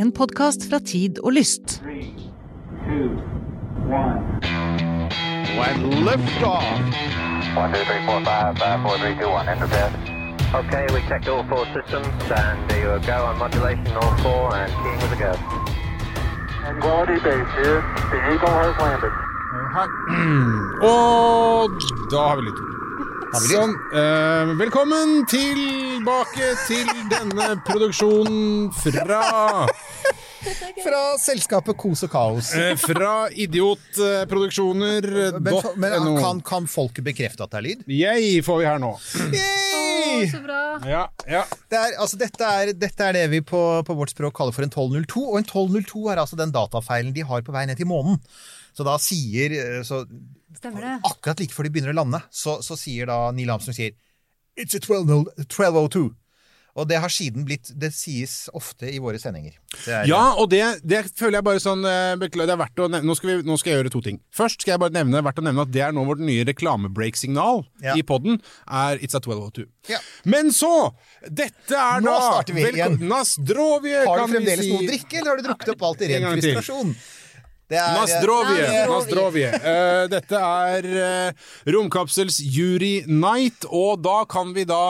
En podkast fra Tid og Lyst. Three, two, one. and lift off. One, two, three, four, five, five, four, three, two, one. Okay, we checked all four systems and you go on modulation all four and keying with a go. Quality base here. The Eagle has landed. Og da har vi litt Sånn. eh, velkommen tilbake til denne produksjonen fra Fra selskapet Kos og Kaos. eh, Fra Idiotproduksjoner.no. Men, kan, kan folket bekrefte at det er lyd? Jeg får vi her nå. Yay! Så bra. Ja, ja. Det er, altså, dette, er, dette er det vi på, på vårt språk kaller for en 1202, og en 1202 er altså den datafeilen de har på vei ned til månen. Så da sier eh, så, Stemmer det. Akkurat like før de begynner å lande, så, så sier da Neil Armstrong sier It's a 1202. 1202. Og det har siden blitt Det sies ofte i våre sendinger. Er, Ja, og det, det føler jeg bare sånn eh, Beklager, det er verdt å nevne nå skal, vi, nå skal jeg gjøre to ting. Først skal jeg bare nevne, verdt å nevne at det er nå vårt nye reklamebreak-signal Ja. i podden. Er It's a 1202. Ja. Men så! Dette er Nå da starter vi igjen. Nasdrovje, Har du fremdeles si. noe drikke, eller har du drukket opp alt i En ren frustrasjon? Det er, Nasdrovje. Nasdrovje. Nasdrovje. Eh, dette er uh, Romkapsels Jury Night, og da kan vi da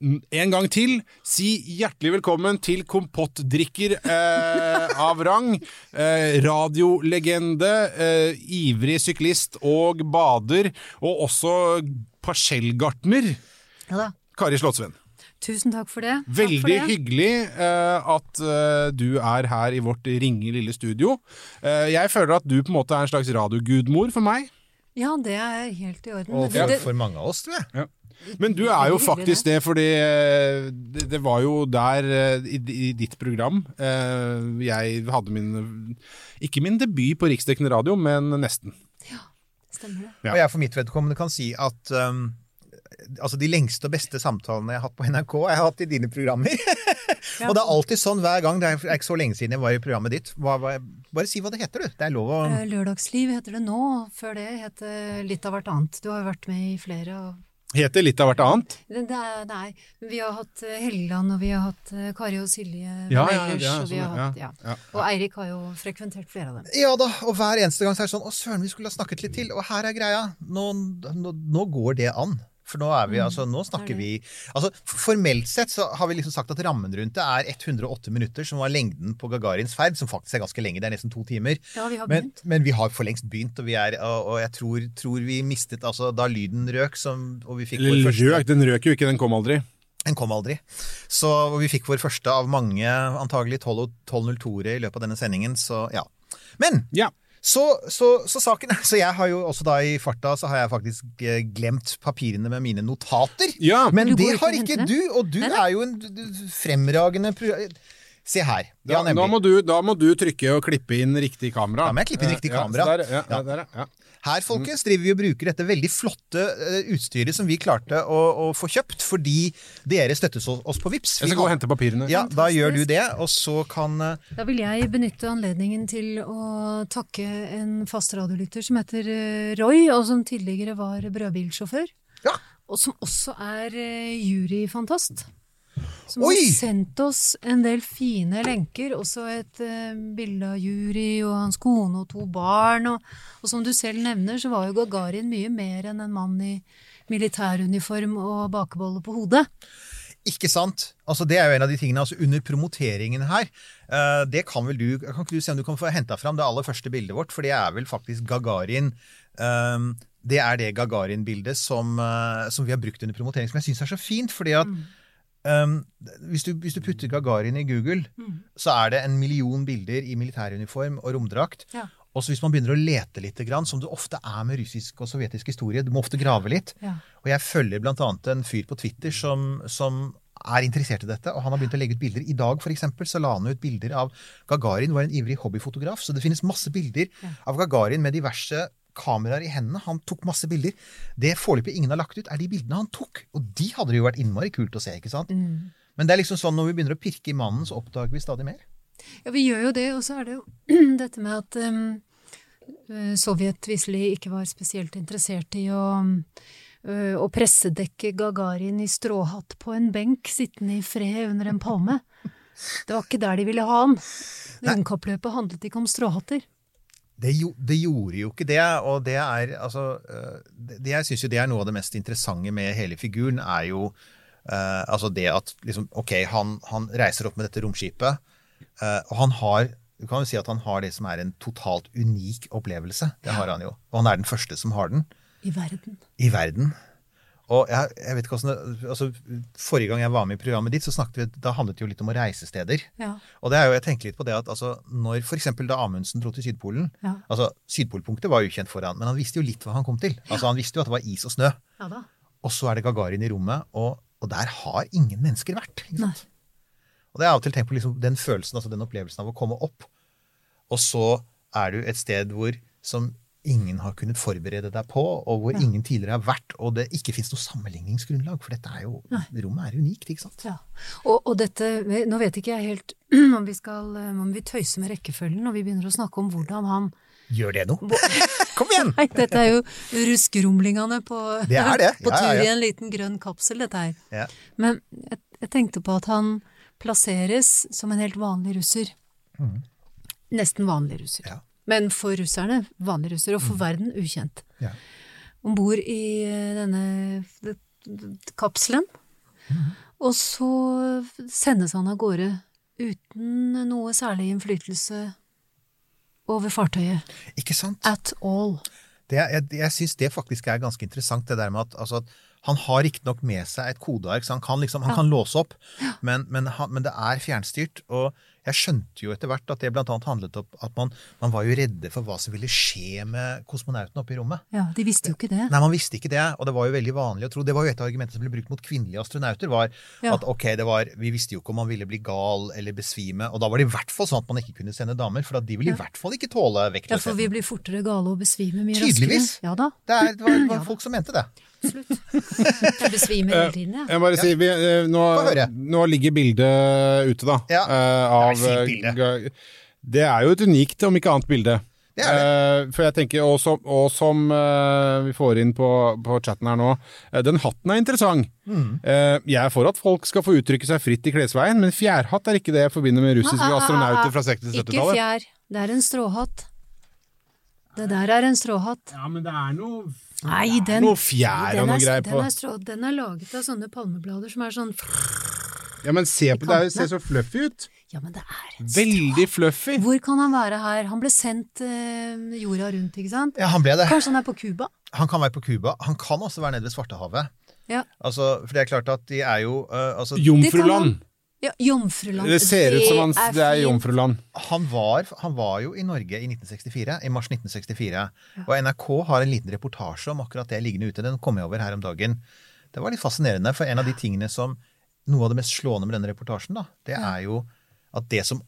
en gang til si hjertelig velkommen til kompottdrikker eh, av rang. Eh, radiolegende, eh, ivrig syklist og bader, og også parsellgartner. Ja. Kari Slottsvenn. Tusen takk for det. Takk for Veldig det. hyggelig uh, at uh, du er her i vårt ringe lille studio. Uh, jeg føler at du på en måte er en slags radiogudmor for meg. Ja, det er helt i orden. Og for, det- for mange av oss, tror jeg. Men du er jo faktisk det, fordi eh, det, det var jo der eh, i, ditt program eh, jeg hadde min Ikke min debut på riksdekkende radio, men nesten. Stemmer det. Ja. Og jeg for mitt vedkommende kan si at um, altså de lengste og beste samtalene jeg har hatt på NRK, jeg har hatt i dine programmer. og det er alltid sånn hver gang. Det er ikke så lenge siden jeg var i programmet ditt. Hva, hva, bare si hva det heter, du. Det er lov å Lørdagsliv heter det nå. Før det het det litt av hvert annet. Du har jo vært med i flere av Heter litt av hvert annet. det, det er, Nei, vi har hatt Helleland, og vi har hatt eh, Kari og Silje Ja, ja, Ellers, ja, og vi har sånn, hatt, ja. ja. Og Eirik har jo frekventert flere av dem. Ja da, og hver eneste gang så er det sånn Å, søren, vi skulle ha snakket litt til. Og her er greia. Nå, nå, nå går det an. For nå er vi, altså, nå snakker vi altså, Formelt sett så har vi liksom sagt at rammen rundt det er 108 minutter, som var lengden på Gagarins ferd, som faktisk er ganske lenge. Det er nesten to timer. Ja, vi har Men, men vi har for lengst begynt, og, vi er, og, og jeg tror, tror vi mistet altså, Da lyden røk, som, og vi fikk vår første røk, den røk jo ikke, den kom aldri. Den kom aldri. Så og vi fikk vår første av mange, antagelig 1202-ere i løpet av denne sendingen, så ja. Men Ja. Så, så, så saken er Så jeg har jo også da i farta så har jeg faktisk eh, glemt papirene med mine notater. Ja. Men det ikke har ikke du, og du Nei er jo en fremragende. Se her. Ja, da, må du, da må du trykke og klippe inn riktig kamera. Da må jeg klippe inn riktig kamera. Ja, der, ja, Ja. der, ja. Her, folkens, driver vi og bruker dette veldig flotte eh, utstyret som vi klarte å, å få kjøpt fordi dere støttet oss, på Vips. Jeg skal gå og hente papirene. Ja, da gjør du det, og så kan eh, Da vil jeg benytte anledningen til å takke en fast radiolytter som heter eh, Roy, og som tidligere var brødbilsjåfør. Ja. Og som også er juryfantast. Som Oi! har sendt oss en del fine lenker, også et eh, bilde av jury og hans kone og to barn. Og, og som du selv nevner, så var jo Gagarin mye mer enn en mann i militæruniform og bakebolle på hodet. Ikke sant? Altså, det er jo en av de tingene altså, under promoteringen her. Uh, det kan vel du Kan ikke du se om du kan få henta fram det aller første bildet vårt? For det er vel faktisk Gagarin Uh, Det er det Gagarin-bildet som, eh, som vi har brukt under promotering, som jeg syns er så fint. fordi at eh, hvis, du, hvis du putter Gagarin i Google, så er det en million bilder i militæruniform og romdrakt. Ja. Og så hvis man begynner å lete litt, som det ofte er med russisk og sovjetisk historie, du må ofte grave litt. Ja. Og jeg følger annet en fyr på Twitter som, som er interessert i dette, og han har begynt å legge ut bilder. I dag for eksempel, så la han ut bilder av Gagarin, var en ivrig hobbyfotograf, så det finnes masse bilder av Gagarin med diverse kameraer i hendene. Han tok masse bilder. Det foreløpig ingen har lagt ut, er de bildene han tok. Og de hadde det jo vært innmari kult å se, ikke sant? Men det er liksom sånn når vi begynner å pirke i mannen, så oppdager vi stadig mer. Ja, vi gjør jo det, og så er det jo dette med at um, eh, Sovjet visselig ikke var spesielt interessert i å, eh, å pressedekke Gagarin i stråhatt på en benk sittende i fred under en palme. Det var ikke der de ville ha han. Rundkappløpet handlet ikke om stråhatter. Det, jo, det gjorde jo ikke det, og det er altså det, det Jeg syns jo det er noe av det mest interessante med hele figuren, er jo uh, altså det at liksom Ok, han, han reiser opp med dette romskipet, uh, og han har Du kan jo si at han har det som er en totalt unik opplevelse. Det har han jo. Og han er den første som har den I verden. i verden. Og jeg, jeg vet ikke hvordan det, altså Forrige gang jeg var med i programmet ditt, så snakket vi, da handlet det jo litt om å reise steder. Ja. Og det er jo, jeg tenker litt på det at altså, når f.eks. da Amundsen dro til Sydpolen Ja. altså Sydpolpunktet var ukjent for han, men han visste jo litt hva han kom til. Altså Han visste jo at det var is og snø. Ja. Og så er det Gagarin i rommet, og, og der har ingen mennesker vært. Og det er av og til tenkt på liksom den følelsen, altså den opplevelsen av å komme opp, og så er du et sted hvor som ingen har kunnet forberede deg på, og hvor ingen tidligere har vært, og det ikke fins noe sammenligningsgrunnlag, for dette er jo, rommet er unikt, ikke sant? Ja. Og, og dette Nå vet ikke jeg helt om vi skal om vi tøyser med rekkefølgen når vi begynner å snakke om hvordan han Gjør det noe? Kom igjen! Nei, dette er jo ruskerumlingene på, Det er det. på Ja, ja, tur ja. i en liten grønn kapsel, dette her. Ja. Men jeg, jeg tenkte på at han plasseres som en helt vanlig russer. Nesten vanlig russer. Mm. Ja. Mm. Men for russerne vanlige russer, og for verden ukjent. Ja. Om bord i eh, denne kapselen. Mm. Og så sendes han av gårde uten noe særlig innflytelse over fartøyet. Ikke sant? At all. Det, jeg jeg syns det faktisk er ganske interessant, det der med at, altså, han har riktignok med seg et kodeark, så han kan, liksom, han kan låse opp, men, men, han, men det er fjernstyrt. Og jeg skjønte jo etter hvert at det blant annet handlet om at man, man var jo redde for hva som ville skje med kosmonautene oppe i rommet. Ja, de visste jo ikke det. Nei, man visste ikke det, og det var jo veldig vanlig å tro. Det var jo et av argumentene som ble brukt mot kvinnelige astronauter, var Ja. at ok, det var, vi visste jo ikke om man ville bli gal eller besvime, og da var det i hvert fall sånn at man ikke kunne sende damer, for at de ville i hvert fall ikke tåle Ja, for vi blir fortere gale og besvimer mye Tydeligvis. raskere. Ja da, Det, er, det var, det var folk som mente det. absolutt. Jeg besvimer hele tiden, jeg. Jeg bare si, vi, eh, nå, nå ligger bildet ute, da. Ja. eh, av, Det er ga- det er jo et unikt, om ikke annet, bilde. Det er Eh, for jeg tenker, Og som, og som eh, vi får inn på, på chatten her nå, eh, den hatten er interessant. Mm. Eh, jeg er for at folk skal få uttrykke seg fritt i klesveien, men fjærhatt er ikke det jeg forbinder med russiske Ah, astronauter fra 60-70-tallet. Ikke fjær, det er en stråhatt. Det der er en stråhatt. Ja, men det er noe Nei, den, noe fjær og noe er- på. den. Er strå, den er laget av sånne palmeblader som er sånn Ja, men se på det, det ser så fluffy ut. Ja, men det er en Veldig fluffy. Hvor kan han være her? Han ble sendt øh, jorda rundt, ikke sant? Ja, han ble det. Kanskje han er på Cuba? Han kan være på Cuba. Han kan også være nede ved Svartehavet. Ja. Altså, for det er klart at de er jo øh, altså, Jomfruland. ja Jomfruland. Det ser ut som han, det er fint. jomfruland. han, var, han var jo i Norge i 1964, i mars 1964. Og NRK har en liten reportasje om akkurat det liggende ute. Den kom jeg over her om dagen. Det var litt fascinerende, for en av de tingene som Noe av det mest slående med denne reportasjen, da, det er jo at det som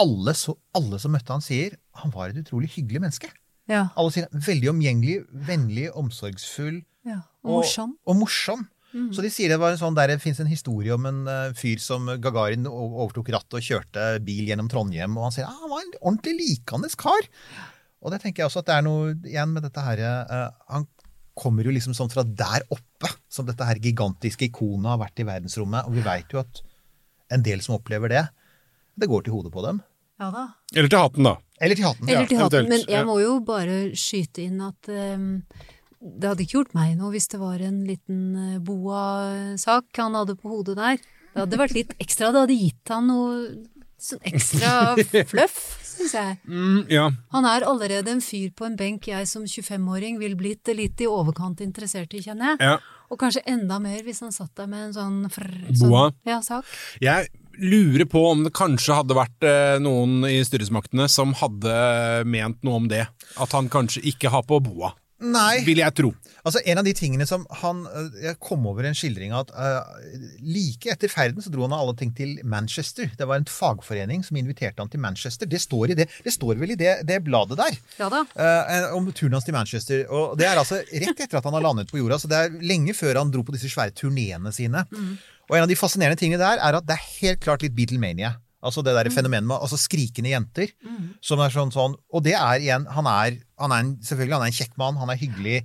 alle, så, alle som møtte han, sier Han var et utrolig hyggelig menneske. Ja, Alle sier veldig omgjengelig, vennlig, omsorgsfull. ja. Og morsom. Og, morsom. Så de sier det var en sånn der, det fins en historie om en uh, fyr som Gagarin overtok rattet og kjørte bil gjennom Trondheim, og han sier ah, han var en ordentlig likandes kar. Og det tenker jeg også at det er noe igjen med dette her uh, Han kommer jo liksom sånn fra der oppe, som dette her gigantiske ikonet har vært i verdensrommet, og vi veit jo at en del som opplever det, det går til hodet på dem. Ja da. Eller til hatten, da. Eller til hatten. Eller til hatten. Men jeg må jo bare skyte inn at um, det hadde ikke gjort meg noe hvis det var en liten eh, boa-sak han hadde på hodet der. Det hadde vært litt ekstra. Det hadde gitt han noe sånn ekstra fluff, syns jeg. Mm, ja. Han er allerede en fyr på en benk jeg som 25-åring vil blitt litt i overkant interessert i, kjenner jeg. ja. Og kanskje enda mer hvis han satt der med en sånn frr, Boa? Sånn, ja, sak. Jeg lurer på om det kanskje hadde vært eh, noen i styresmaktene som hadde ment noe om det. At han kanskje ikke har på boa. Nei. Vil jeg tro. Altså En av de tingene som han øh, Jeg kom over en skildring av at uh, like etter ferden så dro han av alle ting til Manchester. Det var en fagforening som inviterte han til Manchester. Det står, i det, det står vel i det, det bladet der. Ja da. Uh, om turen hans til Manchester. Og Det er altså rett etter at han har landet på jorda. Så det er lenge før han dro på disse svære turneene sine. Og en av de fascinerende tingene der er at det er helt klart litt Beatlemania. Altså det der fenomenet med altså skrikende jenter. Som er sånn sånn Og det er igjen Han er, han er en, selvfølgelig han er en kjekk mann, han er hyggelig,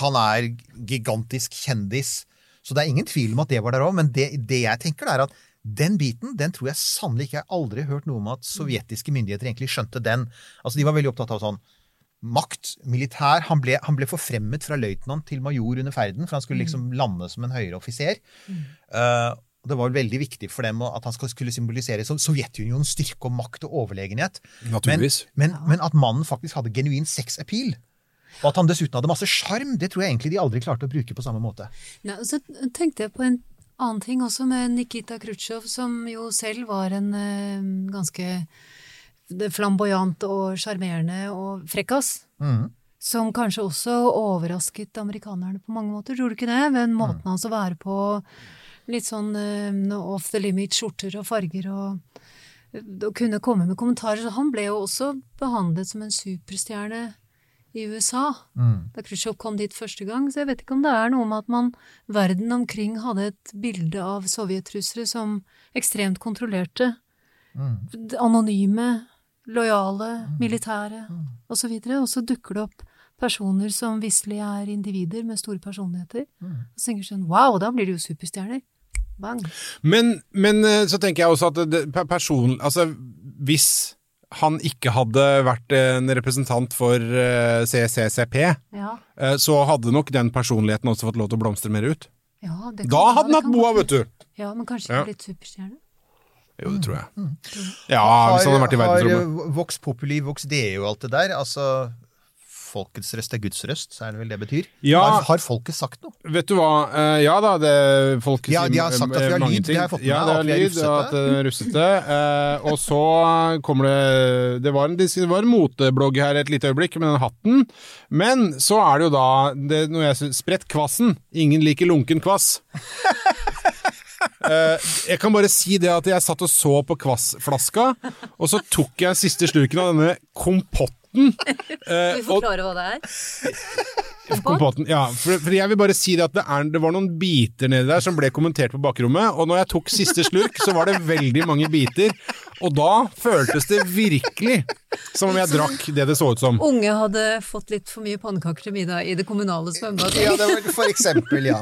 han er gigantisk kjendis. Så det er ingen tvil om at det var der òg, men det, det jeg tenker, er at Den biten den tror jeg sannelig ikke Jeg har aldri hørt noe om at sovjetiske myndigheter egentlig skjønte den. Altså De var veldig opptatt av sånn makt, militær. Han ble, han ble forfremmet fra løytnant til major under ferden, for han skulle liksom lande som en høyere offiser. Mm. Uh, det var veldig viktig for dem at han skulle symbolisere Sovjetunionens styrke og makt og overlegenhet. Naturligvis. Men, men, men at mannen faktisk hadde genuin sex-appeal. Og at han dessuten hadde masse sjarm, det tror jeg egentlig de aldri klarte å bruke på samme måte. Nei, så tenkte jeg på en annen ting også med Nikita Khrusjtsjov, som jo selv var en uh, ganske flamboyant og sjarmerende og frekkas. Som kanskje også overrasket amerikanerne på mange måter, tror du ikke det? Men måten hans å være på, litt sånn uh, off the limit skjorter og farger og å kunne komme med kommentarer. Han ble jo også behandlet som en superstjerne i USA da Khrusjtsjov kom dit første gang. Så jeg vet ikke om det er noe med at man verden omkring hadde et bilde av sovjetrussere som ekstremt kontrollerte. Anonyme, lojale, militære osv. Og så dukker det opp personer som visselig er individer med store personligheter. Og så tenker du sånn wow, da blir de jo superstjerner. Bang. Men, men eh, så tenker jeg også at det, person, altså, hvis han ikke hadde vært en representant for eh, CCCP, Ja. eh, så hadde nok den personligheten også fått lov til å blomstre mer ut. ja det kan- Da hadde han hatt boa, vet du! Ja, men kanskje Ja. blitt superstjerne? Jo, det tror jeg. Ja, hvis han hadde vært i verdensrommet. Har Vox populi, vox deo og alt det der. Altså Folkets røst er Guds røst, så er det vel det betyr. Ja. Har, har folket sagt noe? Vet du hva, eh, ja da, det folket Ja, de har sagt at vi har lyd det har fått med Ja, det er lyd, at det er russete. Eh, og så kommer det Det var en, det var en moteblogg her et lite øyeblikk med den hatten, men så er det jo da det, når jeg syns Spredt kvassen. Ingen liker lunken kvass. Eh, jeg kan bare si det at jeg satt og så på kvassflaska, og så tok jeg siste slurken av denne kompotten. Eh, Vi og- forklarer hva det er. Kompotten, ja. For, for jeg vil bare si det at det, er, det var noen biter nedi der som ble kommentert på bakrommet, og når jeg tok siste slurk, så var det veldig mange biter. Og da føltes det virkelig som om jeg drakk det det så ut som. Unge hadde fått litt for mye pannekaker til middag i det kommunale svømmebadet. Ja, det var for eksempel, ja.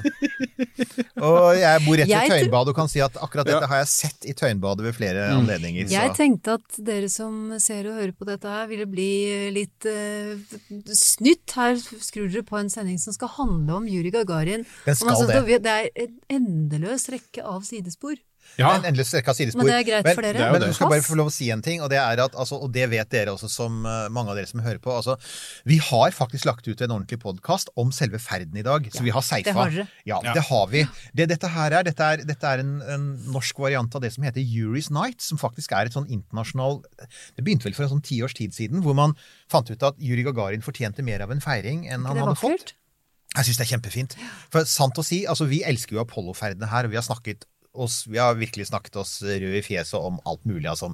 Og jeg bor rett ved Tøyenbadet og kan si at akkurat dette har jeg sett i Tøyenbadet ved flere anledninger. Så. Jeg tenkte at dere som ser og hører på dette her, ville bli litt uh, snytt. Her skrur dere på en sending som skal handle om Juri Gagarin. Den skal det. Det er en endeløs rekke av sidespor. Ja, En endeløs rekke av sidespor. Men det er greit for dere? Det er Men du skal bare få lov å si en ting, og det er at, altså, og det vet dere også, som eh, mange av dere som hører på. Altså, vi har faktisk lagt ut en ordentlig podkast om selve ferden i dag. Så vi har seifa. det har dere. Ja, Ja. det har vi. Det dette her er, dette er, dette er en, en norsk variant av det som heter Jury's Night, som faktisk er et sånn internasjonal Det begynte vel for en sånn ti års tid siden, hvor man fant ut at Juri Gagarin fortjente mer av en feiring enn han hadde fått. Jeg syns det er kjempefint. For sant å si, altså vi elsker jo Apollo-ferdene her, og vi har snakket oss, vi har virkelig snakket oss røde i fjeset om alt mulig, altså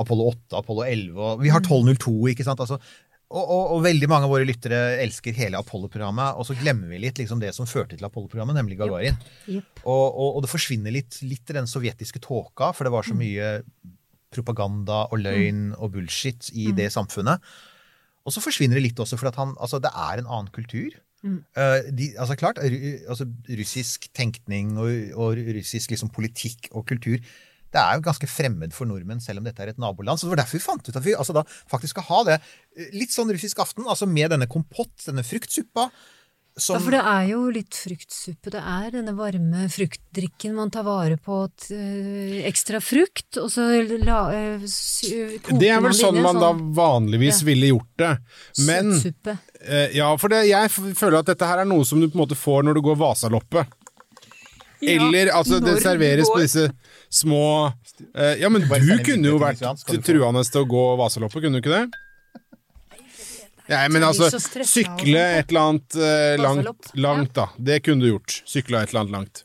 Apollo 8, Apollo 11, og vi har 1202, ikke sant. Altså, og, og, og veldig mange av våre lyttere elsker hele Apollo-programmet, og så glemmer vi litt liksom, det som førte til Apollo-programmet, nemlig Gagarin. Yep. Og, og, og det forsvinner litt, litt den sovjetiske tåka, for det var så mye propaganda og løgn og bullshit i det samfunnet. Og så forsvinner det litt også for at han, altså det er en annen kultur. Eh, de, altså klart, altså russisk tenkning og, og russisk liksom politikk og kultur det er jo ganske fremmed for nordmenn, selv om dette er et naboland. Så det var derfor vi fant ut at vi altså da faktisk skal ha det eh, litt sånn russisk aften, altså med denne kompott, denne fruktsuppa. Som, Ja, for det er jo litt fruktsuppe. Det er denne varme fruktdrikken man tar vare på. et, eh, ekstra frukt, og så la, sy- koker det er vel man sånn i en man da vanligvis Ja. ville gjort det. Men eh, Ja, for det, jeg føler at dette her er noe som du på en måte får når du går Vasaloppet. Eller altså, det serveres på disse små Ja, men du kunne jo vært truende til å gå Vasaloppet, kunne du ikke det? Ja, men altså, sykle et eller annet eh, langt, langt, da. Det kunne du gjort. Sykla et eller annet langt.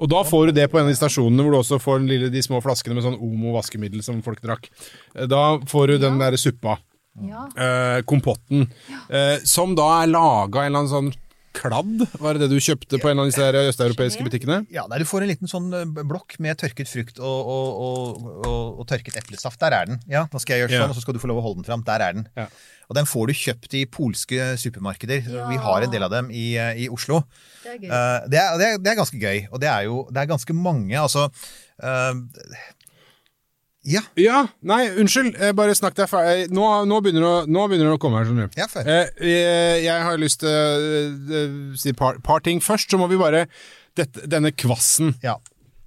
Og da får du det på en av de stasjonene hvor du også får den lille, de små flaskene med sånn Omo-vaskemiddel som folk drakk. Eh, Da får du den der suppa. Ja. eh, kompotten, eh, som da er laga en eller annen sånn kladd, var det det du kjøpte på en av disse østeuropeiske butikkene? Ja, der Du får en liten sånn eh, blokk med tørket frukt og, og, og, og, og tørket eplesaft. Der er den. Ja, Nå skal jeg gjøre Ja. sånn, og så skal du få lov å holde den fram. Der er den. Ja. Og den får du kjøpt i polske supermarkeder. Vi har en del av dem i, eh, i Oslo. Det er gøy. Uh, Det er, det, er, det er ganske gøy, og det er jo det er ganske mange. altså Eh, ja, Ja, nei, unnskyld. eh, Bare snakk deg ferdig. Nå, nå, begynner det å- nå begynner det å komme her, skjønner du. Ja, før. Eh, eh, jeg har lyst til å eh, si et par, par ting. Først så må vi bare dette, Denne kvassen. ja.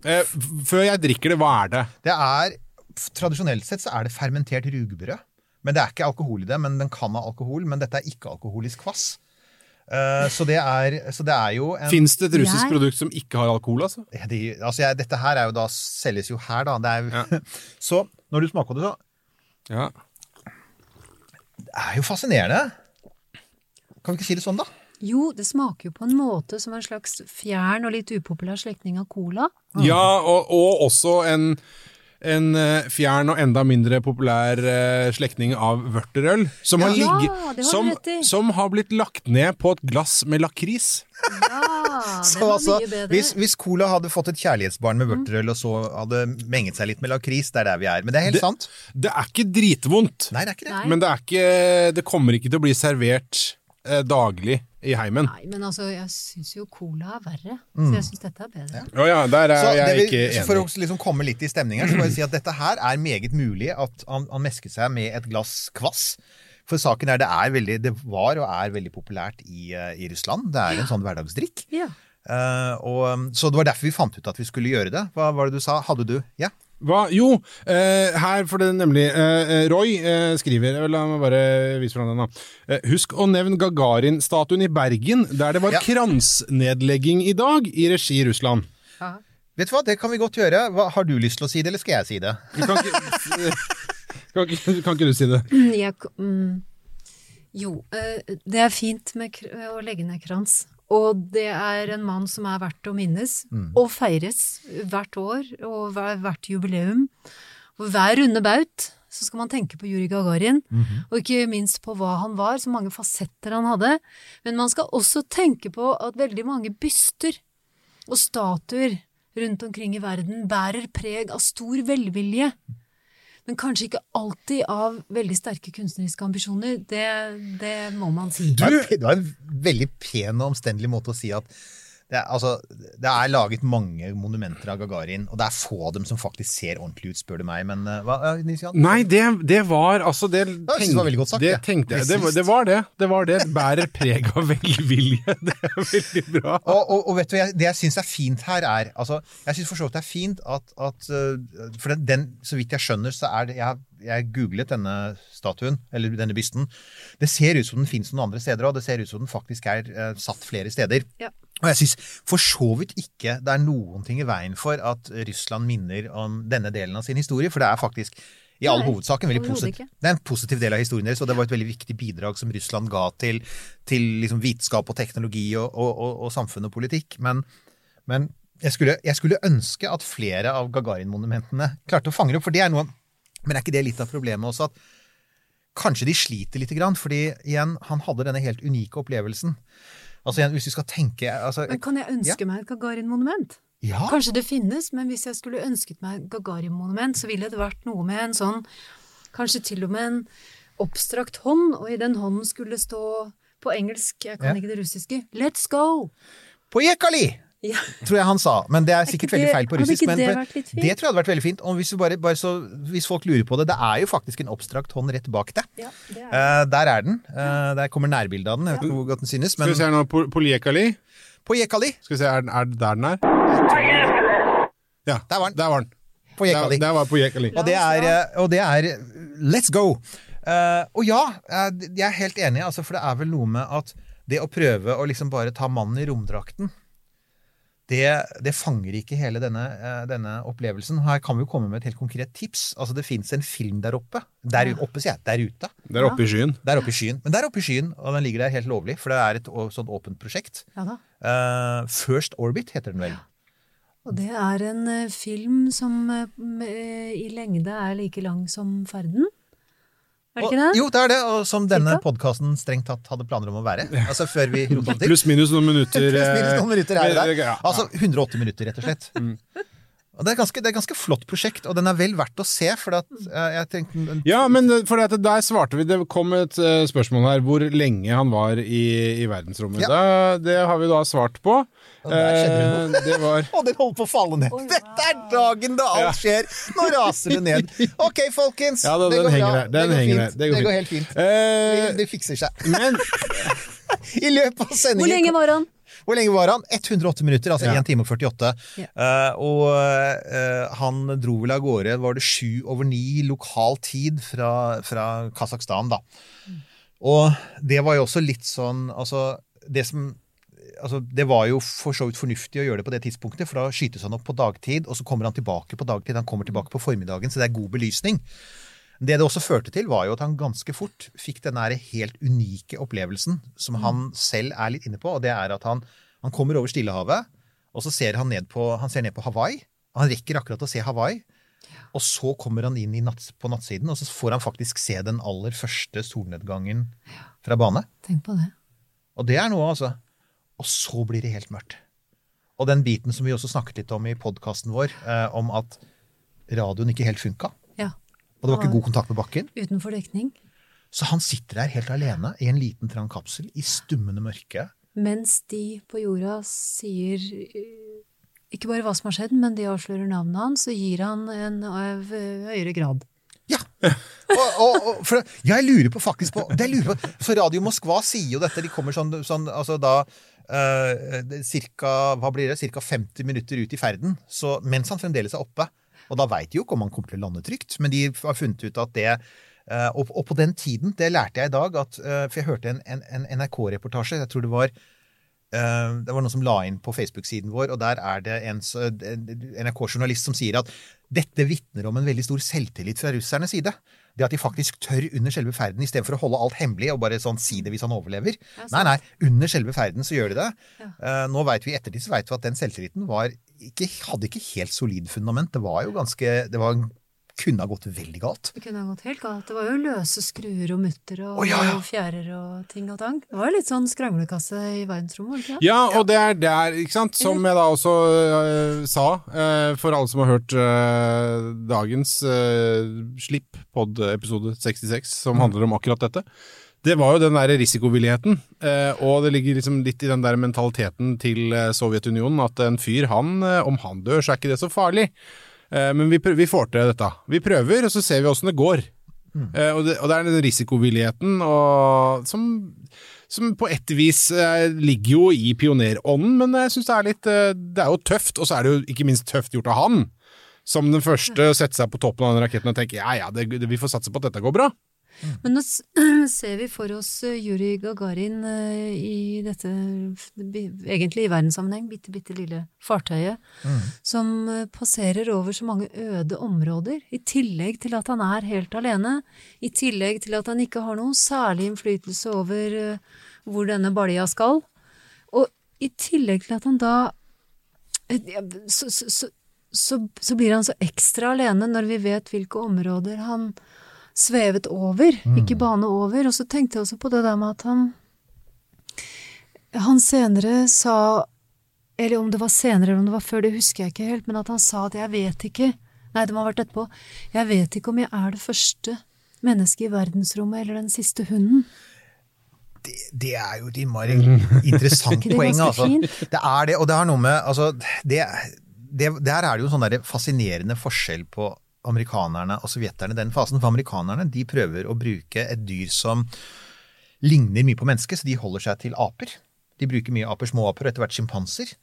Eh, før jeg drikker det, hva er det? Det er, Tradisjonelt sett så er det fermentert rugbrød. Men det er ikke alkohol i det, men den kan ha alkohol. Men dette er ikke-alkoholisk kvass. Eh, så, det er, så det er jo en Fins det et russisk produkt som ikke har alkohol, altså? De, altså jeg, Dette her er jo da, selges jo her, da. Det er, jo- så når du smaker på det, så Ja. Det er jo fascinerende. Kan vi ikke si det sånn, da? Jo, det smaker jo på en måte som en slags fjern og litt upopulær slektning av cola. Ja, og, og også en, en eh, fjern og enda mindre populær uh, slektning av vørterøl. Som, har ligget- ja, som, som har blitt lagt ned på et glass med lakris. Ja, Så altså, hvis, hvis Cola hadde fått et kjærlighetsbarn med vørterøl, og så hadde menget seg litt med lakris, det er der vi er. Men det er helt Det- sant. Det er ikke dritvondt, Nei, det er ikke det. Nei. men det, er ikke, det kommer ikke til å bli servert eh, daglig i heimen. Nei, men altså, jeg syns jo cola er verre. Mm. Så jeg syns dette er bedre. Å ja, der er Så jeg vi, ikke enig. For å liksom komme litt i stemningen, så må jeg si at dette her er meget mulig at han, han mesker seg med et glass kvass. For saken er, det er veldig, det var og er veldig populært i, eh, i Russland. Det er en sånn hverdagsdrikk. Ja. Uh, og, så det var derfor vi fant ut at vi skulle gjøre det. Hva var det du sa? Hadde du? Ja? Hva? Jo, eh, her for det nemlig eh, Roy eh, skriver La meg bare vise fram den, da. Eh, husk å nevne Gagarin-statuen i Bergen, der det var Ja. kransnedlegging i dag, i regi Russland. Vet du hva, det kan vi godt gjøre. Hva, har du lyst til å si det, eller skal jeg si det? Kan ikke, kan ikke, kan ikke du si det? Jeg, mm, jo, eh, det er fint med kr å legge ned krans. Og det er en mann som er verdt å minnes og feires hvert år og hvert jubileum. Og hver runde baut så skal man tenke på Juri Gagarin, og ikke minst på hva han var, så mange fasetter han hadde. Men man skal også tenke på at veldig mange byster og statuer rundt omkring i verden bærer preg av stor velvilje. Men kanskje ikke alltid av veldig sterke kunstneriske ambisjoner. Det, det må man si. Du, var, det var en veldig pen og omstendelig måte å si at det er, altså, det er laget mange monumenter av Gagarin, og det er få av dem som faktisk ser ordentlig ut, spør du meg. Men uh, hva, Nisian? Nils Jan? Nei, det, det var altså det, jeg tenk, det var veldig godt sagt, det tenkte jeg. Det, var- det var det. Det var det. Bærer preg av velvilje. Det er veldig bra. Og, og, og vet du, jeg, det jeg syns er fint her, er altså, Jeg syns for så vidt det er fint at, at uh, For den, den, så vidt jeg skjønner, så er det Jeg, har- jeg googlet denne statuen, eller denne bysten. Det ser ut som den finnes noen andre steder òg. Det ser ut som den faktisk er eh, satt flere steder. Ja. Og jeg syns for så vidt ikke det er noen ting i veien for at Russland minner om denne delen av sin historie, for det er faktisk i all hovedsak en det er en positiv del av historien deres, og det var et veldig viktig bidrag som Russland ga til, til liksom vitenskap og teknologi og, og, og, og samfunn og politikk. Men, men jeg, skulle, jeg skulle ønske at flere av Gagarin-monumentene klarte å fange det opp, for det er noe Men er ikke det litt av problemet også, at kanskje de sliter lite grann? Fordi igjen, han hadde denne helt unike opplevelsen. Altså igjen, hvis vi skal tenke altså, Men kan jeg ønske meg et Gagarin-monument? Ja, Kanskje det finnes, men hvis jeg skulle ønsket meg et Gagarin-monument, så ville det vært noe med en sånn Kanskje til og med en oppstrakt hånd, og i den hånden skulle stå på engelsk, jeg kan Ja. ikke det russiske, 'Let's go'! Pojekali! Ja. tror jeg han sa. Men det er ikke sikkert det- veldig feil på russisk. Men det på- det tror jeg hadde vært veldig fint. Og hvis, vi bare, bare så, hvis folk lurer på det, det er jo faktisk en oppstrakt hånd rett bak deg. Ja, det er Eh, der er den. Uh, der kommer nærbildet av den. Jeg vet ikke hvor godt den synes. Skal vi se her nå, Poljekali. Poljekali. Skal vi se, er, den- er det der den er? Ja, Der var den. Der var den. På Jekali. der var Poljekali. Og det er, eh, og det er Let's go! Uh, og ja, jeg er helt enig, altså, for det er vel noe med at det å prøve å liksom bare ta mannen i romdrakten det, det fanger ikke hele denne, eh, denne opplevelsen. Her kan vi jo komme med et helt konkret tips. Altså Det fins en film der oppe. Der oppe, sier jeg. Der ute. Der oppe i skyen. Der oppe i skyen. Men der oppe i skyen, og den ligger der helt lovlig, for det er et sånt åpent prosjekt. Ja da. Eh, First Orbit heter den vel. Og det er en eh, film som i lengde er like lang som ferden. Er det ikke det? jo, det er det, og som denne podkasten strengt tatt hadde planer om å være. Altså før vi rota til. Pluss minus noen minutter. Pluss minus noen minutter her og eh, der. Altså 180 minutter, rett og slett. Og det er, ganske, det er et ganske flott prosjekt, og den er vel verdt å se, for at, eh, jeg tenkte Ja, men eh, for det, der svarte vi Det kom et eh, spørsmål her hvor lenge han var i, i verdensrommet. Ja. Da, det har vi da svart på. Og der skjedde det Eh, det var Å, den holder på å falle ned! Dette er dagen da alt skjer! Nå raser det ned. Ok, folkens. Ja, da, det går bra. det går fint. Det går helt fint. Eh, Det, det fikser seg. Men I løpet av sendingen Hvor lenge var han? Hvor lenge var han? 108 minutter, altså Ja. 1 time og 48. Ja. Uh, og uh, han dro vel av gårde, var det sju over ni lokal tid fra, fra Kasakhstan, da. Og det var jo også litt sånn Altså, det som Altså, det var jo for så vidt fornuftig å gjøre det på det tidspunktet, for da skytes han opp på dagtid, og så kommer han tilbake på dagtid. Han kommer tilbake på formiddagen, så det er god belysning. Det det også førte til, var jo at han ganske fort fikk den helt unike opplevelsen som han selv er litt inne på, og det er at han, han kommer over Stillehavet, og så ser han ned på, han ser ned på Hawaii. Han rekker akkurat å se Hawaii. Og så kommer han inn i natt, på nattsiden, og så får han faktisk se den aller første solnedgangen fra bane. Tenk på det. Og det er noe, altså. Og så blir det helt mørkt. Og den biten som vi også snakket litt om i podkasten vår, eh, om at radioen ikke helt funka. Og det var ikke god kontakt med bakken. Utenfor fordekning. Så han sitter der helt alene i en liten trang kapsel i stummende mørke. Mens de på jorda sier eh, ikke bare hva som har skjedd, men de avslører navnet hans, så gir han en av eh, høyere grad. Ja! Og, og, og, for jeg lurer på faktisk på, lurer på For Radio Moskva sier jo dette. De kommer sånn, sånn altså da uh, cirka, hva blir det, ca. 50 minutter ut i ferden, så, mens han fremdeles er oppe. Og da veit de jo ikke om han kommer til å lande trygt, men de har funnet ut at det eh, og, og på den tiden, det lærte jeg i dag, at, eh, for jeg hørte en, en, en NRK-reportasje, jeg tror det var eh, det var noen som la inn på Facebook-siden vår, og der er det en, NRK-journalist som sier at dette vitner om en veldig stor selvtillit fra russernes side. Det at de faktisk tør under selve ferden, istedenfor å holde alt hemmelig og bare sånn si det hvis han overlever. Nei, nei, under selve ferden så gjør de det. Ja. nå vet vi ettertid så vet vi at den selvtilliten var ikke, hadde ikke helt solid fundament. Det var jo ganske Det var, kunne ha gått veldig galt. Det kunne ha gått helt galt. Det var jo løse skruer og mutter og, oh, ja, ja. og fjærer og ting og tang. Det var jo litt sånn skranglekasse i verdensrommet, var det ikke? Ja, og det er der, ikke sant, som jeg da også uh, sa, uh, for alle som har hørt uh, dagens slipp, pod-episode 66, som handler om akkurat dette. Det var jo den der risikovilligheten, øh, og det ligger liksom litt i den der mentaliteten til øh, Sovjetunionen, at en fyr, han, øh, om han dør, så er ikke det så farlig. Eh, Men vi, vi får til dette. Vi prøver, og så ser vi åssen det går. Mm. Og det, og det er den risikovilligheten og, som, som på et vis eh, ligger jo i pionerånden, men jeg syns det er litt eh, Det er jo tøft, og så er det jo ikke minst tøft gjort av han. Som den første å sette seg på toppen av den raketten og tenke ja ja, det, det, vi får satse på at dette går bra. Men nå ser vi for oss Juri Gagarin eh, i dette, egentlig i verdenssammenheng, bitte, bitte lille fartøyet, som eh, passerer over så mange øde områder, i tillegg til at han er helt alene, i tillegg til at han ikke har noen særlig innflytelse over eh, hvor denne balja skal, og i tillegg til at han da eh, så, så, så, så blir han så ekstra alene når vi vet hvilke områder han svevet over, ikke bane over. Og så tenkte jeg også på det der med at han Han senere sa Eller om det var senere eller om det var før, det husker jeg ikke helt, men at han sa at jeg vet ikke Nei, det må ha vært etterpå. Jeg vet ikke om jeg er det første mennesket i verdensrommet eller den siste hunden. Det, det er jo et innmari interessant poeng, altså. Det er det, og det har noe med altså, det, det, Der er det jo en sånn der fascinerende forskjell på amerikanerne og sovjeterne den fasen. For amerikanerne de prøver å bruke et dyr som ligner mye på mennesket, så de holder seg til aper. De bruker mye aper, småaper og etter hvert sjimpanser.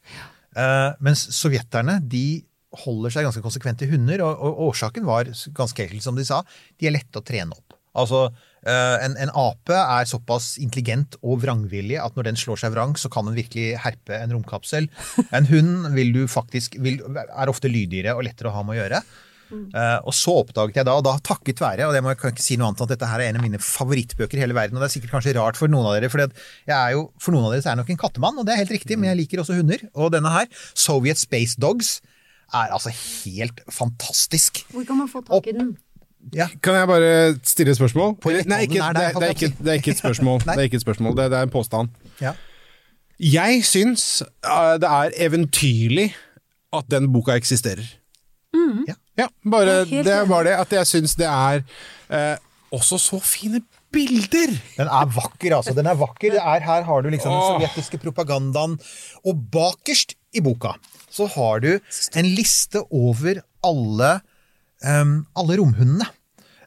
Uh, mens sovjeterne de holder seg ganske konsekvent til hunder, og, og årsaken var ganske enkelt, som de sa, de er lette å trene opp. Altså, uh, en, en ape er såpass intelligent og vrangvillig at når den slår seg vrang, så kan den virkelig herpe en romkapsel. En hund vil du faktisk, vil, er ofte lydigere og lettere å ha med å gjøre. Eh, og så oppdaget jeg da, og da takket være, og det må jeg kan ikke si noe annet at dette her er en av mine favorittbøker i hele verden, og det er sikkert kanskje rart for noen av dere, for jeg er jo, for noen av dere så er jeg nok en kattemann, og det er helt riktig, men jeg liker også hunder. Og denne her, Soviet Space Dogs, er altså helt fantastisk. Hvor kan man få tak i den? Ja. Kan jeg bare stille et spørsmål? Nei, ikke, det, er- det, er ikke, det er ikke et spørsmål. Det er ikke et spørsmål, det, det er en påstand. Ja. Jeg syns eh, det er eventyrlig at den boka eksisterer. Ja, bare er helt det er bare det at jeg syns det er eh, også så fine bilder! Den er vakker, altså. Den er vakker. Det er, her har du liksom den sovjetiske propagandaen. Og bakerst i boka så har du en liste over alle, um, alle romhundene.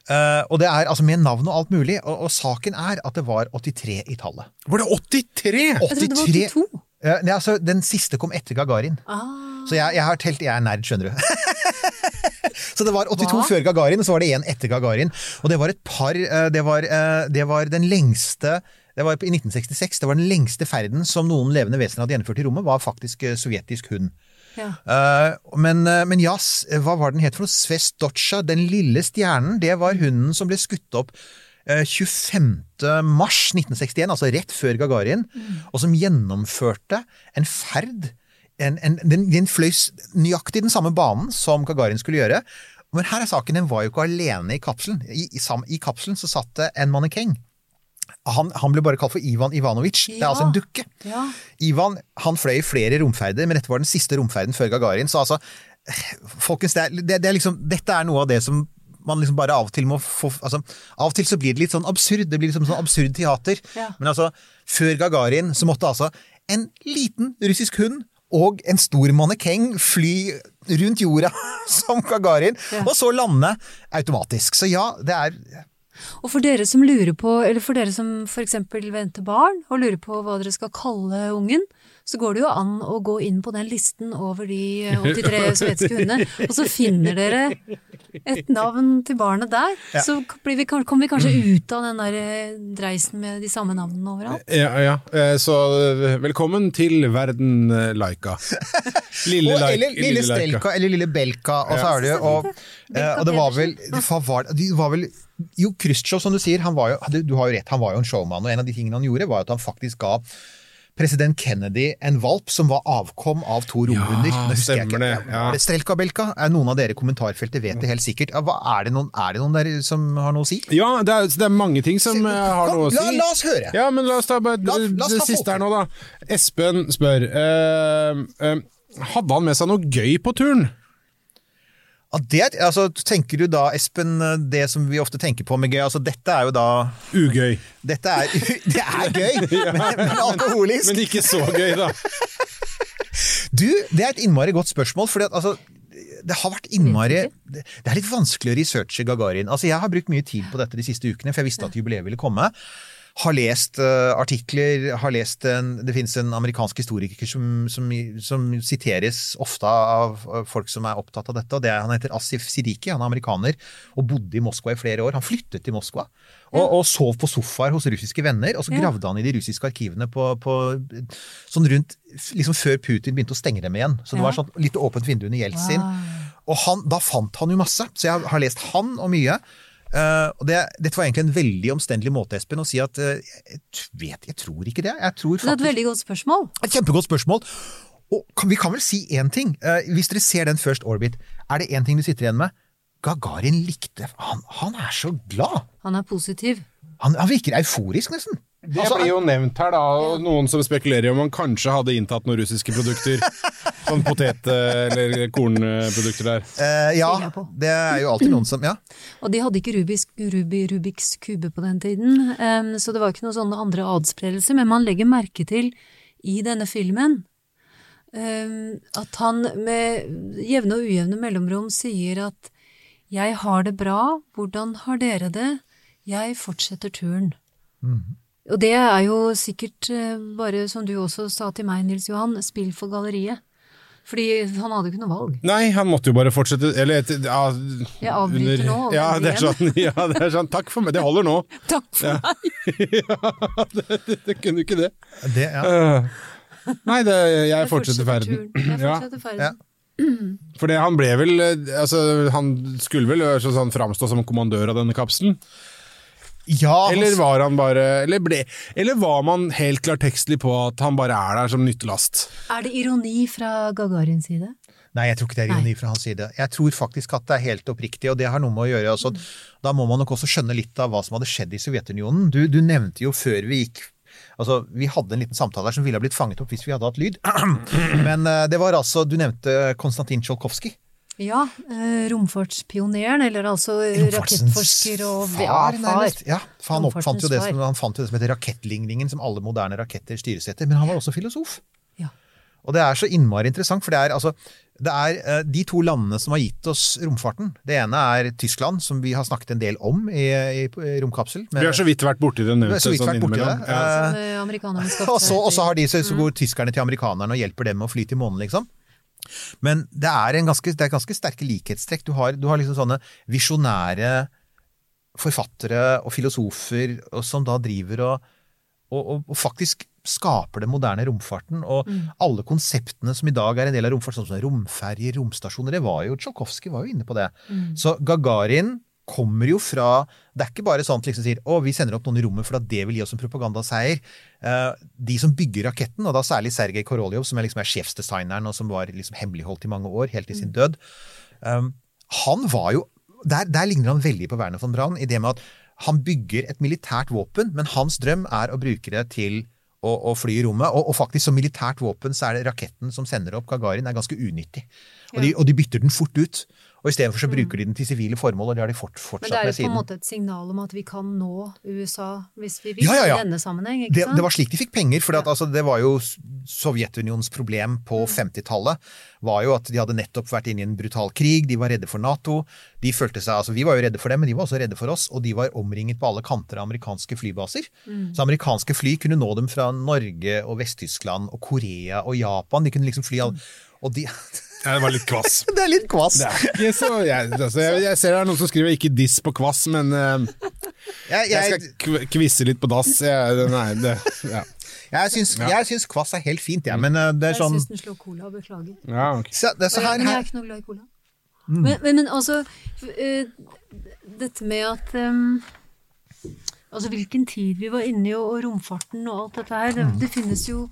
Uh, og det er altså med navn og alt mulig. Og, og saken er at det var 83 i tallet. Var det 83? Jeg trodde det var 82. Uh, nei, altså, den siste kom etter Gagarin. Ah, Så jeg, jeg har telt, jeg er nerd, skjønner du. så det var 82 Hva? før Gagarin, og så var det én etter Gagarin. Og det var et par eh, Det var, eh, det var den lengste det var i 1966. Det var den lengste ferden som noen levende vesener hadde gjennomført i rommet, var faktisk eh, sovjetisk hund. ja. Men, men ja, hva var den het for noe? Svestotcha, den lille stjernen, det var hunden som ble skutt opp eh, 25. mars 1961, altså rett før Gagarin, og som gjennomførte en ferd en, en, den, den fløy nøyaktig den samme banen som Gagarin skulle gjøre. Men her er saken, den var jo ikke alene i kapselen. I, i, sam, i kapselen så satt det en mannekeng. Han, han ble bare kalt for Ivan Ivanovic. Det er altså en dukke. ja. Ivan han fløy flere romferder, men dette var den siste romferden før Gagarin. Så altså, folkens, det er, det, det er liksom, dette er noe av det som man liksom bare av og til må få altså, Av og til så blir det litt sånn absurd. Det blir liksom sånn absurd teater. Ja. Men altså, før Gagarin så måtte altså en liten russisk hund og en stor mannekeng fly rundt jorda som Gagarin, Ja. og så lande automatisk. Så ja, det er Og for dere som lurer på, eller for dere som f.eks. venter barn og lurer på hva dere skal kalle ungen, så går det jo an å gå inn på den listen over de 83 sovjetiske hundene, og så finner dere et navn til barnet der. Så blir vi, kommer vi kanskje ut av den der eh, dreisen med de samme navnene overalt. Ja, ja. Eh, Så eh, velkommen til verden eh, Laika. Lille, Laika. Eller lille Laika. Strelka, eller lille Belka, og så er det jo og, eh, og det var vel, hva var, det- de var vel Jo, Khrusjtsjov, som du sier, han var jo, du- du har jo rett, han var jo en showman, og en av de tingene han gjorde, var at han faktisk ga president Kennedy en valp som var avkom av to romhunder. Ja, stemmer det, ja. Strelka Belka? Er noen av dere i kommentarfeltet vet det helt sikkert. Er, det noen, er det noen der som har noe å si? Ja, det er, det er mange ting som Se, har Kom, noe å si. la, la oss høre! Ja, men la oss ta bare La- la oss det siste folk. her nå, da. Espen spør eh, eh, Hadde han med seg noe gøy på turen? Ja, det, altså, tenker du da, Espen, det som vi ofte tenker på med gøy, altså dette er jo da Ugøy. Dette er, det er gøy, men, men alkoholisk. Men ikke så gøy, da. Du, det er et innmari godt spørsmål, fordi at altså det har vært innmari Det det er litt vanskelig å researche Gagarin. Altså, jeg har brukt mye tid på dette de siste ukene, for jeg visste at jubileet ville komme. Har lest uh, artikler, har lest en, Det finnes en amerikansk historiker som, som, som siteres ofte av folk som er opptatt av dette. og det er, Han heter Asif Sidiki, han er amerikaner og bodde i Moskva i flere år. Han flyttet til Moskva og, og sov på sofaer hos russiske venner. Og så Ja. gravde han i de russiske arkivene på, på sånn rundt liksom før Putin begynte å stenge dem igjen. Så det Ja. var sånn litt åpent vindu under Jeltsin. Wow. Og han, da fant han jo masse, så jeg har lest han og mye. Eh, og det, Dette var egentlig en veldig omstendelig måte, Espen, å si at eh, jeg vet, jeg tror ikke det. Jeg tror Det er et veldig godt spørsmål. et kjempegodt spørsmål. Og kan, vi kan vel si én ting. Eh, hvis dere ser den First Orbit, er det én ting du sitter igjen med? Gagarin likte Han, han er så glad! Han er positiv. Han, han virker euforisk, nesten. Det Altså, blir jo nevnt her, da. Noen som spekulerer i om han kanskje hadde inntatt noen russiske produkter. Sånn potet- eller kornprodukter der. eh, ja, det er jo alltid noen som Ja. Og de hadde ikke Rubiks, Rubi, Rubiks kube på den tiden, um, så det var ikke noen sånne andre adspredelser. Men man legger merke til i denne filmen um, at han med jevne og ujevne mellomrom sier at 'jeg har det bra, hvordan har dere det? Jeg fortsetter turen'. Og det er jo sikkert eh, bare, som du også sa til meg, Nils Johan, spill for galleriet. Fordi han hadde ikke noe valg. Nei, han måtte jo bare fortsette Eller et, ja, Jeg avbryter under- nå, Ja, det er sånn, ja, det er sånn. Takk for meg. Det holder nå. Takk for Ja. meg! ja, det, det, det kunne ikke det. Det, ja. Øh. Nei, det, jeg Jeg fortsetter ferden. Jeg fortsetter ferden. Ja. for han ble vel eh, Altså, han skulle vel øh, sånn framstå som kommandør av denne kapselen? Ja Eller var han bare Eller, ble, eller var man helt klartekstlig på at han bare er der som nyttelast? Er det ironi fra Gagarins side? Nei, jeg tror ikke det er Nei. ironi fra hans side. Jeg tror faktisk at det er helt oppriktig, og det har noe med å gjøre altså, Da må man nok også skjønne litt av hva som hadde skjedd i Sovjetunionen. Du, du nevnte jo før vi gikk Altså, Vi hadde en liten samtale her som ville ha blitt fanget opp hvis vi hadde hatt lyd. Men eh, det var altså Du nevnte Konstantin Tsjolkovskij. Ja, eh, romfartspioneren, eller altså rakettforsker og far, ja, nærmest. Ja, for han, oppfant jo det som, han fant jo det som heter rakettligningen, som alle moderne raketter styres etter. Men han var også filosof. Ja. Og det er så innmari interessant, for det er altså det er eh, de to landene som har gitt oss romfarten. Det ene er Tyskland, som vi har snakket en del om i, i, i Romkapsel. Vi har så vidt vært borti det. Vi har så vidt sånn vært borti det. Ja. Eh, Og så, og så har de så, så går tyskerne til amerikanerne og hjelper dem med å fly til månen, liksom. Men det er, en ganske, det er ganske sterke likhetstrekk. Du har, du har liksom sånne visjonære forfattere og filosofer og, som da driver og, og, og, faktisk skaper den moderne romfarten. Og Mm. alle konseptene som i dag er en del av romfart, sånn som romferjer, romstasjoner, det var jo Tsjokowskij var jo inne på det. Mm. Så Gagarin kommer jo fra Det er ikke bare sånn at liksom sier å, vi sender opp noen i rommet for at det vil gi oss en propagandaseier. Eh, de som bygger raketten, og da særlig Sergej Koroljov, som er, liksom er sjefsdesigneren og som var liksom hemmeligholdt i mange år, helt til sin død, um, han var jo der, der ligner han veldig på Werner von Braun i det med at han bygger et militært våpen, men hans drøm er å bruke det til å, å fly i rommet. Og, og faktisk som militært våpen så er det raketten som sender opp Gagarin, er ganske unyttig. Og, de, og de bytter den fort ut. Og istedenfor så bruker de den til sivile formål, og det har de fort, Men det er jo på en måte et signal om at vi kan nå USA hvis vi vil, Ja, ja, ja. i denne sammenheng. ikke Det, sant? det var slik de fikk penger, for at, altså, det var jo Sovjetunionens problem på 50-tallet. var jo at De hadde nettopp vært inne i en brutal krig, de var redde for Nato. de følte seg, altså Vi var jo redde for dem, men de var også redde for oss. Og de var omringet på alle kanter av amerikanske flybaser. Så amerikanske fly kunne nå dem fra Norge og Vest-Tyskland og Korea og Japan. De kunne liksom fly all... Og de Ja, det var litt kvass. Det er litt kvass! Det er ikke så, jeg, altså, jeg, jeg ser det er noen som skriver 'ikke diss på kvass', men uh, Jeg, jeg jeg, skal kv- kvisse litt på dass. Jeg, nei, det, ja. jeg, syns, jeg syns kvass er helt fint, jeg. Men eh, det er Jeg sånn syns den slår cola, beklager. Ja, ok. så, det, så her, men jeg er ikke noe glad i cola. Mm. Men, men, men altså uh, Dette med at um, Altså hvilken tid vi var inne i, og, og romfarten og alt dette her. Det, Mm. det finnes jo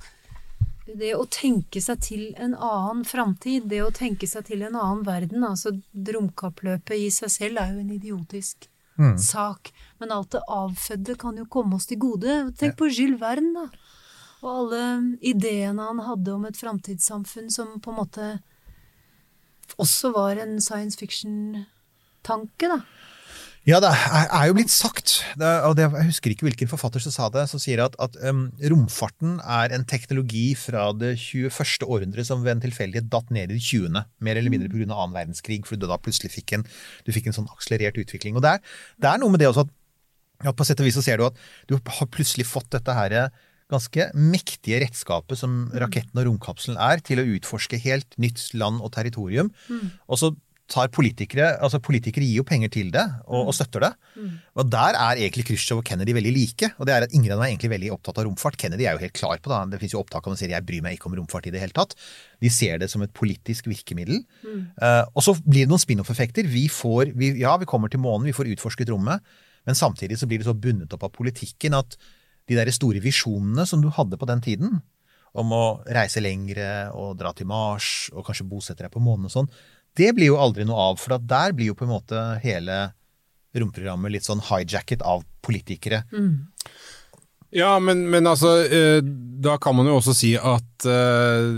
det å tenke seg til en annen framtid, det å tenke seg til en annen verden altså Romkappløpet i seg selv er jo en idiotisk Mm. sak. Men alt det avfødde kan jo komme oss til gode. Tenk på Jules Verne, da. Og alle ideene han hadde om et framtidssamfunn som på en måte også var en science fiction-tanke, da. Ja, det er, jo blitt sagt, og det, jeg husker ikke hvilken forfatter som sa det, som sier at, at um, romfarten er en teknologi fra det 21. århundre som ved en tilfeldighet datt ned i det 20., mer eller mindre pga. annen verdenskrig, fordi du da plutselig fikk en, du fikk en sånn akselerert utvikling. Og det er, det er noe med det også at at på sett og vis så ser du at du har plutselig fått dette her ganske mektige redskapet som raketten og romkapselen er, til å utforske helt nytt land og territorium. Og så tar politikere altså Politikere gir jo penger til det, og, og støtter det. Og der er egentlig Khrusjtsjov og Kennedy veldig like. Og det er at ingen av dem er egentlig veldig opptatt av romfart. Kennedy er jo helt klar på det. Det fins opptak av han sier 'jeg bryr meg ikke om romfart i det hele tatt'. De ser det som et politisk virkemiddel. Eh, og så blir det noen spin-off-effekter. Vi får, vi, ja, vi kommer til månen, vi får utforsket rommet, men samtidig så blir det så bundet opp av politikken at de der store visjonene som du hadde på den tiden, om å reise lengre og dra til Mars og kanskje bosette deg på månen og sånn, det blir jo aldri noe av, for der blir jo på en måte hele romprogrammet litt sånn hijacket av politikere. Ja, men, men altså, eh, da kan man jo også si at eh,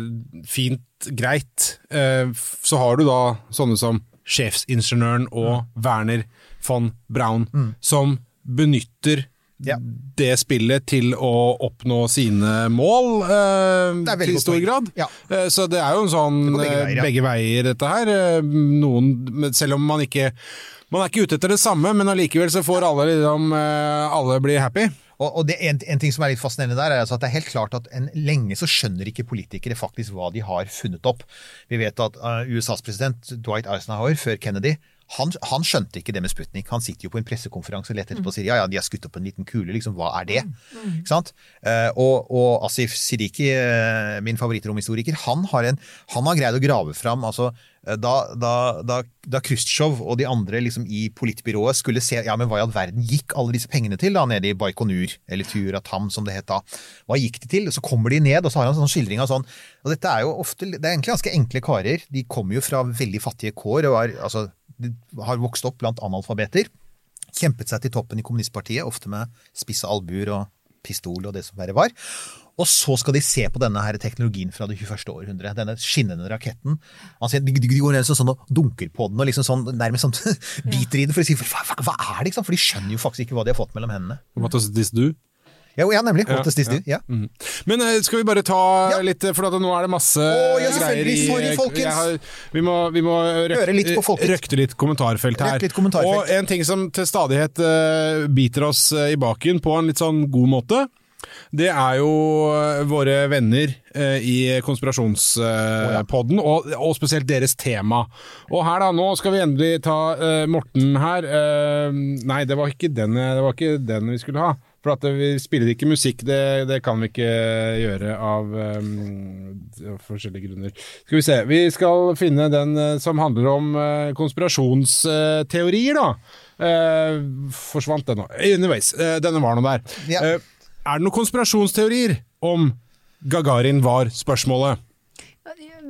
fint, greit, eh, så har du da sånne som sjefsingeniøren og Werner von Braun, som benytter Ja. det spillet til å oppnå sine mål eh, til stor poeng. grad. Ja. Eh, så det er jo en sånn begge eh, veier, ja. begge veier, dette her. Eh, Noen, selv om man ikke man er ikke ute etter det samme, men allikevel så får alle liksom eh, Alle bli happy. Og, og det, en, en ting som er litt fascinerende der, er altså at det er helt klart at en, lenge så skjønner ikke politikere faktisk hva de har funnet opp. Vi vet at uh, USAs president Dwight Eisenhower før Kennedy han, han skjønte ikke det med Sputnik. Han sitter jo på en pressekonferanse og leter etterpå og sier ja, ja, de har skutt opp en liten kule, liksom, hva er det? Ikke sant? Eh, og, og Asif Siddiqui, eh, min favorittromhistoriker, han har, en, han har greid å grave fram altså, eh, da, da, da, da Khrusjtsjov og de andre liksom, i politbyrået skulle se ja, men hva i all verden gikk alle disse pengene til da, nede i Baikonur, eller Turatam som det het da. Hva gikk de til? Så kommer de ned, og så har han en sånn skildring av sånn Og dette er jo ofte Det er egentlig ganske enkle karer. De kommer jo fra veldig fattige kår og er, altså, har vokst opp blant analfabeter. Kjempet seg til toppen i kommunistpartiet, ofte med spisse albuer og pistol og det som verre var. Og så skal de se på denne her teknologien fra det 21. århundre, denne skinnende raketten. Altså, de, de går ned sånn og dunker på den og liksom sånn, nærmest sånn biter i den for å si hva, hva, er det? For de skjønner jo faktisk ikke hva de har fått mellom hendene. Does this? Ja, ja nemlig. Ja, What does? Ja. Mm. Men eh, skal vi bare ta Ja. litt, for at nå er det masse ja, greier i Sorry, folkens. har- vi må, vi må røk, Høre litt på folket. røkte litt kommentarfelt her. Litt kommentarfelt. Og en ting som til stadighet uh, biter oss eh, i baken på en litt sånn god måte, det er jo eh, våre venner eh, i konspirasjonspodden, og, og spesielt deres tema. Og her da, nå skal vi endelig ta eh, Morten her. Eh, nei, det var ikke den, det var ikke den vi skulle ha. For at vi spiller ikke musikk, det, det kan vi ikke gjøre av um, forskjellige grunner. Skal vi se, vi skal finne den eh, som handler om eh, konspirasjonsteorier, da. Uh, forsvant den nå. Anyways, uh, denne var nå der. Ja. Uh, er det noen konspirasjonsteorier om Gagarin var spørsmålet?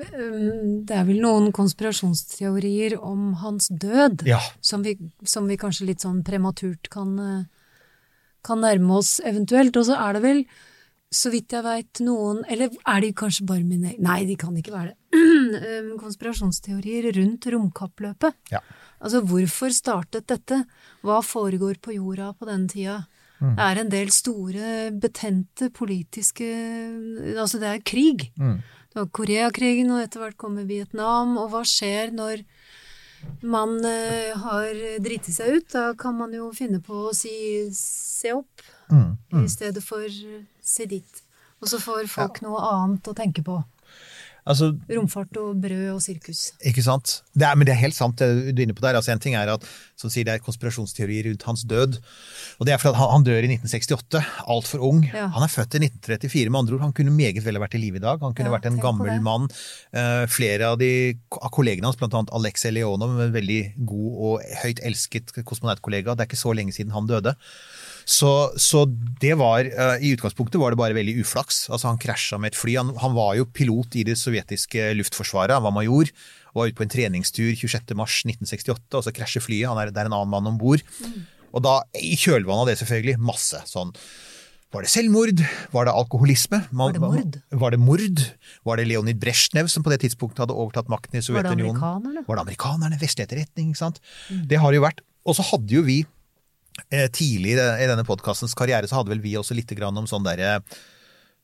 Det er vel noen konspirasjonsteorier om hans død, Ja. som, vi, som vi kanskje litt sånn prematurt kan, kan nærme oss eventuelt. Og så er det vel, så vidt jeg veit, noen Eller er de kanskje bare mine Nei, de kan ikke være det. Um, Konspirasjonsteorier rundt romkappløpet. Ja. Altså, hvorfor startet dette? Hva foregår på jorda på denne tida? Det er en del store, betente politiske Altså, det er krig. Det var Koreakrigen, og etter hvert kommer Vietnam. Og hva skjer når man eh, har driti seg ut? Da kan man jo finne på å si 'se opp', i stedet for eh, 'se dit'. Og så får folk noe annet å tenke på. Altså, Romfart og brød og sirkus. Ikke sant? Det er, men det er helt sant det du er inne på der. Altså, en ting er at som sier det er konspirasjonsteorier rundt hans død. Og det er fordi han, han dør i 1968, altfor ung. Ja. Han er født i 1934, med andre ord. Han kunne meget vel ha vært i live i dag. Han kunne Ja, vært en gammel mann. Uh, flere av, de, av kollegene hans, bl.a. Alex Leonov, en veldig god og høyt elsket kosmonautkollega. Det er ikke så lenge siden han døde. Så, så det var eh, I utgangspunktet var det bare veldig uflaks. Altså Han krasja med et fly. Han, han var jo pilot i det sovjetiske luftforsvaret, han var major. Var ute på en treningstur 26.3.1968, og så krasjer flyet. Han er, det er en annen mann om bord. Og da, i kjølvannet av det, selvfølgelig, masse sånn var det selvmord? Var det alkoholisme? Man- Var det mord? Var det mord? Var det Leonid Brezjnev som på det tidspunktet hadde overtatt makten i Var det Sovjetunionen? amerikanerne? Var det amerikanerne? Vestlig etterretning, ikke sant? Det har det jo vært. Og så hadde jo vi tidlig i denne podkastens karriere, så hadde vel vi også litt grann om sånn derre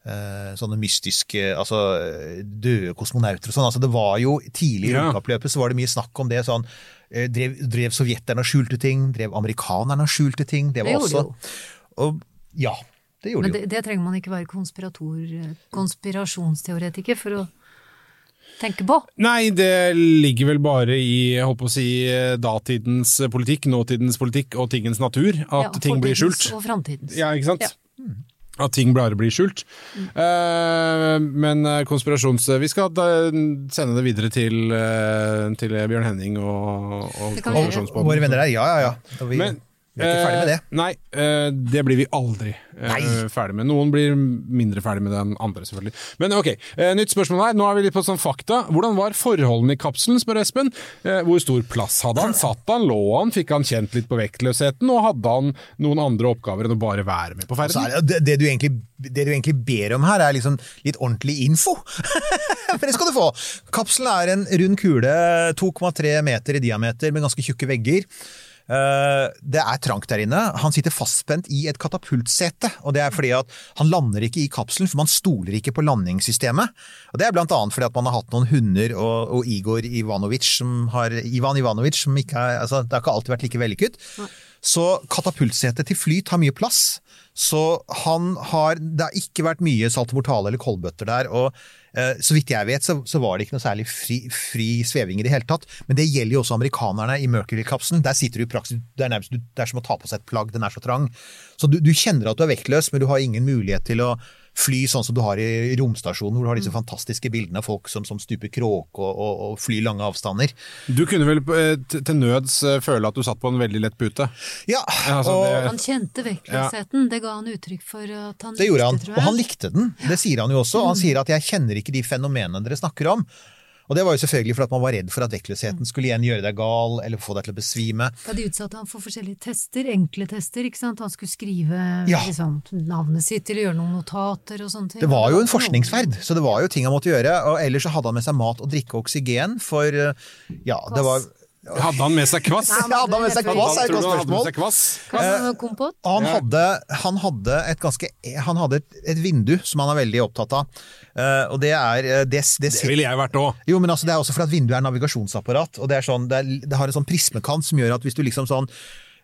eh, Sånne mystiske altså eh, døde kosmonauter og sånn. Altså det var jo Tidlig i Ja. romkappløpet så var det mye snakk om det. sånn eh, Drev, drev sovjeterne og skjulte ting? Drev amerikanerne og skjulte ting? Det var Det også og, Ja, det gjorde Men de det, jo. det trenger man ikke være konspirator, konspirasjonsteoretiker for å tenke på. Nei, det ligger vel bare i jeg håper å si, datidens politikk, nåtidens politikk og tingens natur at Ja, ting blir skjult. Og framtidens. Ja, ikke sant? Ja. At ting bare blir skjult. Eh, men eh, konspirasjons... Vi skal da sende det videre til, eh, til Bjørn Henning og, og konspirasjonspodden. Våre venner der, ja ja ja. Vi, Men, vi er ikke ferdig med det. Eh, nei, eh, det blir vi aldri eh, ferdig med. Noen blir mindre ferdig med det enn andre, selvfølgelig. Men ok, eh, nytt spørsmål her. Nå er vi litt på sånn fakta. Hvordan var forholdene i kapselen, spør Espen. Hvor stor plass hadde han? Satt han? Lå han? Fikk han kjent litt på vektløsheten? Og hadde han noen andre oppgaver enn å bare være med på ferden? er det, det, du egentlig, det du egentlig ber om her, er liksom litt ordentlig info. For det skal du få! Kapselen er en rund kule, 2,3 meter i diameter med ganske tjukke vegger. Eh, Det er trangt der inne. Han sitter fastspent i et katapultsete. og Det er fordi at han lander ikke i kapselen, for man stoler ikke på landingssystemet. Og Det er blant annet fordi at man har hatt noen hunder og, og Igor Ivanovic, som har, Ivan Ivanovic, som ikke har altså, det har ikke alltid vært like vellykket. Så katapultsetet til fly tar mye plass. Så han har Det har ikke vært mye saltomortale eller koldbøtter der. og Så vidt jeg vet, så, var det ikke noe særlig fri, fri sveving i det hele tatt. Men det gjelder jo også amerikanerne i Mercury-kapselen. Der sitter du i praksis Det er nærmest det er som å ta på seg et plagg, den er så trang. Så du, du kjenner at du er vektløs, men du har ingen mulighet til å fly sånn som du har i romstasjonen, hvor du har disse fantastiske bildene av folk som, som stuper kråke og, og, og flyr lange avstander. Du kunne vel eh, til nøds eh, føle at du satt på en veldig lett pute? Ja, altså, og det- Han kjente vektløsheten. Det ga han uttrykk for at han Det gjorde han, likte, tror og jeg. han likte den. Det sier han jo også. Han sier at 'jeg kjenner ikke de fenomenene dere snakker om'. Og det var jo selvfølgelig fordi man var redd for at vektløsheten skulle igjen gjøre deg gal, eller få deg til å besvime. Ja, de utsatte han for forskjellige tester, enkle tester, ikke sant. Han skulle skrive Ja. liksom, navnet sitt eller gjøre noen notater og sånne ting. Det var jo en forskningsferd, så det var jo ting han måtte gjøre. Og ellers så hadde han med seg mat og drikke og oksygen, for eh, ja, det var Hadde han med seg kvass? Nei, han hadde han med seg kvass, er et godt hadde spørsmål. kvass? Hva- Kompott? Han hadde, han hadde et ganske Han hadde et, et vindu som han er veldig opptatt av. Uh, og det er eh, det, det, Det ville jeg vært òg. Jo, men altså, det er også fordi at vinduet er navigasjonsapparat, og det, er sånn, det, er, det har en sånn prismekant som gjør at hvis du liksom sånn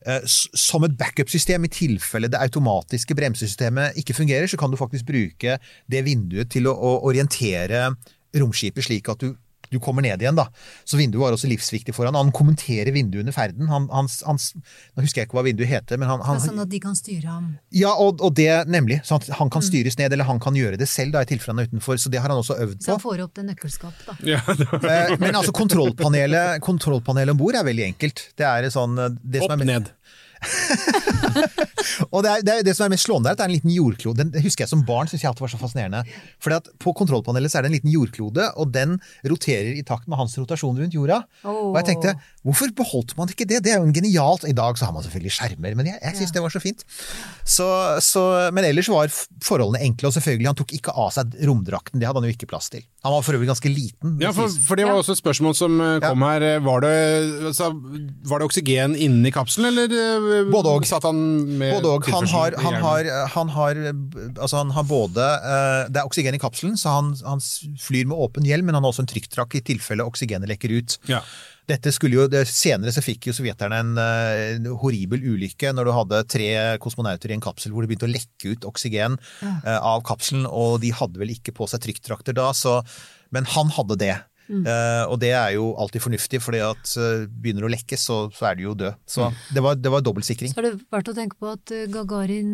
eh, som et backup-system i tilfelle det automatiske bremsesystemet ikke fungerer, så kan du faktisk bruke det vinduet til å, å orientere romskipet slik at du, du kommer ned igjen. da. Så vinduet var også livsviktig for han. Han kommenterer vinduet under ferden. Han, han, han, nå husker jeg ikke hva vinduet heter, men han, han sånn at de kan styre ham. ja, og, og det nemlig. Sånn at han kan styres ned, eller han kan gjøre det selv da, i tilfelle han er utenfor. Så det har han også øvd på. Så han får opp det nøkkelskapet, da. Ja, det Eh, Men altså, kontrollpanelet, kontrollpanelet om bord er veldig enkelt. Det er sånn eh, det som Opp er, ned. Og det, er, det, er, det som er mest slående, er at det er en liten jordklode. Den det husker jeg som barn synes jeg alltid var så fascinerende. Fordi at På kontrollpanelet så er det en liten jordklode, og den roterer i takt med hans rotasjon rundt jorda. Oh. Og jeg tenkte, hvorfor beholdt man ikke det? Det er jo en genialt I dag så har man selvfølgelig skjermer, men jeg, jeg syns det var så fint. Så, så, men ellers var forholdene enkle, og selvfølgelig, han tok ikke av seg romdrakten. Det hadde han jo ikke plass til. Han var for øvrig ganske liten. Ja, for, for det var også et spørsmål som kom kom her. Eh, Var det, altså, var det oksygen inni kapselen, eller eh, Både og. satt han med Både og. Han har, han, har, han, har, altså han har både eh, Det er oksygen i kapselen, så han, han flyr med åpen hjelm, men han har også en trykkdrakk i tilfelle oksygenet lekker ut. Ja. Dette skulle jo, Senere så fikk jo sovjeterne en, eh, en horribel ulykke når du hadde tre kosmonauter i en kapsel hvor det begynte å lekke ut oksygen eh, av kapselen, og de hadde vel ikke på seg trykkdrakter da, så, men han hadde det. Eh, og det er jo alltid fornuftig, for at eh, begynner det å lekke, så, så er du jo død. Så det var, det var dobbeltsikring. Så er det verdt å tenke på at eh, Gagarin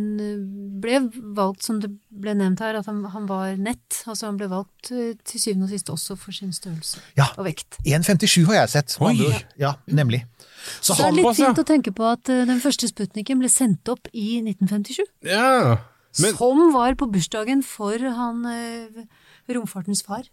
ble valgt, som det ble nevnt her, at han, han var nett. Altså han ble valgt til syvende og sist også for sin størrelse Ja. og vekt. 1,57 har jeg sett. Oi. Ja, nemlig. Så Så det er litt ja. fint å tenke på at den første Sputniken ble sendt opp i 1957. Ja. Men, som var på bursdagen for han romfartens far.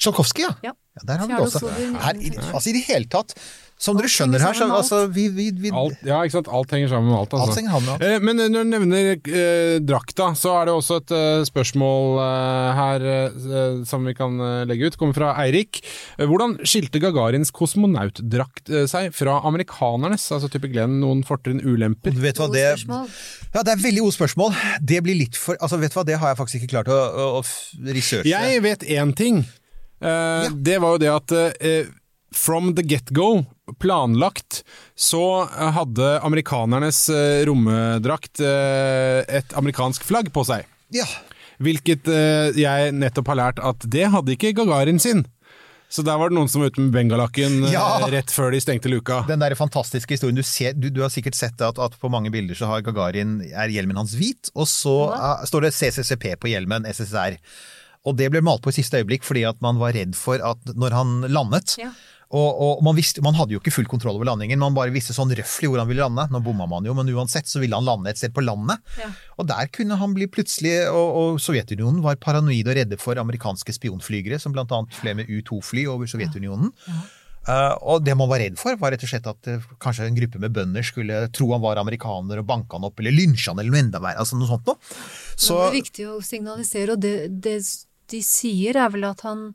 Tsjajkovskij, ja. Ja. Ja. Der har vi det også. Her, i, altså I det hele tatt, som dere skjønner her, så altså, vi, vi, vi alt, ja, ikke sant? Alt henger sammen med alt. Altså. Alt sammen med alt. Eh, Men når du nevner eh, drakta, så er det også et eh, spørsmål eh, her eh, som vi kan eh, legge ut. Kommer fra Eirik. Eh, hvordan skilte Gagarins kosmonautdrakt eh, seg fra amerikanernes? Altså type Glenn, noen fortrinn, ulemper? Du vet hva, det, ja, det er veldig gode spørsmål. Det blir litt for altså vet du hva, Det har jeg faktisk ikke klart å, å, å researche. Jeg vet én ting. Eh, Det var jo det at uh, from the get-go, planlagt, så eh, hadde amerikanernes uh, romdrakt et amerikansk flagg på seg. Ja. Hvilket jeg nettopp har lært at det hadde ikke Gagarin sin. Så der var det noen som var ute med bengalakken Ja. rett før de stengte luka. Den der fantastiske historien. Du, ser, du, du har sikkert sett at, at på mange bilder så har Gagarin, er hjelmen hans hvit, og så eh, står det CCCP på hjelmen, SSR. Og det ble malt på i siste øyeblikk fordi at man var redd for at når han landet Ja. Og, og man, visste, man hadde jo ikke full kontroll over landingen, man bare visste sånn røftlig hvor han ville lande. Nå bomma man jo, men uansett så ville han lande et sted på landet. Ja. Og der kunne han bli plutselig Og, og Sovjetunionen var paranoide og redde for amerikanske spionflygere, som annet fløy med U-2-fly over Sovjetunionen. Eh, og det man var redd for, var rett og slett at uh, kanskje en gruppe med bønder skulle tro han var amerikaner og banke han opp, eller lynsje han, eller noe enda verre. Altså noe sånt noe. Så det er viktig å signalisere, og det, det de sier er vel at han,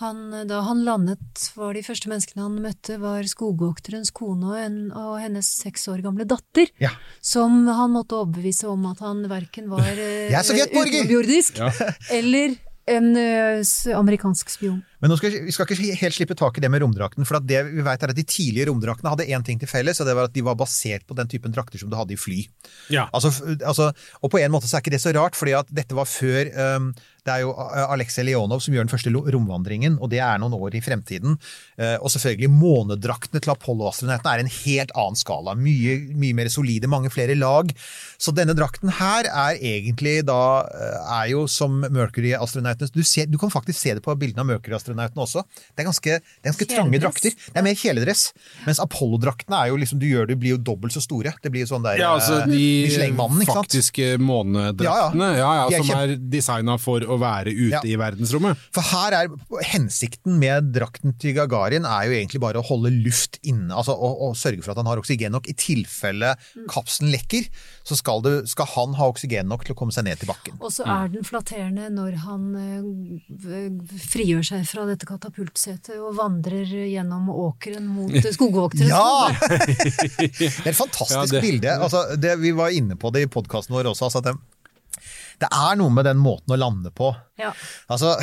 han Da han landet, var de første menneskene han møtte, var skogvokterens kone og, en, og hennes seks år gamle datter. Ja. Som han måtte overbevise om at han verken var eh, sovjetborger! utenomjordisk eller en eh, amerikansk spion. Men nå skal, vi skal ikke helt slippe tak i det med romdrakten. for at det vi vet er at De tidlige romdraktene hadde én ting til felles, og det var at de var basert på den typen drakter som du hadde i fly. Ja. Altså, altså, og på en måte så er ikke det så rart, fordi at dette var før um, Det er jo A- Aleksej Leonov som gjør den første romvandringen, og det er noen år i fremtiden. Eh, og selvfølgelig månedraktene til Apollo-astronautene er en helt annen skala. Mye, mye mer solide, mange flere lag. Så denne drakten her er egentlig da eh, er jo som Mercury-astronautene du, du kan faktisk se det på bildene av Mercury-astronautene også. Det er ganske, det er ganske trange drakter. Det er mer kjeledress. Mens Apollo-draktene er jo liksom, du gjør det blir jo dobbelt så store. Det blir jo sånn der Ja, altså De, de Michelin-mannen, ikke sant? faktiske månedraktene, ja, ja, ja, ja, som er designa for å være ute Ja. i verdensrommet. For her er hensikten med drakten til Gagarin er jo egentlig bare å holde luft inne, altså å, å sørge for at han har oksygen nok. I tilfelle kapselen lekker, så skal, det, skal han ha oksygen nok til å komme seg ned til bakken. Og så er den flatterende når han eh, frigjør seg fra dette katapultsetet og vandrer gjennom åkeren mot skogvoktere. Ja! Det er et fantastisk Ja, det- bilde. Altså, det, vi var inne på det i podkasten vår også. Altså, at det, er noe med den måten å lande på. Ja. Altså,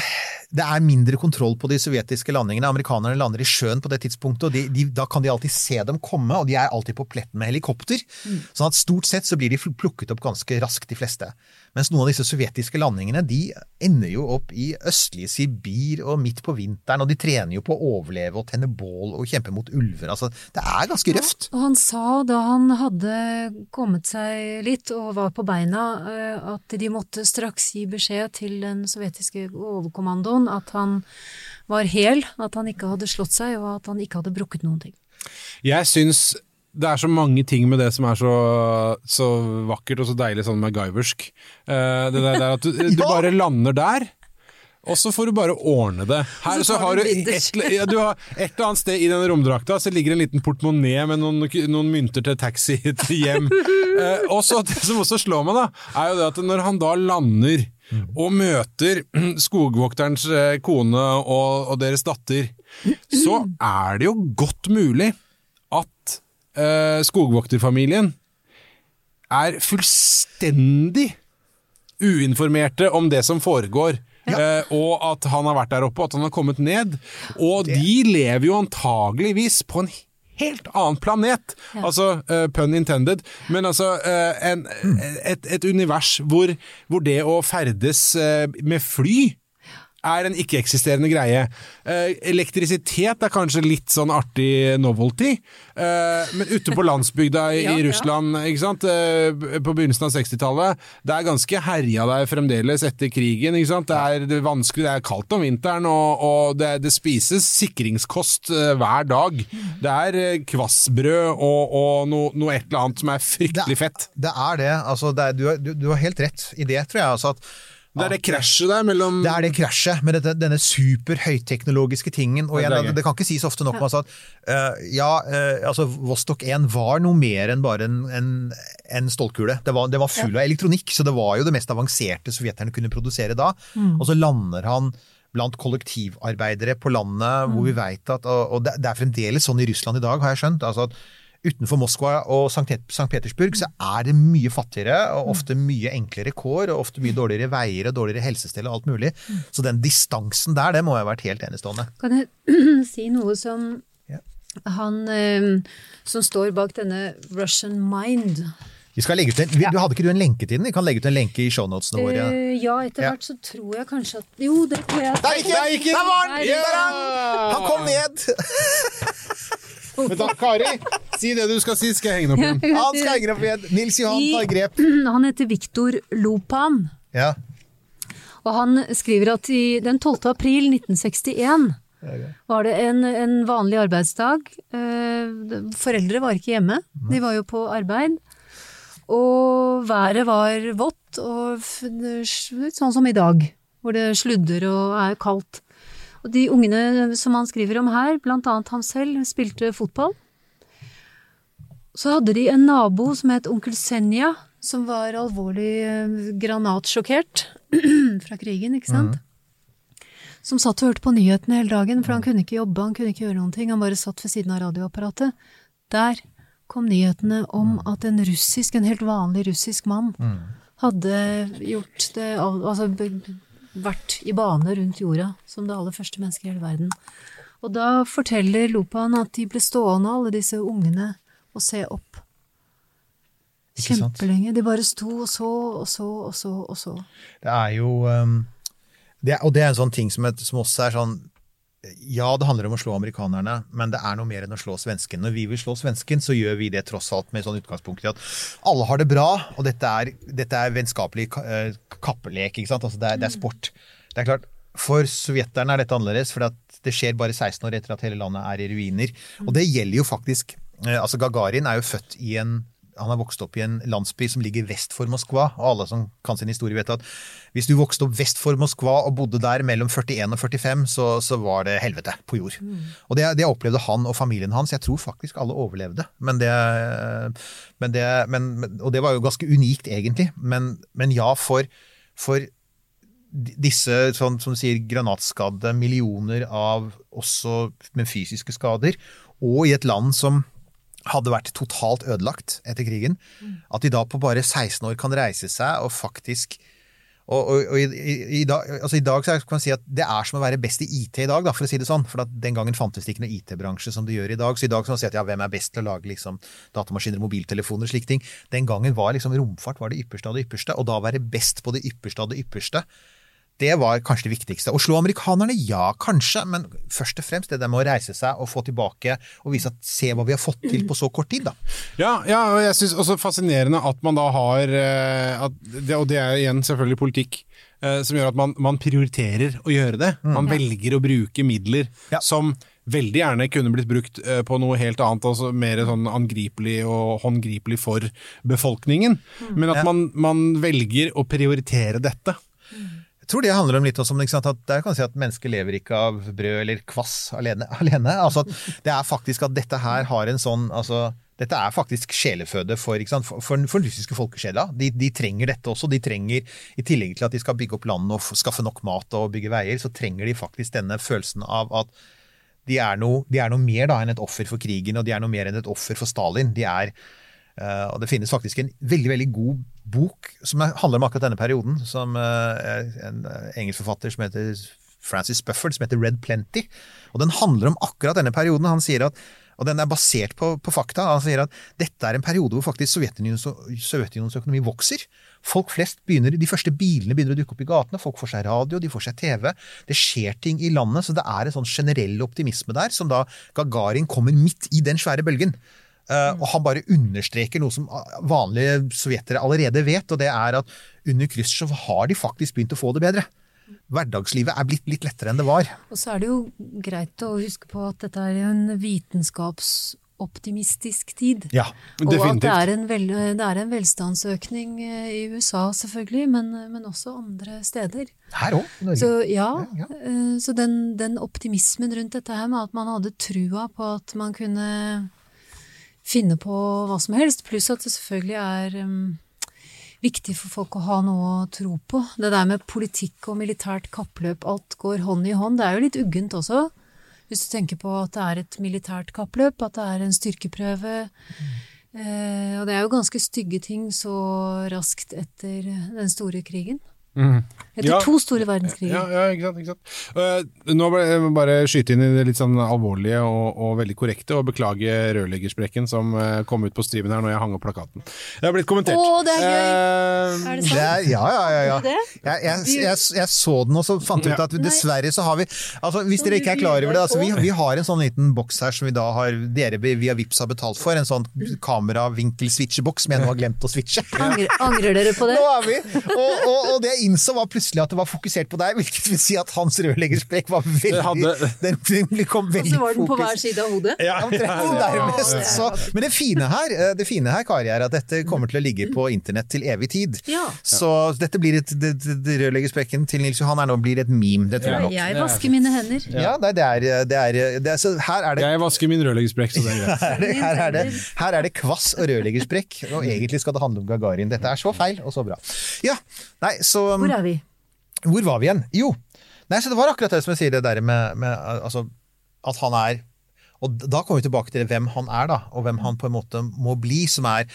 det er mindre kontroll på de sovjetiske landingene. Amerikanerne lander i sjøen på det tidspunktet, og de, de, da kan de alltid se dem komme, og de er alltid på pletten med helikopter. Sånn at stort sett så blir de plukket opp ganske raskt, de fleste. Mens noen av disse sovjetiske landingene de ender jo opp i østlige Sibir og midt på vinteren, og de trener jo på å overleve og tenne bål og kjempe mot ulver. Altså, det er ganske røft. Og han sa da han hadde kommet seg litt og var på beina, eh, at de måtte straks gi beskjed til den sovjetiske overkommandoen at han var hel, at han ikke hadde slått seg, og at han ikke hadde brukket noen ting. Jeg syns det er så mange ting med det som er så, så vakkert og så deilig sånn MacGyversk. Uh, det der, at du, du bare lander der. Og så får du bare ordne det. Her så har du et, ja, du har et eller annet sted i den romdrakta så ligger en liten portemonee med noen, noen mynter til taxi til hjem. Eh, og så Det som også slår meg, da, er jo det at når han da lander og møter skogvokterens eh, kone og, og deres datter, så er det jo godt mulig at eh, skogvokterfamilien er fullstendig uinformerte om det som foregår. eh, og at han har vært der oppe, at han har kommet ned. Og de lever jo antageligvis på en helt annen planet. Altså, uh, pun intended. Men altså, uh, en, et, et univers hvor, hvor det å ferdes uh, med fly er en ikke-eksisterende greie. Uh, elektrisitet er kanskje litt sånn artig novelty, uh, men ute på landsbygda i, Ja, i ja. Russland, ikke sant? Uh, på begynnelsen av 60-tallet, det er ganske herja der fremdeles etter krigen. Ikke sant? Det er, det er vanskelig, det er kaldt om vinteren, og, og det, det spises sikringskost hver dag. Det er kvassbrød og, og noe, no et eller annet som er fryktelig fett. Det er det. Altså, det er, du, du, du har helt rett i det, tror jeg. Altså, at Det er det krasjet der mellom Det er det krasjet med dette, denne superhøyteknologiske tingen. Og igjen, det er det, kan ikke sies ofte nok. om at, uh, ja, uh, altså Vostok 1 var noe mer enn bare en, en, en stålkule. Det var, det var full av elektronikk, så det var jo det mest avanserte sovjeterne kunne produsere da. Og så lander han blant kollektivarbeidere på landet, hvor vi vet at Og, og det, det er fremdeles sånn i Russland i dag, har jeg skjønt. altså at Utenfor Moskva og St. Petersburg så er det mye fattigere og ofte mye enklere kår og ofte mye dårligere veier og dårligere helsestell og alt mulig. Så den distansen der, det må ha vært helt enestående. Kan jeg si noe som han eh, som står bak denne Russian Mind Vi skal legge ut en, ja. du Hadde ikke du en lenke til den? Vi kan legge ut en lenke i shownotene våre. Eh, ja, etter Ja. så tror jeg kanskje at Jo, det tror jeg. Der gikk den! Der var den! Han kom ned! Men da, Kari, si det du skal si, skal jeg henge opp igjen. Han skal henge opp igjen. Nils Johan tar grep. Han heter Viktor Lopan. Ja. Og han skriver at i den 12. april 1961 var det en, en vanlig arbeidsdag. Eh, Foreldre var ikke hjemme, de var jo på arbeid. Og været var vått, og sånn som i dag, hvor det sludder og er kaldt. Og de ungene som han skriver om her, blant annet han selv, spilte fotball. Så hadde de en nabo som het onkel Senja, som var alvorlig eh, granatsjokkert fra krigen, ikke sant? Som satt og hørte på nyhetene hele dagen, for han kunne ikke jobbe, han kunne ikke gjøre noen ting, han bare satt ved siden av radioapparatet. Der kom nyhetene om at en russisk, en helt vanlig russisk mann, hadde gjort det, al- altså vært i bane rundt jorda, som det aller første mennesket i hele verden. Og da forteller Lopan at de ble stående, alle disse ungene, og se opp. Kjempelenge. De bare sto og så og så og så og så. Det er jo um, det, er- Og det er en sånn ting som, et, som også er sånn Ja, det handler om å slå amerikanerne, men det er noe mer enn å slå svensken. Når vi vil slå svensken, så gjør vi det tross alt med sånn utgangspunkt i at alle har det bra, og dette er, dette er vennskapelig eh, kappelek. Altså det, er, det er sport. Det er klart, For sovjeterne er dette annerledes, for det skjer bare 16 år etter at hele landet er i ruiner. Og det gjelder jo faktisk eh, Altså, Gagarin er jo født i en han har vokst opp i en landsby som ligger vest for Moskva. Og alle som kan sin historie, vet at hvis du vokste opp vest for Moskva og bodde der mellom 41 og 45, så, så var det helvete på jord. Og det, det, opplevde han og familien hans. Jeg tror faktisk alle overlevde. Men det, men det, men, og det var jo ganske unikt, egentlig. Men, men ja, for, for disse sånn, som sier granatskadde, millioner av også med fysiske skader, og i et land som hadde vært totalt ødelagt etter krigen. At de da på bare 16 år kan reise seg og faktisk og, og, og i, i, i, dag, altså I dag kan man si at det er som å være best i IT i dag, da, for å si det sånn. For den gangen fantes det ikke noe IT-bransje som det gjør i dag. Så i dag kan man si at ja, hvem er best til å lage liksom, datamaskiner, mobiltelefoner og slike ting. Den gangen var liksom romfart var det ypperste av det ypperste, og da være best på det ypperste av det ypperste det var kanskje det viktigste. Å slå amerikanerne, ja, kanskje, men først og fremst det der med å reise seg og få tilbake og vise at se hva vi har fått til på så kort tid, da. Ja, ja og jeg syns også fascinerende at man da har eh, at, Og det er igjen selvfølgelig politikk. Eh, som gjør at man, man, prioriterer å gjøre det. Man mm. velger å bruke midler ja. som veldig gjerne kunne blitt brukt eh, på noe helt annet, altså mer sånn angripelig og håndgripelig for befolkningen. Mm. Men at man, man velger å prioritere dette. Mm tror det handler om litt også sant, at der kan si at mennesket lever ikke av brød eller kvass alene. alene. Altså, det er faktisk at dette her har en sånn altså, dette er faktisk sjeleføde for, for, for, for den russiske folkesjela. De, de, trenger dette også. De trenger, I tillegg til at de skal bygge opp landet og skaffe nok mat og bygge veier, så trenger de faktisk denne følelsen av at de er noe, de er noe mer da, enn et offer for krigen, og de er noe mer enn et offer for Stalin. De er, og Det finnes faktisk en veldig veldig god bok som handler om akkurat denne perioden, som eh, er en eh, engelsk forfatter som heter Francis Bufford, som heter Red Plenty. Og Den handler om akkurat denne perioden. Han sier at, og Den er basert på, på fakta. Han sier at dette er en periode hvor faktisk Sovjetunionens, Sovjetunionens økonomi vokser. Folk flest begynner, De første bilene begynner å dukke opp i gatene. Folk får seg radio, de får seg TV. Det skjer ting i landet. Så det er en sånn generell optimisme der, som da Gagarin kommer midt i den svære bølgen. Uh, og han bare understreker noe som vanlige sovjetere allerede vet, og det er at under Khrusjtsjov har de faktisk begynt å få det bedre. Hverdagslivet er blitt litt lettere enn det var. Og så er det jo greit å huske på at dette er en vitenskapsoptimistisk tid. Ja, definitivt. Og at det er, en, vel, det er en velstandsøkning eh, i USA selvfølgelig, men, men også andre steder. Her òg, i Norge. Så, ja, ja, ja. Eh, så den, den optimismen rundt dette her med at man hadde trua på at man kunne finne på hva som helst. Pluss at det selvfølgelig er um, viktig for folk å ha noe å tro på. Det der med politikk og militært kappløp, alt går hånd i hånd. Det er jo litt uggent også. Hvis du tenker på at det er et militært kappløp, at det er en styrkeprøve. Mm. Eh, og det er jo ganske stygge ting så raskt etter den store krigen. Mm. Etter ja. to store verdenskriger. Ja, ja, ikke sant. Ikke sant. Uh, nå ble jeg bare skyte inn i det litt sånn alvorlige og, og veldig korrekte, og beklage rørleggersprekken som uh, kom ut på streamen her når jeg hang opp plakaten. Det har blitt kommentert. Å, det er gøy! Uh, er det sant? Det er, ja, ja, ja. ja. Jeg, jeg, jeg, jeg, så den og så fant ut at dessverre så har vi altså Hvis dere ikke er klar over det, altså, vi, vi, har en sånn liten boks her som vi da har dere via Vips har betalt for. En sånn kameravinkelswitcheboks som jeg nå har glemt å switche. Angrer, angrer dere på det? Nå er vi! Og, og, og det innså var plutselig at det var fokusert på deg, hvilket vil si at hans rørleggersprekk var veldig hadde... den, den kom veldig fokus. Og så var den på hver side av hodet? Ja, nærmest. Så, men det fine her, eh, det fine her, Kari, er at dette kommer til å ligge på internett til evig tid. Ja. Så dette blir et det, det, rørleggersprekken til Nils Johan er nå blir et meme, det tror jeg nok. Jeg vasker mine hender. Ja, det er, det er, det er så her er det Jeg vasker min rørleggersprekk, så det er greit. her, er det, her er det kvass og rørleggersprekk, og egentlig skal det handle om Gagarin. Dette er så feil og så bra. Ja, nei, så Hvor er vi? Hvor var vi igjen? Jo, nei, så det var akkurat det som jeg sier, det der med, med altså, at han er og da kommer vi tilbake til hvem han er, da, og hvem han på en måte må bli. Som er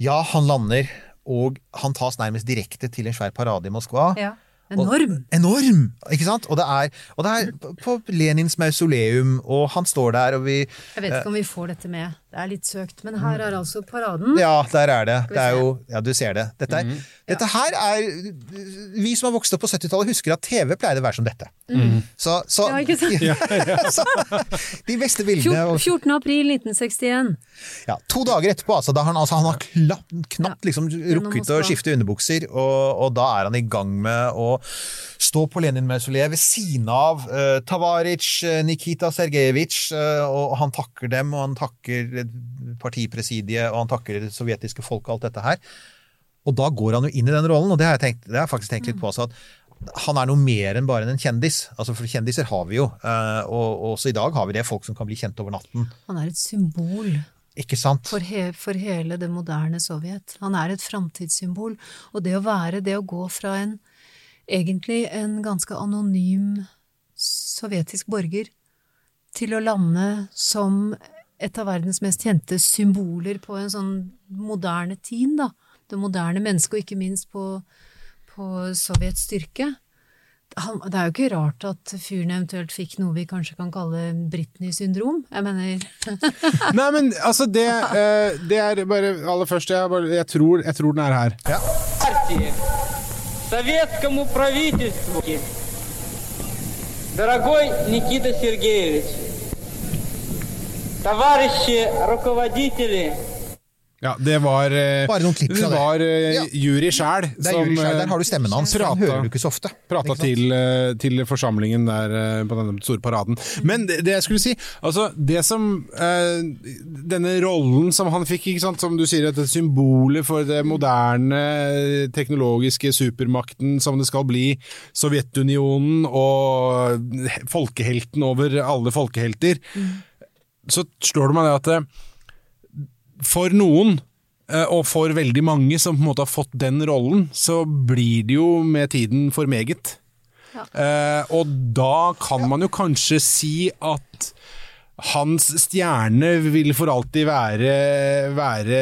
Ja, han lander, og han tas nærmest direkte til en svær parade i Moskva. Ja. Enorm! Og, enorm! Ikke sant? Og det, er, og det er på Lenins mausoleum, og han står der, og vi Jeg vet ikke om vi får dette med. Det er litt søkt, men her er altså paraden. Ja, der er det. det er jo, ja, du ser det. Dette, er, dette her er Vi som har vokst opp på 70-tallet, husker at TV pleide å være som dette. Så, så, Ja, ikke sant? så De beste bildene 14. april 1961. ja, To dager etterpå, altså, da har han, altså, han har knapt, knapt liksom, rukket å skifte underbukser, og, og da er han i gang med å stå på Lenin-mausoleet ved siden av uh, Tavaric, eh, Nikita Sergejevitsj, uh, og han takker dem, og han takker partipresidiet, og han takker det sovjetiske folk og alt dette her. Og da går han jo inn i den rollen, og det har jeg, tenkt, det har jeg faktisk tenkt litt på også, at han er noe mer enn bare en kjendis. Altså For kjendiser har vi jo, eh, og også i dag har vi det, folk som kan bli kjent over natten. Han er et symbol Ikke sant? for, he, for hele det moderne Sovjet. Han er et framtidssymbol. Og det å være, det å gå fra en egentlig en ganske anonym sovjetisk borger til å lande som et av verdens mest kjente symboler på en sånn moderne tid, da. Det moderne mennesket, og ikke minst på, på Sovjets styrke. Han, det er jo ikke rart at fyren eventuelt fikk noe vi kanskje kan kalle Britney-syndrom. Jeg mener Nei, men altså, det, eh, det er bare Aller først, jeg, bare, jeg, tror, jeg tror den er her. партии, советскому правительству. Дорогой Никита Сергеевич, товарищи руководители, ja, det var eh, Bare noen klipp fra det. var eh, Ja. jury sjæl Det er Juri Skjær, der har du stemmen hans, Prata, den hører du ikke så ofte. Prata til, eh, til forsamlingen der eh, på denne store paraden. Men det, det jeg skulle si, altså det som eh, Denne rollen som han fikk, ikke sant, som du sier, et symbolet for det moderne eh, teknologiske supermakten som det skal bli, Sovjetunionen og folkehelten over alle folkehelter, så slår det meg det at eh, for noen, eh, og for veldig mange som på en måte har fått den rollen, så blir det jo med tiden for meget. Eh, og da kan man jo kanskje si at hans stjerne vil for alltid være, være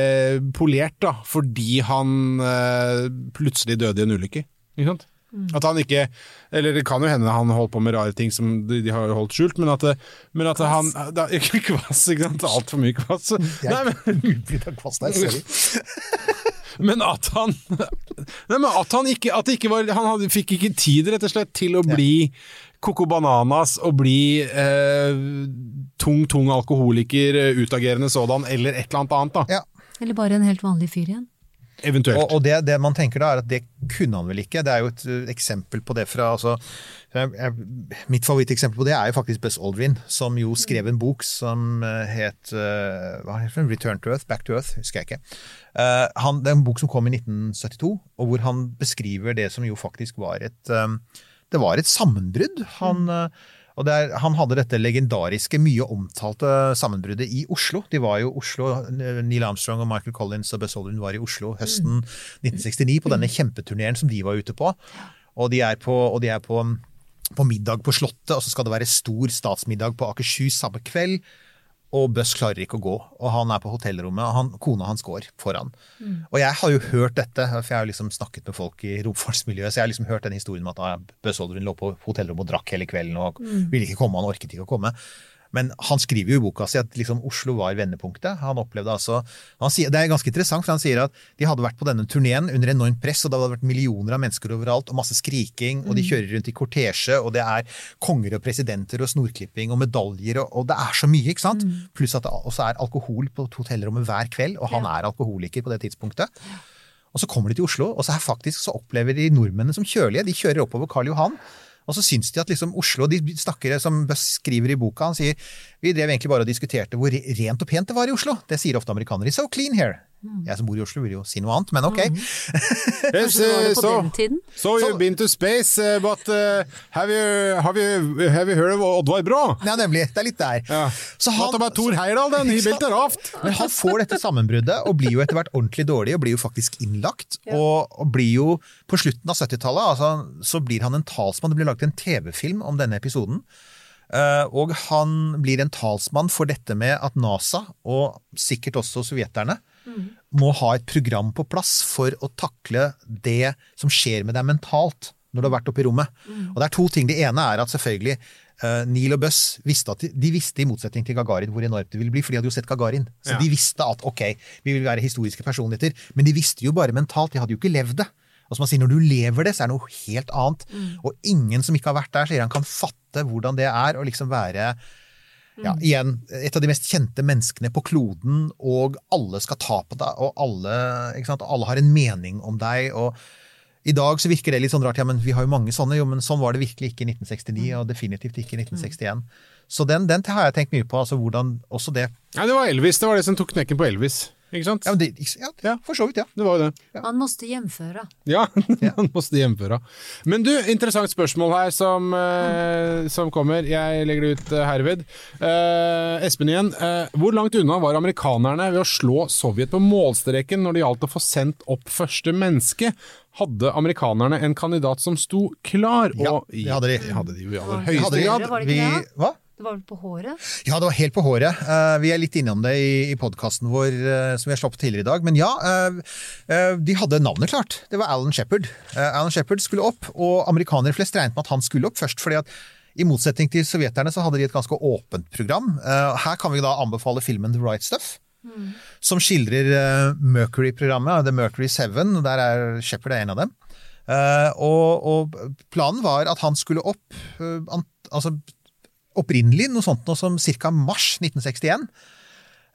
polert, da, fordi han eh, plutselig døde i en ulykke. Ikke sant? At han ikke Eller det kan jo hende han holdt på med rare ting som de, de har holdt skjult, men at, men at han da, Ikke kvass, ikke sant? Altfor mye kvass. Nei, men, Utbryt av kvass der, sorry. men at han Nei, men at han ikke, at det ikke var Han hadde, fikk ikke tid, rett og slett, til å bli Coco Bananas og bli eh, tung, tung alkoholiker, eh, utagerende sådan, eller et eller annet annet, da. Ja. Eller bare en helt vanlig fyr igjen. Eventuelt. Og, og det, det man tenker da, er at det kunne han vel ikke. Det er jo et uh, eksempel på det fra altså, jeg, Mitt favoritteksempel på det er jo faktisk Buzz Aldrin, som jo skrev en bok som uh, het uh, hva heter den? Return to Earth? Back to Earth? Husker jeg ikke. Han, det er en bok som kom i 1972, og hvor han beskriver det som jo faktisk var et Det var et sammenbrudd. Han uh, og er, han hadde dette legendariske, mye omtalte sammenbruddet i Oslo. De var jo Oslo, Neil Armstrong og Michael Collins og Buzz Aldrin var i Oslo høsten 1969 på denne kjempeturneren som de var ute på. Og de er på, og de er på, på middag på Slottet, og så skal det være stor statsmiddag på Akershus samme kveld. Og Buss klarer ikke å gå, og han er på hotellrommet, og han, kona hans går foran. Og jeg har jo hørt dette, for jeg har liksom snakket med folk i romfartsmiljøet, så jeg har liksom hørt den historien om at ah, Buzz lå på hotellrommet og drakk hele kvelden og ville ikke komme, han orket ikke å komme. Men han skriver jo i boka si at liksom Oslo var vendepunktet. Han opplevde altså, han sier, Det er ganske interessant, for han sier at de hadde vært på denne turneen under enormt press, og det hadde vært millioner av mennesker overalt, og masse skriking, og de kjører rundt i kortesje, og det er konger og presidenter og snorklipping og medaljer, og, og det er så mye, ikke sant? Pluss at det også er alkohol på hotellrommet hver kveld, og han er alkoholiker på det tidspunktet. Og så kommer de til Oslo, og så, faktisk, så opplever de nordmennene som kjølige. De kjører oppover Karl Johan. Og så syns de at liksom Oslo De snakker som skriver i boka, han sier vi drev egentlig bare og diskuterte hvor rent og pent det var i Oslo. Det sier ofte amerikanere. So clean here. Jeg som bor i Oslo vil jo si noe annet, men ok. Yes, det var so, so you've been to space, uh, but uh, have, you, have, you, have you heard of Oddvar Brå? Ja, nemlig. Det er litt der. Ja. Så What about Thor Heyerdahl, den He built a raft. Men han får dette sammenbruddet og blir jo etter hvert ordentlig dårlig og blir jo faktisk innlagt. Og, og blir jo på slutten av 70-tallet altså, så blir han en talsmann. Det blir laget en TV-film om denne episoden. Uh, og han blir en talsmann for dette med at NASA, og sikkert også sovjeterne, må ha et program på plass for å takle det som skjer med deg mentalt når du har vært oppe i rommet. Og det er to ting. Det ene er at selvfølgelig uh, Neil og Buss visste at de, de visste, i motsetning til Gagarin, hvor enormt det ville bli, for de hadde jo sett Gagarin. Så Ja. de visste at ok, vi vil være historiske personligheter, men de visste jo bare mentalt, de hadde jo ikke levd det. Og som han sier, når du lever det, så er det noe helt annet. Og ingen som ikke har vært der, sier han kan fatte hvordan det er å liksom være ja, igjen, et av de mest kjente menneskene på kloden, og alle skal ta på deg, og alle, alle har en mening om deg. og i dag så virker det litt sånn rart, ja, men vi har jo mange sånne, jo, men sånn var det virkelig ikke i 1969, og definitivt ikke i 1961. Så den, den har jeg tenkt mye på, altså hvordan også det Nei, det var Elvis. Det var det som tok knekken på Elvis. Ikke sant? Ja, det, ja, Ja. for så vidt, ja. Det var jo det. Man måste jämföra. Ja, man måste hjemføre. Men du, interessant spørsmål her som, eh, som kommer. Jeg legger det ut eh, herved. Eh, Espen igjen. Eh, hvor langt unna var amerikanerne ved å slå Sovjet på målstreken når det gjaldt å få sendt opp første menneske? Hadde amerikanerne en kandidat som sto klar? Ja, Og- det hadde de. Det hadde de i aller høyeste grad. Vi, hva? Det var vel på håret? Ja, det var helt på håret. Eh, vi er litt innom det i, i podkasten vår eh, som vi har sluppet tidligere i dag. Men ja, eh, de hadde navnet klart. Det var Alan Shepherd. Alan Shepherd skulle opp, og amerikanere flest regnet med at han skulle opp først. fordi at i motsetning til sovjeterne så hadde de et ganske åpent program. Her kan vi da anbefale filmen The Right Stuff. Som skildrer Mercury-programmet, The Mercury Seven. Der er Shepherd er en av dem. Og, og planen var at han skulle opp altså opprinnelig noe sånt noe som ca. mars 1961.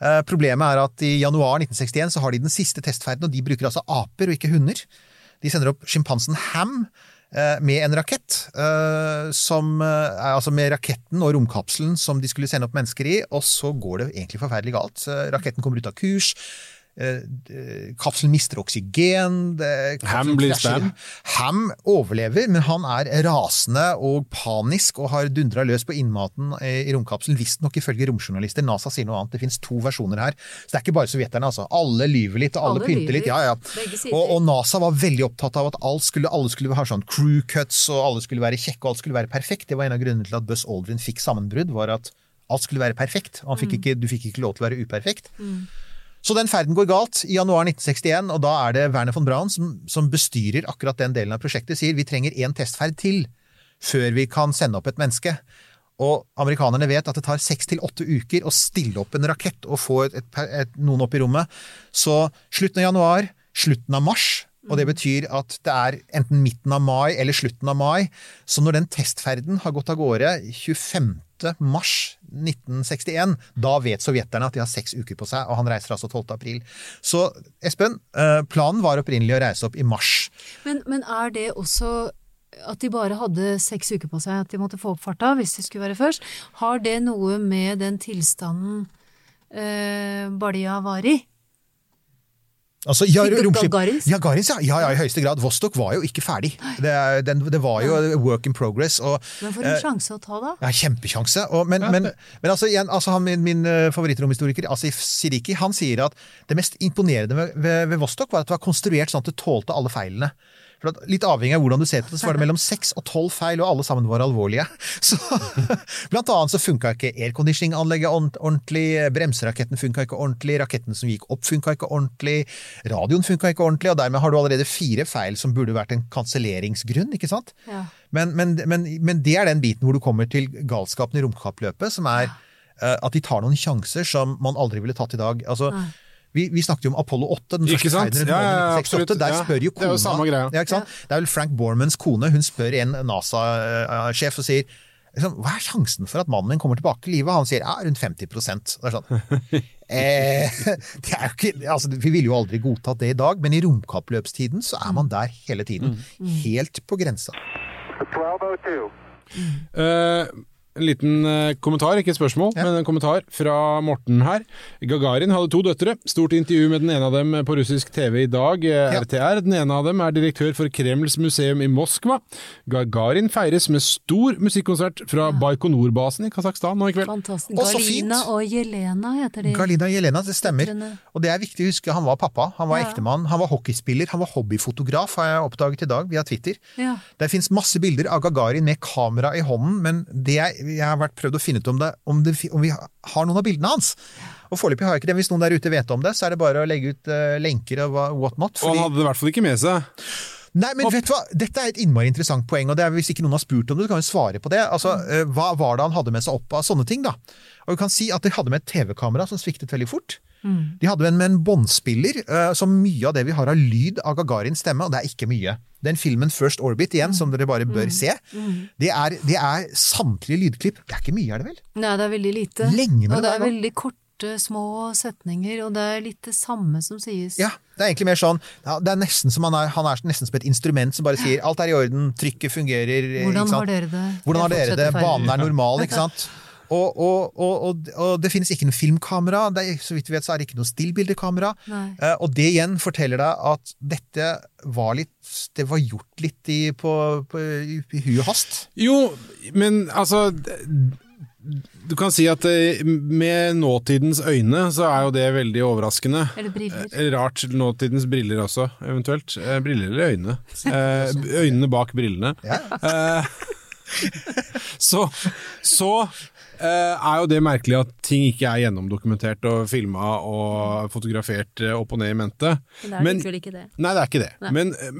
Eh, Problemet er at i januar 1961 så har de den siste testferden, og de bruker altså aper og ikke hunder. De sender opp sjimpansen Ham eh, med en rakett, eh, som altså med raketten og romkapselen som de skulle sende opp mennesker i, og så går det egentlig forferdelig galt. Raketten kommer ut av kurs. Eh, Kapselen mister oksygen. Ham blir spam. Ham overlever, men han er rasende og panisk og har dundra løs på innmaten eh, i romkapselen. Visstnok ifølge romjournalister. NASA sier noe annet. Det finnes to versjoner her. Så det er ikke bare sovjeterne, altså. Alle lyver litt, og alle, Alle pynter litt. Ja, ja. Og, og NASA var veldig opptatt av at alt skulle, alle skulle ha sånn crew cuts, og alle skulle være kjekke, og alt skulle være perfekt. Det var en av grunnene til at Buzz Aldrin fikk sammenbrudd, var at alt skulle være perfekt. Han fikk ikke, du fikk ikke lov til å være uperfekt. Så den ferden går galt i januar 1961, og da er det Werner von Braun som, som bestyrer akkurat den delen av prosjektet, sier vi trenger én testferd til før vi kan sende opp et menneske. Og amerikanerne vet at det tar seks til åtte uker å stille opp en rakett og få et, et, et, noen opp i rommet. Så slutten av januar, slutten av mars, og det betyr at det er enten midten av mai eller slutten av mai. Så når den testferden har gått av gårde 25. mars 1961, da vet sovjeterne at de har seks uker på seg, og han reiser altså 12. april. Så Espen, eh, planen var opprinnelig å reise opp i mars. Men, men er det også at de bare hadde seks uker på seg, at de måtte få opp farta hvis de skulle være først? Har det noe med den tilstanden eh, Balja var i? Altså, ja, romskip-? Ja, Garins, ja. ja, ja, i høyeste grad. Vostok var jo ikke ferdig. Det, den, det var jo work in progress. Og, Men for en sjanse å ta, da. Ja, kjempesjanse. Og, men, men, men altså, igjen, altså han, min, min eh, favorittromhistoriker Asif Siriki han sier at det mest imponerende ved, ved, ved Vostok var at det var konstruert sånn at det tålte alle feilene. For litt avhengig av hvordan du ser på det, så var det mellom seks og tolv feil, og alle sammen var alvorlige. Så, blant annet så funka ikke airconditioning-anlegget ordentlig, bremseraketten funka ikke ordentlig, raketten som gikk opp funka ikke ordentlig, radioen funka ikke ordentlig, og dermed har du allerede fire feil som burde vært en kanselleringsgrunn, ikke sant? Ja. Men, men, men, men det er den biten hvor du kommer til galskapen i romkappløpet, som er eh, at de tar noen sjanser som man aldri ville tatt i dag. Altså, vi, vi snakket jo om Apollo 8, den Ikke første sant? ferden Ja, ja, månen i absolutt. 1968. Der spør jo det er jo kona samme greia. Ja, ikke sant? Det er vel Frank Bormans kone. Hun spør en NASA-sjef og sier liksom, hva er sjansen for at mannen min kommer tilbake til livet? Han sier ja, rundt 50 Det er sånn. eh, det er jo ikke, altså, vi ville jo aldri godtatt det i dag, men i romkappløpstiden så er man der hele tiden. Mm. Helt på grensa. 1202. Eh, en liten eh, kommentar, ikke et spørsmål, men en kommentar fra Morten her. Gagarin hadde to døtre. Stort intervju med den ene av dem på russisk TV i dag, eh, Ja. RTR. Den ene av dem er direktør for Kremls museum i Moskva. Gagarin feires med stor musikkonsert fra Baikonur-basen i Kasakhstan nå i kveld. Fantastisk. Galina og Jelena heter de. Galina Jelena, det stemmer. Og det er viktig å huske, han var pappa, han var Ja. ektemann, han var hockeyspiller, han var hobbyfotograf, har jeg oppdaget i dag via Twitter. Ja. Det fins masse bilder av Gagarin med kamera i hånden, men det jeg, jeg har vært prøvd å finne ut om det, om, det, om vi har noen av bildene hans. Og foreløpig har jeg ikke det. Hvis noen der ute vet om det, så er det bare å legge ut uh, lenker og what not. Og han hadde det i hvert fall ikke med seg. Nei, men vet du hva? Dette er et innmari interessant poeng, og det er hvis ikke noen har spurt om det, så kan vi svare på det. Altså, eh, Hva var det han hadde med seg opp av sånne ting, da? Og vi kan si at De hadde med et TV-kamera som sviktet veldig fort. De hadde med en båndspiller, Så som mye av det vi har av lyd av Gagarins stemme, og det er ikke mye. Den filmen First Orbit igjen, som dere bare bør se, det er, det er samtlige lydklipp. Det er ikke mye, er det vel? Nei, det er veldig lite. Lenge med og det er veldig korte, små setninger, og det er litt det samme som sies. Ja, det er egentlig mer sånn Det er nesten som han er, han er nesten som et instrument som bare sier alt er i orden, trykket fungerer. eh, Hvordan har dere det? Hvordan har dere det? Banen er normal, ikke sant? Og, og, og, og, og det finnes ikke noe filmkamera. Det er, så vidt vi vet, så er det ikke noe stillbildekamera. Eh, og det igjen forteller deg at dette var litt Det var gjort litt i, på, på, i, i hu og hast. Jo, men altså Du kan si at eh, med nåtidens øyne så er jo det veldig overraskende. Eller briller. Eh, Rart. Nåtidens briller også, eventuelt. Eh, Briller eller øyne? Eh, øynene bak brillene. Ja. så så er jo det merkelig at ting ikke er gjennomdokumentert og filma og fotografert eh, opp og ned i mente. Men det er likevel ikke det. Nei, det er ikke det. Nei. Men eh,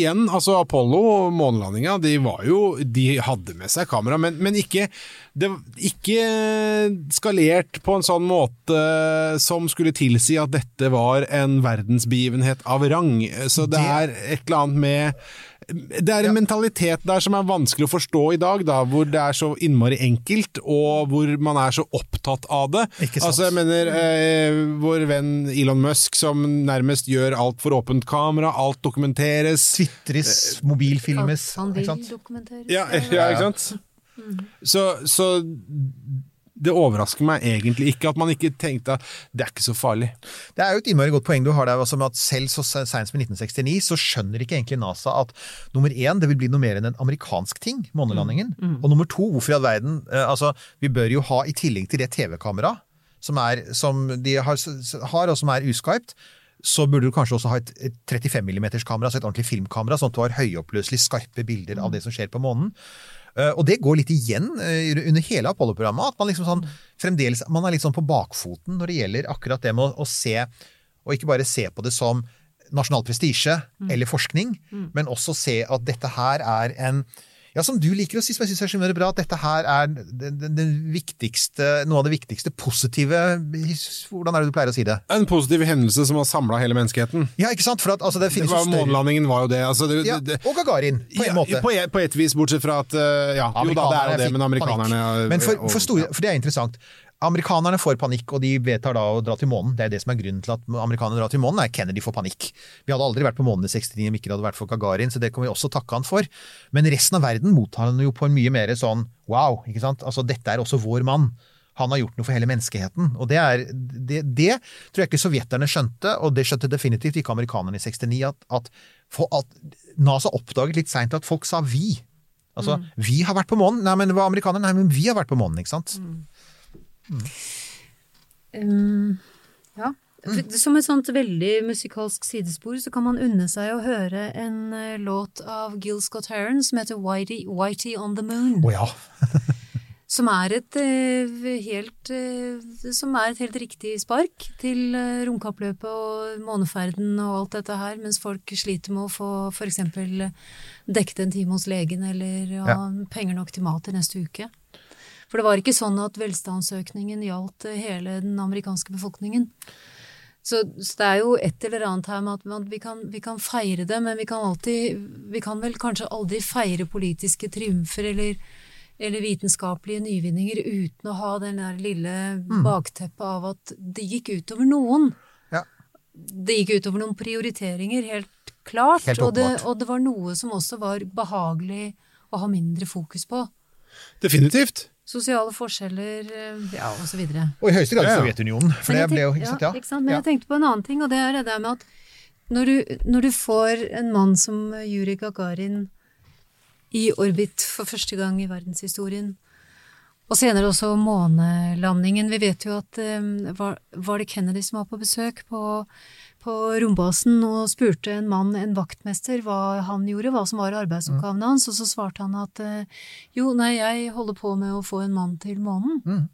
igjen, altså Apollo og månelandinga, de var jo De hadde med seg kamera, men, men ikke, det, ikke skalert på en sånn måte som skulle tilsi at dette var en verdensbegivenhet av rang. Så det Det- er et eller annet med det er en mentalitet der som er vanskelig å forstå i dag, da, hvor det er så innmari enkelt, og hvor man er så opptatt av det. Ikke sant. Altså, jeg mener, eh, vår venn Elon Musk som nærmest gjør alt for åpent kamera, alt dokumenteres. Twitres, mobilfilmes. Han vil dokumenteres. Ja, ja, ikke sant? Så, så det overrasker meg egentlig ikke at man ikke tenkte at det er ikke så farlig. Det er jo et innmari godt poeng du har der, altså med at selv så seint som i 1969 så skjønner ikke egentlig NASA at nummer én, det vil bli noe mer enn en amerikansk ting, månelandingen. Og nummer to, hvorfor i all verden eh, Altså, vi bør jo ha, i tillegg til det TV-kameraet som, er- som de har, har, og som er uskarpt, så burde du kanskje også ha et, et 35 mm kamera, altså et ordentlig filmkamera, sånn at du har høyoppløselig skarpe bilder av det som skjer på månen. Eh, Og det går litt igjen eh, under hele Apollo-programmet. At man liksom sånn, fremdeles man er litt sånn på bakfoten når det gjelder akkurat det med å, å se, og ikke bare se på det som nasjonal prestisje eller forskning, men også se at dette her er en ja, som du liker å si, som jeg synes er så bra, at dette her er den, den, den viktigste, noe av det viktigste positive Hvordan er det du pleier å si det? En positiv hendelse som har samla hele menneskeheten. Ja, ikke sant? For at, altså, det Det var, månelandingen var jo det. Altså, det, ja, det, Og Gagarin, på en ja, måte. På, et- på et vis, bortsett fra at uh, Ja, jo da, det er jo det, men amerikanerne ja, Men for, for, store, for det er interessant. Amerikanerne får panikk, og de vedtar da å dra til månen. Det er det som er grunnen til at amerikanerne drar til månen, er Kennedy får panikk. Vi hadde aldri vært på månen i 69 om ikke det hadde vært for Gagarin, så det kan vi også takke han for. Men resten av verden mottar han jo på en mye mer sånn wow, ikke sant. Altså dette er også vår mann. Han har gjort noe for hele menneskeheten. Og det, er, det, det tror jeg ikke sovjeterne skjønte, og det skjønte definitivt ikke amerikanerne i 69, at, at, at NASA oppdaget litt seint at folk sa vi. Altså, vi har vært på månen. Nei, men det var amerikanerne? Nei, men vi har vært på månen, ikke sant? Um, ja. Som et sånt veldig musikalsk sidespor så kan man unne seg å høre en eh, låt av Gil Scott Heron som heter Whitey, Whitey on the Moon. Oh, ja. Som er et eh, helt eh, Som er et helt riktig spark til romkappløpet og måneferden og alt dette her, mens folk sliter med å få eksempel dekket en time hos legen eller ha penger nok til mat i neste uke. For det var ikke sånn at velstandsøkningen gjaldt eh, hele den amerikanske befolkningen. Så, så det er jo et eller annet her med at man, vi, kan, vi kan feire det, men vi kan alltid Vi kan vel kanskje aldri feire politiske triumfer eller, eller vitenskapelige nyvinninger uten å ha den der lille bakteppet av at det gikk utover noen. Ja. Det gikk utover noen prioriteringer, helt klart. Helt og, det, og det var noe som også var behagelig å ha mindre fokus på. Definitivt. Sosiale forskjeller, eh, ja, og så videre. Og i høyeste grad Ja, ja. Sovjetunionen. For det ble jo ikke sant, ja, ja. ikke sant? Men Ja. jeg tenkte på en annen ting, og det er det der med at når du, når du får en mann som Juri Gagarin i orbit for første gang i verdenshistorien, og senere også månelandingen Vi vet jo at um, var, var det Kennedy som var på besøk på, på rombasen og spurte en mann, en vaktmester, hva han gjorde, hva som var arbeidsoppgavene hans, og så svarte han at eh, jo, nei, jeg holder på med å få en mann til månen. Mm.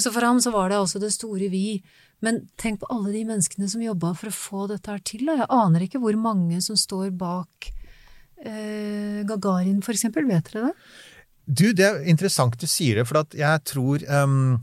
Så for ham så var det altså det store vi. Men tenk på alle de menneskene som jobba for å få dette her til. da. Jeg aner ikke hvor mange som står bak eh, Gagarin, for eksempel? Vet dere det? Du, det er interessant du sier det, for at jeg tror um,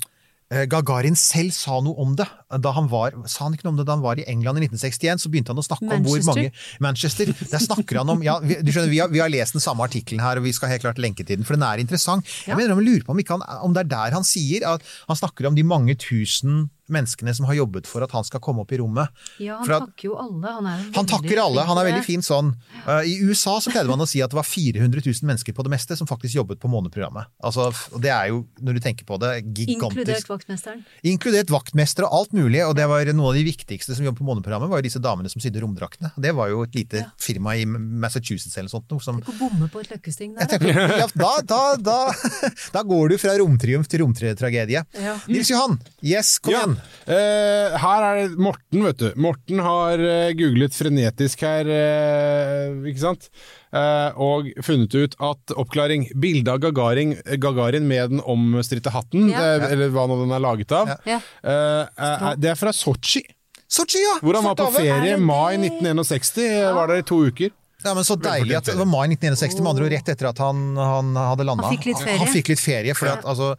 eh, Gagarin selv sa noe om det. Da han var, sa han ikke noe om det da han var i England i 1961? Så begynte han å snakke om hvor mange Manchester. Der snakker han om ja, vi, du skjønner, vi, har, vi har lest den samme artikkelen her, og vi skal helt klart lenke til den, for den er interessant. Jeg mener, jeg lurer på om, ikke han, om det er der han sier at han snakker om de mange tusen menneskene som har jobbet for at han skal komme opp i rommet. Ja, han at- takker jo alle. Han, er Han takker alle, han er veldig fin sånn. Uh, I USA så pleide man å si at det var 400 000 mennesker på det meste som faktisk jobbet på måneprogrammet. Altså, det er jo, når du tenker på det, gigantisk. Inkludert vaktmesteren. Inkludert vaktmester og alt mulig, og det var noe av de viktigste som jobbet på måneprogrammet, var jo disse damene som sydde romdraktene. Det var jo et lite firma i Massachusetts eller noe sånt. Noe som, Tenk å bomme på et løkkesting der. tenker, ja, da, da, da, da går du fra romtriumf til romtragedie. Ja. Nils Johan, yes, kom Ja. igjen. Uh, her er det Morten, vet du. Morten har eh, googlet frenetisk her, uh, ikke sant? Eh, og funnet ut at oppklaring Bildet av Gagarin, Gagarin med den omstridte hatten, Ja. eh, eller hva nå den er laget av, Ja. eh, det er fra Sotsji, Sotsji, ja! hvor han var på ferie i mai det? 1961. Var der i to uker. Ja, men Så deilig at det var mai 1961, med andre ord rett etter at han, han hadde landa. Han fikk litt ferie. Han fikk litt ferie, for at, altså,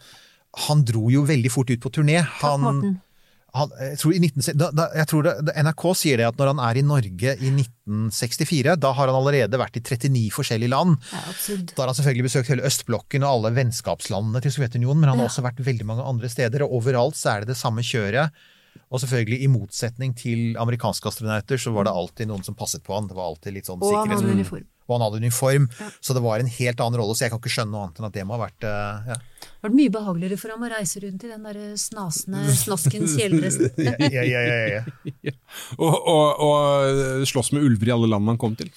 han dro jo veldig fort ut på turné. Han, Morten. Han, jeg tror, i 19, da, da, jeg tror det, NRK sier det at når han er i Norge i 1964, da har han allerede vært i 39 forskjellige land. Er. Da har han selvfølgelig besøkt hele østblokken og alle vennskapslandene til Sovjetunionen, men han har også vært veldig mange andre steder, og overalt så er det det samme kjøret. Og selvfølgelig, i motsetning til amerikanske astronauter, så var det alltid noen som passet på han. Det var alltid litt sånn Og han hadde uniform. Og han hadde uniform, så det var en helt annen rolle. Så jeg kan ikke skjønne noe annet enn at det må ha vært eh, ja. Det var mye behageligere for ham å reise rundt i den der snasende snaskens kjeledressen. Ja, ja, ja, ja, ja. Og, og, og slåss med ulver i alle land han kom til.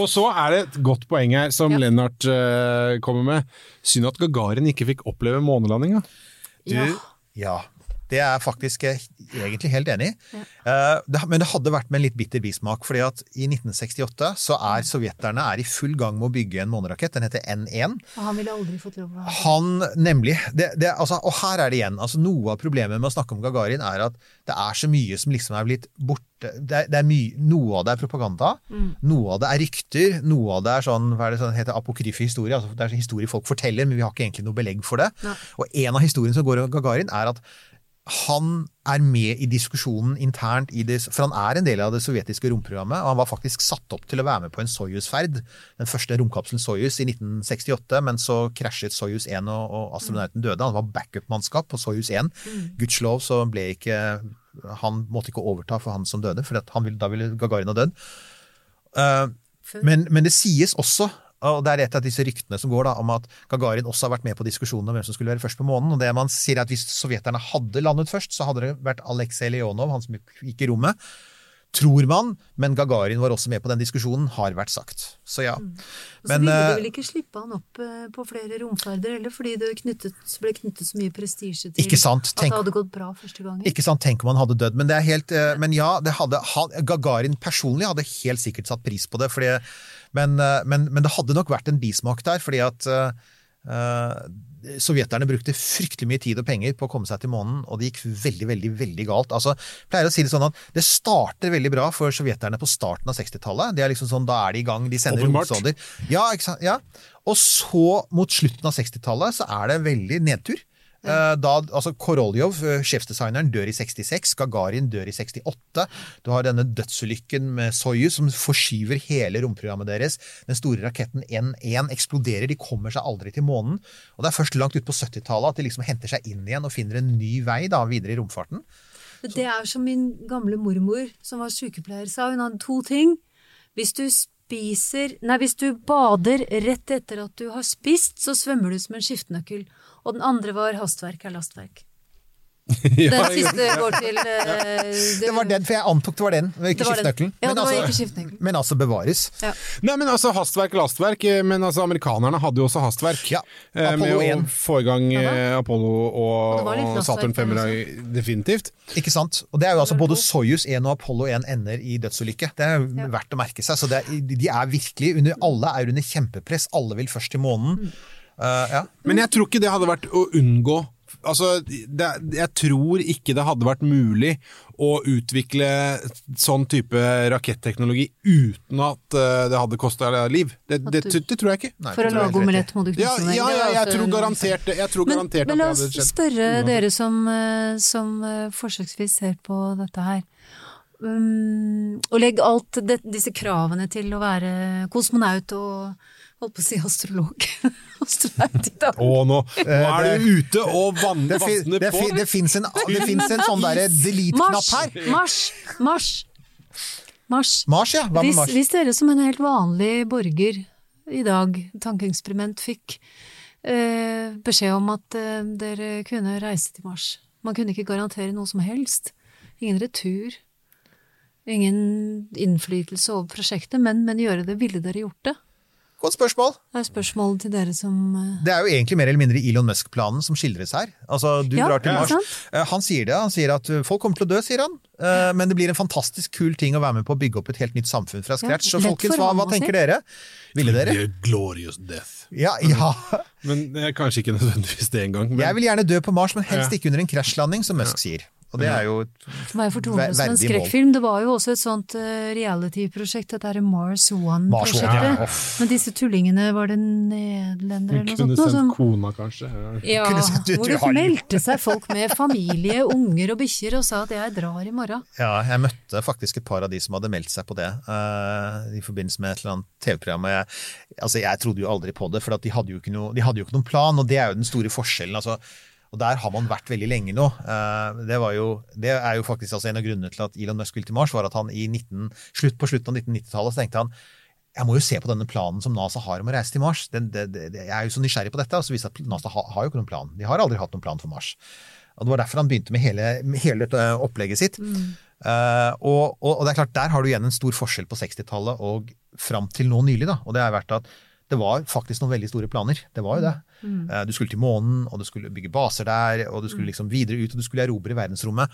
og så er det et godt poeng her, som Ja. Lennart uh, kommer med. Synd at Gagarin ikke fikk oppleve månelandinga. Du, Ja. Ja. Det er jeg faktisk egentlig helt enig i. Ja. men det hadde vært med en litt bitter bismak. fordi at i 1968 så er sovjeterne er i full gang med å bygge en månerakett. Den heter N1. Og han ville aldri fått lov å ha. Han, nemlig. Det, det, altså, og her er det igjen. Altså, noe av problemet med å snakke om Gagarin er at det er så mye som liksom er blitt borte. Det er, det er mye, noe av det er propaganda, noe av det er rykter, noe av det er sånn, hva er det sånn heter apokryfe historie. Altså, det er sånn historie folk forteller, men vi har ikke egentlig noe belegg for det. Ja. Og en av historiene som går om Gagarin, er at han er med i diskusjonen internt i det, for han er en del av det sovjetiske romprogrammet, og han var faktisk satt opp til å være med på en Soyuz-ferd, den første romkapselen Soyuz i 1968, men så krasjet Soyuz 1 og, og astronauten døde. Han var backup-mannskap på Soyuz 1. Gudskjelov så ble ikke Han måtte ikke overta for han som døde, for ville, da ville Gagarin ha dødd. Uh, men, men det sies også, og det er et av disse ryktene som går da, om at Gagarin også har vært med på diskusjonen om hvem som skulle være først på månen. og det man sier er at Hvis sovjeterne hadde landet først, så hadde det vært Aleksej Leonov, han som gikk i rommet. Tror man, men Gagarin var også med på den diskusjonen, har vært sagt. Så ja. Og så ville de eh, vel ikke slippe han opp eh, på flere romferder heller, fordi det knyttet, ble knyttet så mye prestisje til Ikke sant? at det hadde gått bra første gangen. Ikke sant, Tenk om han hadde dødd. Men det er helt, eh, men ja, det hadde, Gagarin personlig hadde helt sikkert satt pris på det. Fordi, men, eh, men, men det hadde nok vært en bismak der, fordi at eh, Sovjeterne brukte fryktelig mye tid og penger på å komme seg til månen, og det gikk veldig, veldig veldig galt. Altså, jeg pleier å si Det sånn at det starter veldig bra for sovjeterne på starten av 60-tallet. Det er liksom sånn, Da er de i gang, de sender romsonder. Ja? Ja. Og så, mot slutten av 60-tallet, så er det veldig nedtur. Eh, Da, altså Koroljov, eh, sjefsdesigneren, dør i 66. Gagarin dør i 68. Du har denne dødsulykken med Soyuz som forskyver hele romprogrammet deres. Den store raketten N1 eksploderer, de kommer seg aldri til månen. Og det er først langt ut på 70-tallet at de liksom henter seg inn igjen og finner en ny vei da, videre i romfarten. Det er som min gamle mormor, som var sykepleier, sa. Hun hadde to ting. Hvis du spiser Nei, hvis du bader rett etter at du har spist, så svømmer du som en skiftenøkkel. Og den andre var hastverk er lastverk. Den siste går til uh, Det var den, for jeg antok det var den, ikke Det skiftenøkkelen. Ja, Men, altså, men altså bevares. Ja. Nei, men altså Hastverk lastverk, eh, men altså amerikanerne hadde jo også hastverk. Ja, eh, Apollo med å få i gang eh, Apollo Og og, Saturn 5 definitivt. Ikke sant? Og det er jo altså Både Soyuz 1 og Apollo 1 ender i dødsulykke. Det er jo verdt å merke seg. Så det er, de er virkelig under, Alle er under kjempepress. Alle vil først til månen. Mm. Uh, ja. Men jeg tror ikke det hadde vært å unngå Altså, det, jeg tror ikke det hadde vært mulig å utvikle sånn type raketteknologi uten at eh, det hadde kosta liv. Det, det, du- det, tror jeg ikke. Nei, For å det lage omelett må du knuse Ja, ja, Det ja, jeg tror garantert det. Jeg tror Men, garantert men la at oss det hadde skjedd. spørre dere som, eh, som eh, forsøksvis ser på dette her. Um, og legg alt det, disse kravene til å være kosmonaut og holdt på å si astrolog. Å, nå, nå er du ute og vann, vanner det, på! fin, det fins en, en sånn derre delete-knapp her. Mars! Mars! Mars. Mars, ja. Hva med Hvis, hvis dere som en helt vanlig borger i dag, tankeeksperiment, fikk eh, beskjed om at eh, dere kunne reise til Mars Man kunne ikke garantere noe som helst. Ingen retur. Ingen innflytelse over prosjektet, men, men gjøre det. Ville dere gjort det? Godt spørsmål. Det er spørsmålet til dere som eh, Det er jo egentlig mer eller mindre Elon Musk-planen som skildres her. Altså, du Ja, drar til. Mars. sant? Eh, Han sier det. Han sier at uh, folk kommer til å dø, sier han. Eh, Men det blir en fantastisk kul ting å være med på å bygge opp et helt nytt samfunn fra scratch. Så folkens, hva, hva tenker dere? Ville dere? Glorious death. Ja, ja. Men eh, kanskje ikke nødvendigvis det engang. Men Jeg vil gjerne dø på Mars, men helst ikke under en krasjlanding, som Musk sier. Og det er jo som er fortonet som en skrekkfilm. Det var jo også et sånt eh, reality-prosjekt, dette er Mars Mars One, One-prosjektet. ja. Men disse tullingene, var det nederlendere eller noe sånt. sånt? Kunne sendt som- kona, kanskje. Ja. Ja, sendt du, hvor det meldte seg folk med familie, unger og bikkjer og sa at jeg drar i morgen. Ja, jeg møtte faktisk et par av de som hadde meldt seg på det, uh, i forbindelse med et eller annet TV-program. og Jeg, altså, jeg trodde jo aldri på det, for at de, hadde jo ikke noe, de hadde jo ikke noen plan, og det er jo den store forskjellen. altså og Der har man vært veldig lenge nå. Eh, Det, var jo, det er jo faktisk altså en av grunnene til at Elon Musk ville til Mars, var at han i 19, slutt på slutten av 1990-tallet så tenkte han jeg må jo se på denne planen som NASA har om å reise til Mars. Den, det, det, jeg er jo så nysgjerrig på dette. Og så viser det at NASA har, har jo ikke noen plan. De har aldri hatt noen plan for Mars. Og Det var derfor han begynte med hele, hele dette opplegget sitt. Eh, og, og, og det er klart, Der har du igjen en stor forskjell på 60-tallet og fram til nå nylig. da, og det har vært at det var faktisk noen veldig store planer. Det var jo det. Eh, Du skulle til månen, og du skulle bygge baser der, og du skulle liksom videre ut, og du skulle erobre verdensrommet.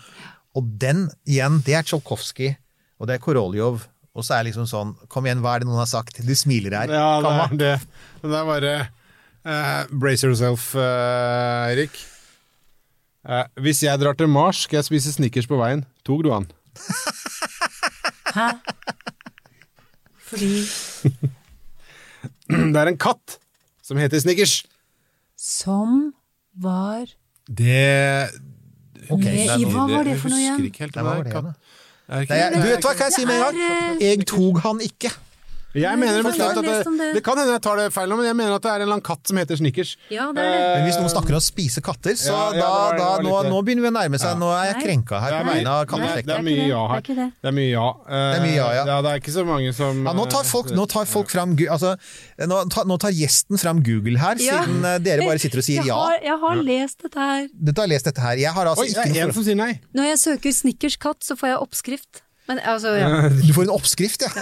Og den igjen, det er Tsjolkovskij, og det er Koroljov. Og så er det liksom sånn Kom igjen, hva er det noen har sagt? Du smiler her. Ja, det er det. Det er bare uh, Brace yourself, uh, Eirik. Uh, hvis jeg drar til Mars, skal jeg spise Snickers på veien. Tog du han? Hæ? Fordi Det er en katt som heter Snickers. Som var Det Ok, med det i Hva var det for noe husker igjen? ikke helt hva det var det igjen, du vet hva kan jeg si med en gang? Jeg tok han ikke. Jeg mener bestemt at det, det. det kan hende jeg tar det feil nå, men jeg mener at det er en eller annen katt som heter Snickers. Ja, det er det. Men hvis noen snakker om å spise katter, så Ja, ja, da, da, nå, nå begynner vi å nærme seg. Ja. Nå er jeg krenka her på vegne av det katteslekten. Det er mye ja her. Det er mye ja. Eh, Det er mye ja, ja. Det er ikke så mange som Ja, nå tar folk, nå tar folk fram altså, nå, tar, nå tar gjesten fram Google her, siden eh, dere bare sitter og sier Jeg ja. har, jeg har lest dette her. Dette har lest dette her. Jeg har altså Oi, det er en som sier nei. Når jeg søker Snickers katt, så får jeg oppskrift. Men altså, ja. Du får en oppskrift, ja.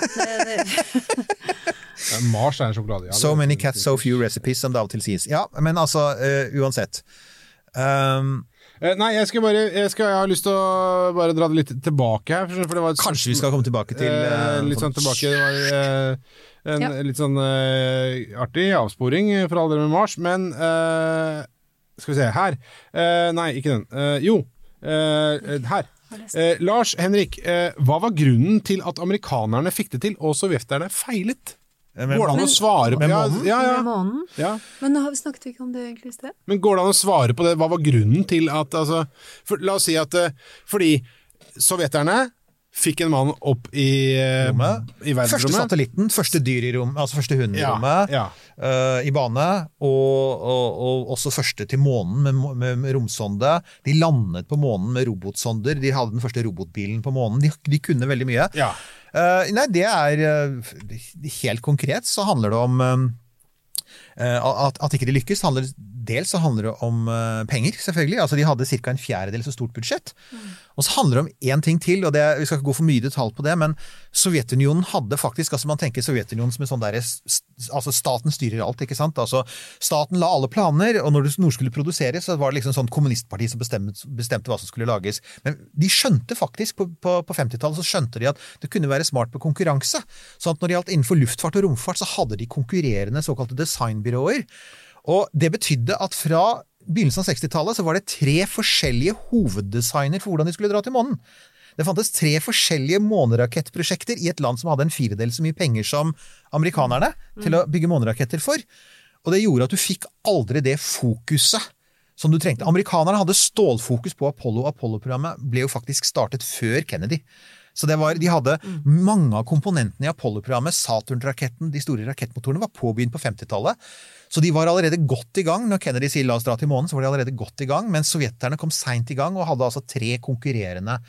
Ja, Mars er en sjokolade. Ja, So many cats, so few recipes, som det av og til sies. Ja, men altså, uh, uansett. Um, Eh, Nei, jeg skal bare jeg, skal, jeg har lyst til å bare dra det litt tilbake her. For det var et kanskje vi skal komme tilbake til Eh, eh, litt sånn tilbake. Det var eh, en Ja. litt sånn eh, artig avsporing for alle dere med Mars, men eh, Skal vi se, her. Eh, nei, ikke den. Jo, eh, her. Eh, Lars Henrik, eh, hva var grunnen til at amerikanerne fikk det til, og sovjeterne feilet? Går det an å svare på det? ja, månen? ja, ja, ja. Men har vi snakket ikke om det egentlig i sted? Men går det an å svare på det? Hva var grunnen til at altså, for, La oss si at eh, fordi sovjeterne fikk en mann opp i, eh, Rommet. i Første satellitten, første dyr i rom, altså første hund i Ja, rommet, ja. Uh, i bane, og, og, og også første til månen med, med, med romsonde. De landet på månen med robotsonder, de hadde den første robotbilen på månen. De, de kunne veldig mye. Ja. Uh, nei, det er uh, Helt konkret så handler det om at, at ikke de lykkes, handler, dels så handler det om eh, penger, selvfølgelig. Altså De hadde ca. en fjerdedel så stort budsjett. Og så handler det om én ting til, og det, vi skal ikke gå for mye detalj på det, men Sovjetunionen hadde faktisk altså Man tenker Sovjetunionen som en sånn derre Altså staten styrer alt, ikke sant. Altså Staten la alle planer, og når det- noe skulle produseres, så var det liksom sånn kommunistparti som bestemte, bestemte hva som skulle lages. Men de skjønte faktisk, på, på, på 50-tallet så skjønte de at det kunne være smart med konkurranse. Sånn at når det gjaldt innenfor luftfart og romfart, så hadde de konkurrerende såkalte designbyråer. Og det betydde at fra begynnelsen av 60-tallet så var det tre forskjellige hoveddesigner for hvordan de skulle dra til månen. Det fantes tre forskjellige månerakettprosjekter i et land som hadde en firedel så mye penger som amerikanerne til å bygge måneraketter for. Og det gjorde at du fikk aldri det fokuset som du trengte. Amerikanerne hadde stålfokus på Apollo. Apollo-programmet ble jo faktisk startet før Kennedy. Så var, De hadde mange av komponentene i Apollo-programmet. Saturn-raketten, de store rakettmotorene, var påbegynt på 50-tallet. Så de var allerede godt i gang. Når Kennedy sier la oss dra til månen, så var de allerede godt i gang. Men sovjeterne kom seint i gang og hadde altså tre konkurrerende.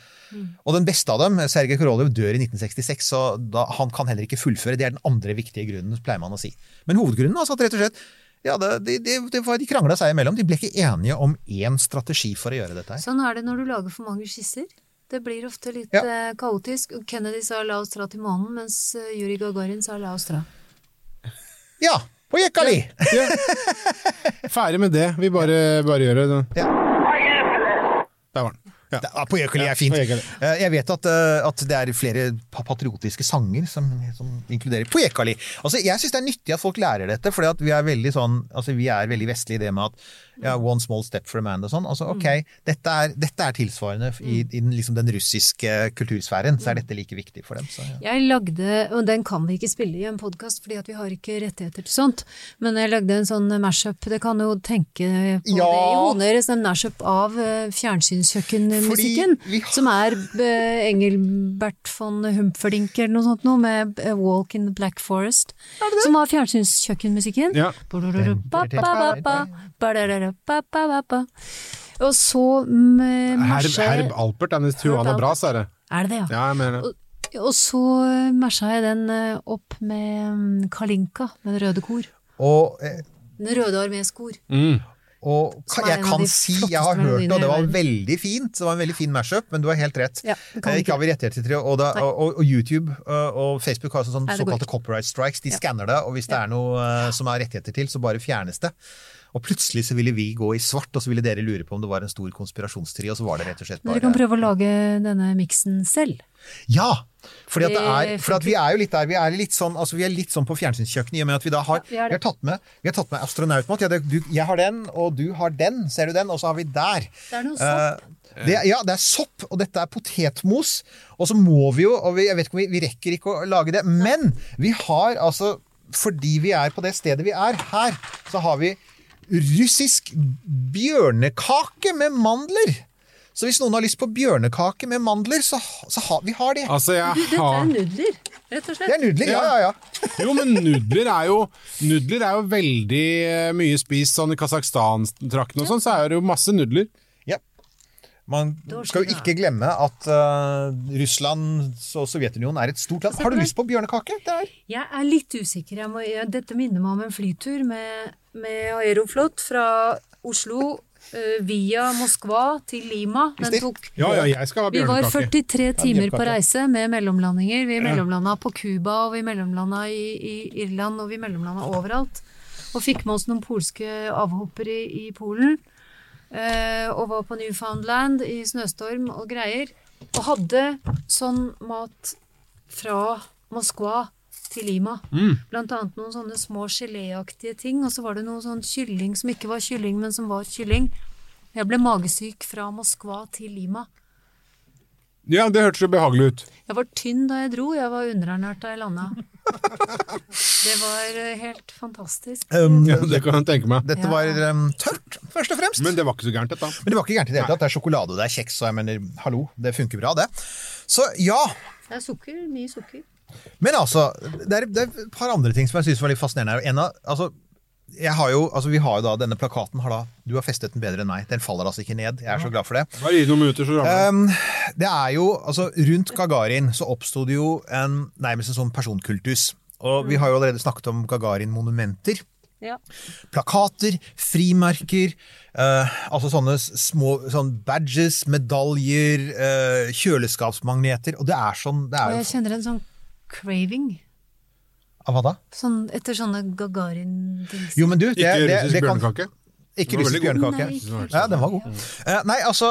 Og den beste av dem, Sergej Korolev, dør i 1966, så da, han kan heller ikke fullføre. Det er den andre viktige grunnen, pleier man å si. Men hovedgrunnen altså at rett og slett ja, det, det, det, De krangla seg imellom. De ble ikke enige om én strategi for å gjøre dette. her. Sånn er det når du lager for mange skisser. Det blir ofte litt Ja. eh, kaotisk. Kennedy sa 'la oss dra til månen', mens Juri Yuri Gagarin sa 'la oss dra'. Ja! På ja. Ferdig med det. Vi bare, bare gjør det. Ja. Der var den. Ja. Ja, på Jekkali er fint. Eh, Jeg vet at, eh, at det er flere patriotiske sanger som, som inkluderer på Jekkali. Altså, jeg syns det er nyttig at folk lærer dette, for vi er veldig sånn, altså, vi er veldig vestlige i det med at ja, one small step for a man og sånn. Altså, ok, dette, er, dette er tilsvarende i, i den, liksom, den russiske kultursfæren, så er dette like viktig for dem. Så, ja. Jeg lagde, og den kan vi ikke spille i en podkast fordi at vi har ikke rettigheter til sånt, men jeg lagde en sånn mashup. Det kan jo tenke på Ja. det i hodet deres, en mashup av eh, fjernsynskjøkkenmusikken. Vi Som er eh, Engelbert von Humpferdinck eller noe sånt noe, med eh, Walk in the Black Forest. Som var fjernsynskjøkkenmusikken. Ja. Ba-da-da-ba-ba-ba-ba. Og så med Herb, marsja jeg- Herb Alpert, hennes Tuana Bras, er det. Er det det, ja? Ja, jeg mener det. Og så marsja jeg den eh, opp med mm, Kalinka, med den røde kor. Og, eh, Den røde armés kor. og Som er jeg kan si, jeg har hørt det, og det var veldig fint. Det var en veldig fin mashup, men du har helt rett. Ja, ikke. Eh, ikke har vi rettigheter til det. Og, da, og, og, og YouTube og Facebook har sånn Nei, såkalte copyright strikes. De Ja. skanner det, og hvis det er noe som er rettigheter til, så bare fjernes det. Og plutselig så ville vi gå i svart, og så ville dere lure på om det var en stor konspirasjonsteori, og så var det rett og slett bare Dere kan prøve å lage denne miksen selv. Ja! Fordi at det er, for at vi er jo litt der, vi er litt sånn, altså vi er litt sånn på fjernsynskjøkkenet i og med at vi da har, Ja, vi er vi har tatt med, vi har tatt med astronautmat. Du- jeg har den, og du har den, ser du den? Og så har vi der. Det er noe sopp. sopp. det, ja, det er sopp, og dette er potetmos. Og så må vi jo, og vi, jeg vet ikke om vi, vi rekker ikke å lage det, men vi har altså, fordi vi er på det stedet vi er her, så har vi russisk bjørnekake med mandler. Så hvis noen har lyst på bjørnekake med mandler, så, så har vi har det. Altså, jeg Du, dette har er nudler, rett og Det er nudler, ja, ja, ja. Jo, men nudler er jo Nudler er jo veldig eh, mye spist sånn i Kasakhstan-traktene og sånn, så er det jo masse nudler. Man skal jo ikke glemme at uh, Russland og Sovjetunionen er et stort land. Har du lyst på bjørnekake? Det er Jeg er litt usikker. Jeg må, jeg, dette minner meg om en flytur med, med Aeroflot fra Oslo eh, via Moskva til Lima. Den tok Ja, ja, jeg skal ha Vi var 43 timer på reise med mellomlandinger. Vi mellomlanda på Cuba, og vi mellomlanda i, i Irland, og vi mellomlanda overalt. Og fikk med oss noen polske avhoppere i, i Polen. Eh, og var på Newfoundland i snøstorm og greier. Og hadde sånn mat fra Moskva til Lima. Blant annet noen sånne små geléaktige ting. Og så var det noe sånn kylling som ikke var kylling, men som var kylling. Jeg ble magesyk fra Moskva til Lima. Ja, det hørtes jo behagelig ut. Jeg var tynn da jeg dro, jeg var underernært da jeg landa. Det var eh, helt fantastisk. um, Ja, det kan jeg tenke meg. Dette Ja. var um, tørt, først og fremst. Men det var ikke så gærent, dette. Men det var ikke gærent i det hele tatt. Det er sjokolade, og det er kjeks, og jeg mener, hallo, det funker bra, det. Så ja. Det er sukker, mye sukker. Men altså, det er, det er et par andre ting som jeg syns var litt fascinerende. En av, altså, har jo, altså, vi har jo da, Denne plakaten har da Du har festet den bedre enn meg. Den faller altså ikke ned. Jeg er så glad for det. Bare gi det noen minutter, så. Um, det er jo, altså Rundt Gagarin så oppsto det jo en, nærmest en sånn personkultus. Og vi har jo allerede snakket om Gagarin-monumenter. Ja. Plakater, frimerker, eh, altså sånne små sånn badges, medaljer, eh, kjøleskapsmagneter. Og det er sånn det Og er jeg kjenner en sånn craving. Av hva da? Sånn, etter sånne Gagarin-dings. Jo, men du, det, Ikke russisk det kan bjørnekake. Ikke russisk god. bjørnekake. Nei, ikke Ja, den var god. Uh, nei, altså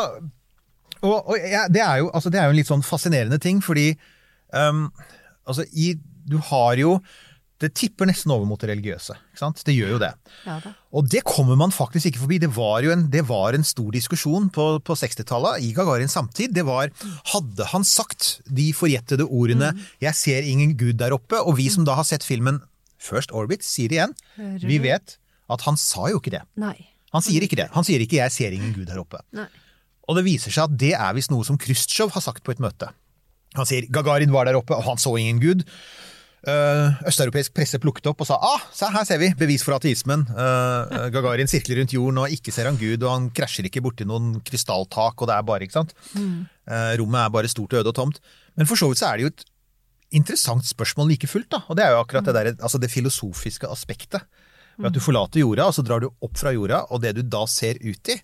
Og, og ja, det, er jo, altså det er jo en litt sånn fascinerende ting, fordi um, altså i, du har jo det tipper nesten over mot det religiøse. Det gjør jo det. Ja. Og det kommer man faktisk ikke forbi. Det var jo en, det var en stor diskusjon på, på 60-tallet i Gagarins samtid. Det var Hadde han sagt de forjettede ordene 'Jeg ser ingen gud der oppe', og vi som da har sett filmen First Orbit, sier det igjen, vi vet at han sa jo ikke det. Nei. Han sier ikke det. Han sier ikke 'jeg ser ingen gud her oppe'. Nei. Og det viser seg at det er visst noe som Khrusjtsjov har sagt på et møte. Han sier Gagarin var der oppe, og han så ingen gud. Eh, østeuropeisk presse plukket opp og sa ah, her ser vi, bevis for ateismen. Uh, Gagarin sirkler rundt jorden, og ikke ser han Gud, og han krasjer ikke borti noen krystalltak, og det er bare, ikke sant. Eh, rommet er bare stort og øde og tomt. Men for så vidt så er det jo et interessant spørsmål like fullt, da. Og det er jo akkurat det, der, altså det filosofiske aspektet. Ved at du forlater jorda, og så drar du opp fra jorda, og det du da ser ut i,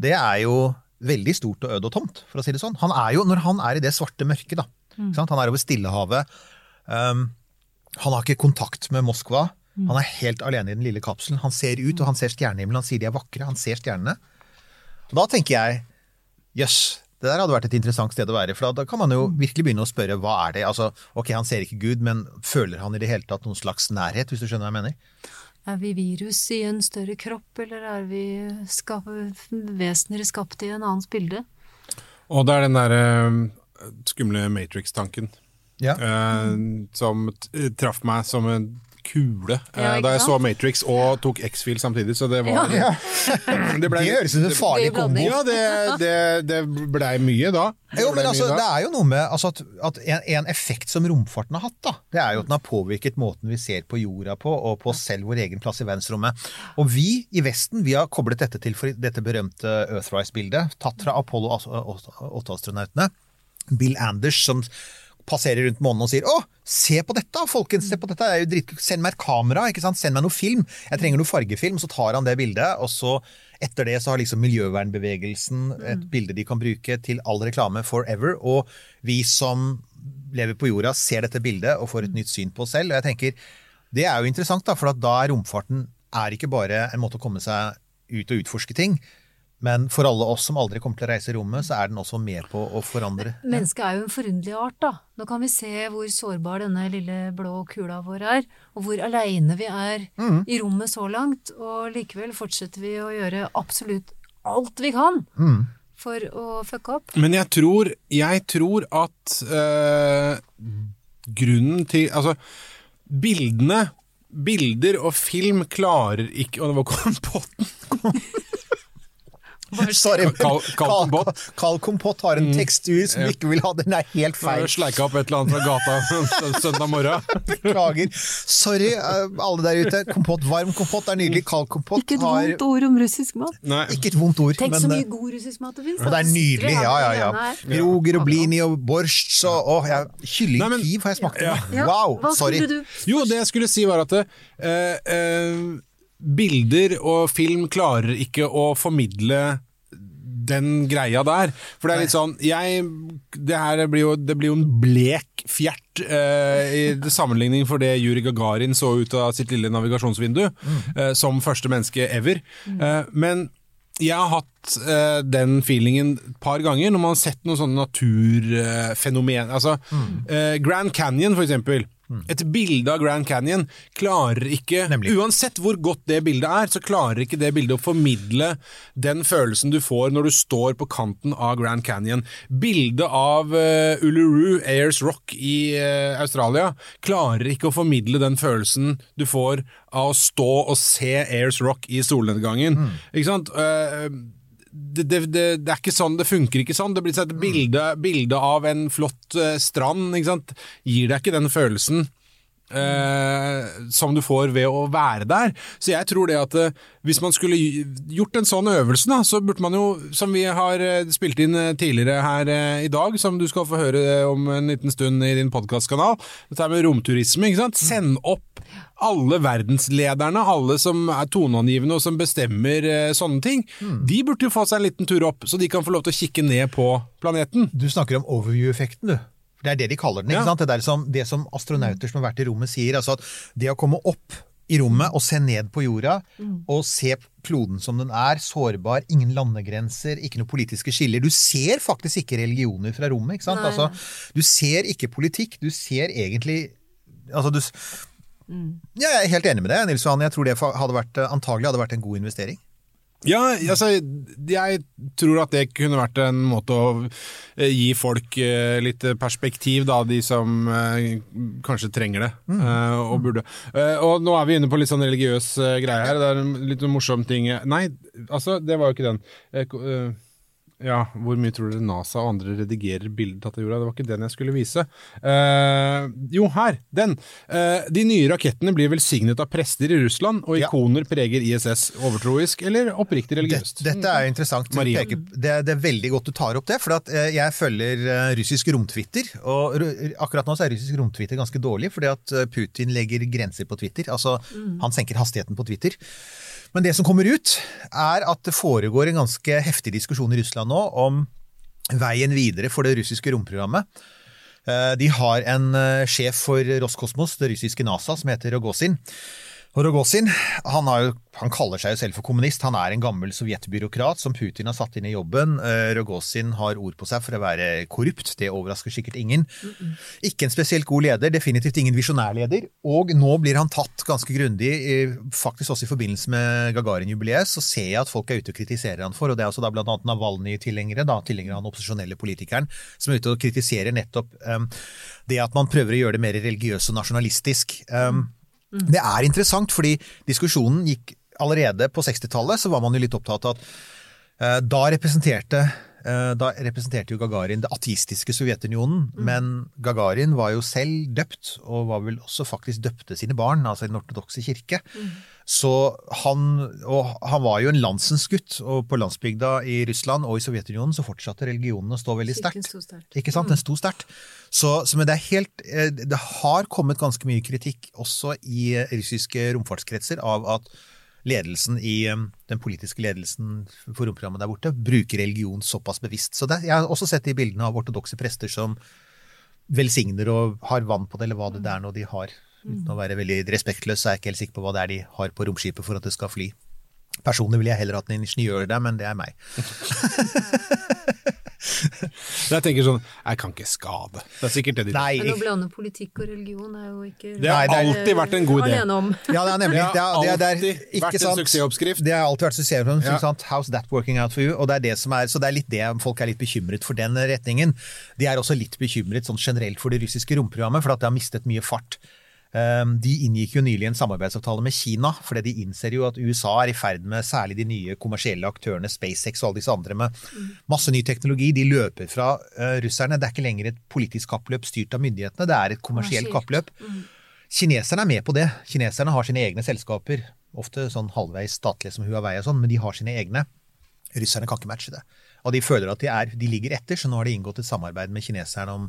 det er jo veldig stort og øde og tomt, for å si det sånn. Han er jo, når han er i det svarte mørket, da. Mm. Sant? Han er over Stillehavet. Um, han har ikke kontakt med Moskva. Han er helt alene i den lille kapselen. Han ser ut, og han ser stjernehimmelen. Han sier de er vakre. Han ser stjernene. Og da tenker jeg jøss, det der hadde vært et interessant sted å være. For da, da kan man jo virkelig begynne å spørre hva er det? Altså, ok, han ser ikke Gud, men føler han i det hele tatt noen slags nærhet, hvis du skjønner hva jeg mener? Er vi virus i en større kropp, eller er vi skap vesener skapt i en annens bilde? Og det er den derre skumle Matrix-tanken Ja. uh, som traff meg som en kule eh, Ja, da jeg så? Matrix og tok X-Fil samtidig, så det var Ja. det, ble, Det høres ut som en farlig kombo. Ja, det, det, det blei mye da. Jo, men altså, det er jo noe med altså, at, at en, en effekt som romfarten har hatt, da, det er jo at den har påvirket måten vi ser på jorda på, og på selv vår egen plass i verdensrommet. Og vi i Vesten vi har koblet dette til for dette berømte Earthrise-bildet, tatt fra Apollo 8-astronautene. Bill Anders som passerer rundt månen og sier 'Å, se på dette, folkens! se på dette, det er jo dritkult. Send meg et kamera, ikke sant? send meg noe film. Jeg trenger noe fargefilm.' Så tar han det bildet, og så etter det så har liksom miljøvernbevegelsen et bilde de kan bruke til all reklame forever. Og vi som lever på jorda, ser dette bildet og får et nytt syn på oss selv. Og jeg tenker, det er jo interessant, da, for at da er romfarten er ikke bare en måte å komme seg ut og utforske ting. Men for alle oss som aldri kommer til å reise i rommet, så er den også med på å forandre. Mennesket er jo en forunderlig art, da. Nå kan vi se hvor sårbar denne lille blå kula vår er, og hvor aleine vi er i rommet så langt. Og likevel fortsetter vi å gjøre absolutt alt vi kan for å fucke opp. Men jeg tror, jeg tror at øh, grunnen til Altså, bildene Bilder og film klarer ikke Og det var kompotten. Sorry, men Kald- kald kompott. Mm. Kald kompott har en tekstur som du ikke vil ha. Den er helt feil. Sleika opp et eller annet fra gata søndag morgen. Beklager. Sorry, eh, alle der ute. Kompott, Varm kompott er nydelig. Kald kompott Ikke et har vondt ord om russisk mat. Nei. Ikke et vondt ord, Tenk men så eh, mye god russisk mat det fins. det er nydelig. Ja, ja, ja. Roger og blini og borsj og åh, ja, Kylling Nei, men- kiv har jeg smakt. Ja. Wow, hva sorry. du? Jo, det jeg skulle si var at uh, uh, bilder og film klarer ikke å formidle den greia der. For det er litt sånn jeg, det, her blir jo, det blir jo en blek fjert eh, i sammenligning for det Juri Gagarin så ut av sitt lille navigasjonsvindu, eh, som første menneske ever. Eh, men jeg har hatt uh, den feelingen et par ganger når man har sett noen sånne naturfenomen. altså, uh, Grand Canyon, for eksempel. Et bilde av Grand Canyon klarer ikke Nemlig. Uansett hvor godt det bildet er, så klarer ikke det bildet å formidle den følelsen du får når du står på kanten av Grand Canyon. Bildet av uh, Uluru, Ayers Rock i uh, Australia, klarer ikke å formidle den følelsen du får av å stå og se Ayers Rock i solnedgangen. Ikke sant? Eh, det, det, det, er ikke sånn, det funker ikke sånn. Det blir sett et bilde, bilde av en flott eh, strand, ikke sant? gir deg ikke den følelsen eh, som du får ved å være der. Så jeg tror det at eh, hvis man skulle gjort en sånn øvelse, da, så burde man jo, som vi har eh, spilt inn eh, tidligere her eh, i dag, som du skal få høre eh, om en liten stund i din podkastkanal, dette med romturisme, ikke sant? Send opp alle verdenslederne, alle som er toneangivende og som bestemmer sånne ting, de burde jo få seg en liten tur opp, så de kan få lov til å kikke ned på planeten. Du snakker om overview-effekten, du. Det er det de kaller den. ikke Ja. sant? Det, der som, det som astronauter som har vært i rommet sier, altså at det å komme opp i rommet og se ned på jorda, og se kloden som den er, sårbar, ingen landegrenser, ikke noen politiske skiller. Du ser faktisk ikke religioner fra rommet. ikke sant? Nei. Altså, du ser ikke politikk, du ser egentlig altså du, Ja, jeg er helt enig med deg, Nils Johan. Jeg tror det hadde vært, eh, antagelig hadde vært en god investering. Ja, altså, jeg tror at det kunne vært en måte å eh, gi folk eh, litt perspektiv, da, de som eh, kanskje trenger det, mm. og burde. Og nå er vi inne på litt sånn religiøs greie her, det er en litt morsom ting. Nei, altså, det var jo ikke den. Ja, hvor mye tror dere NASA og andre redigerer bilder tatt av jorda? Det var ikke den jeg skulle vise. Uh, jo, her! Den! Uh, de nye rakettene blir velsignet av prester i Russland, og Ja. ikoner preger ISS overtroisk eller oppriktig religiøst. dette er interessant. Peker- Det, er- det er veldig godt du tar opp det, for at, uh, jeg følger russisk romtwitter. Og akkurat nå så er russisk romtwitter ganske dårlig, fordi at Putin legger grenser på Twitter. Altså, han senker hastigheten på Twitter. Men det som kommer ut, er at det foregår en ganske heftig diskusjon i Russland nå om veien videre for det russiske romprogrammet. Eh, De har en eh, sjef for Roskosmos, det russiske NASA, som heter Rogozin. Og Rogozin han, jo, han kaller seg jo selv for kommunist. Han er en gammel sovjetbyråkrat som Putin har satt inn i jobben. Eh, Rogozin har ord på seg for å være korrupt. Det overrasker sikkert ingen. Ikke en spesielt god leder, definitivt ingen visjonærleder. Og nå blir han tatt ganske grundig, eh, faktisk også i forbindelse med Gagarin-jubileet. Så ser jeg at folk er ute og kritiserer han for, og det er også da blant annet Navalny-tilhengere, da tilhengere av den opposisjonelle politikeren, som er ute og kritiserer nettopp um, det at man prøver å gjøre det mer religiøst og nasjonalistisk. Um, det er interessant, fordi diskusjonen gikk allerede på 60-tallet, så var man jo litt opptatt av at eh, da representerte da representerte jo Gagarin det ateistiske Sovjetunionen, men Gagarin var jo selv døpt, og var vel også faktisk døpte sine barn, altså i den ortodokse kirke. Så han, og han var jo en landsens gutt, og på landsbygda i Russland og i Sovjetunionen så fortsatte religionen å stå veldig sterkt. Ikke sant? Den sto sterkt. Så, så men det er helt eh, Det har kommet ganske mye kritikk også i eh, russiske romfartskretser av at ledelsen i eh, den politiske ledelsen for romprogrammet der borte bruker religion såpass bevisst. Så det, jeg har også sett de bildene av ortodokse prester som velsigner og har vann på det, eller hva det er nå de har. Uten å være veldig respektløs, så er jeg ikke helt sikker på hva det er de har på romskipet for at det skal fly. Personlig ville jeg heller hatt en ingeniør der, men det er meg. Jeg tenker sånn Jeg kan ikke skade. Det er sikkert det de Nei, Men å blande politikk og religion er jo ikke Det har Nei, det er- alltid vært en god idé. Ja, det har nemlig. Det Det har er, det er, det er, alltid ikke vært en suksessoppskrift. Det har alltid vært suksessoppskrift. Ja. sant? How's that working out for you? Og det er det som er, så det er litt det folk er litt bekymret for den retningen. De er også litt bekymret sånn generelt for det russiske romprogrammet, for at det har mistet mye fart. Um, De inngikk jo nylig en samarbeidsavtale med Kina, fordi de innser jo at USA er i ferd med særlig de nye kommersielle aktørene, SpaceX og alle disse andre, med masse ny teknologi. De løper fra uh, russerne. Det er ikke lenger et politisk kappløp styrt av myndighetene, det er et kommersielt Kommersielt. kappløp. Kineserne er med på det. Kineserne har sine egne selskaper, ofte sånn halvveis statlige som Huawei og sånn, men de har sine egne. Russerne kan ikke matche det. Og de føler at de, er, de ligger etter, så nå har de inngått et samarbeid med kineserne om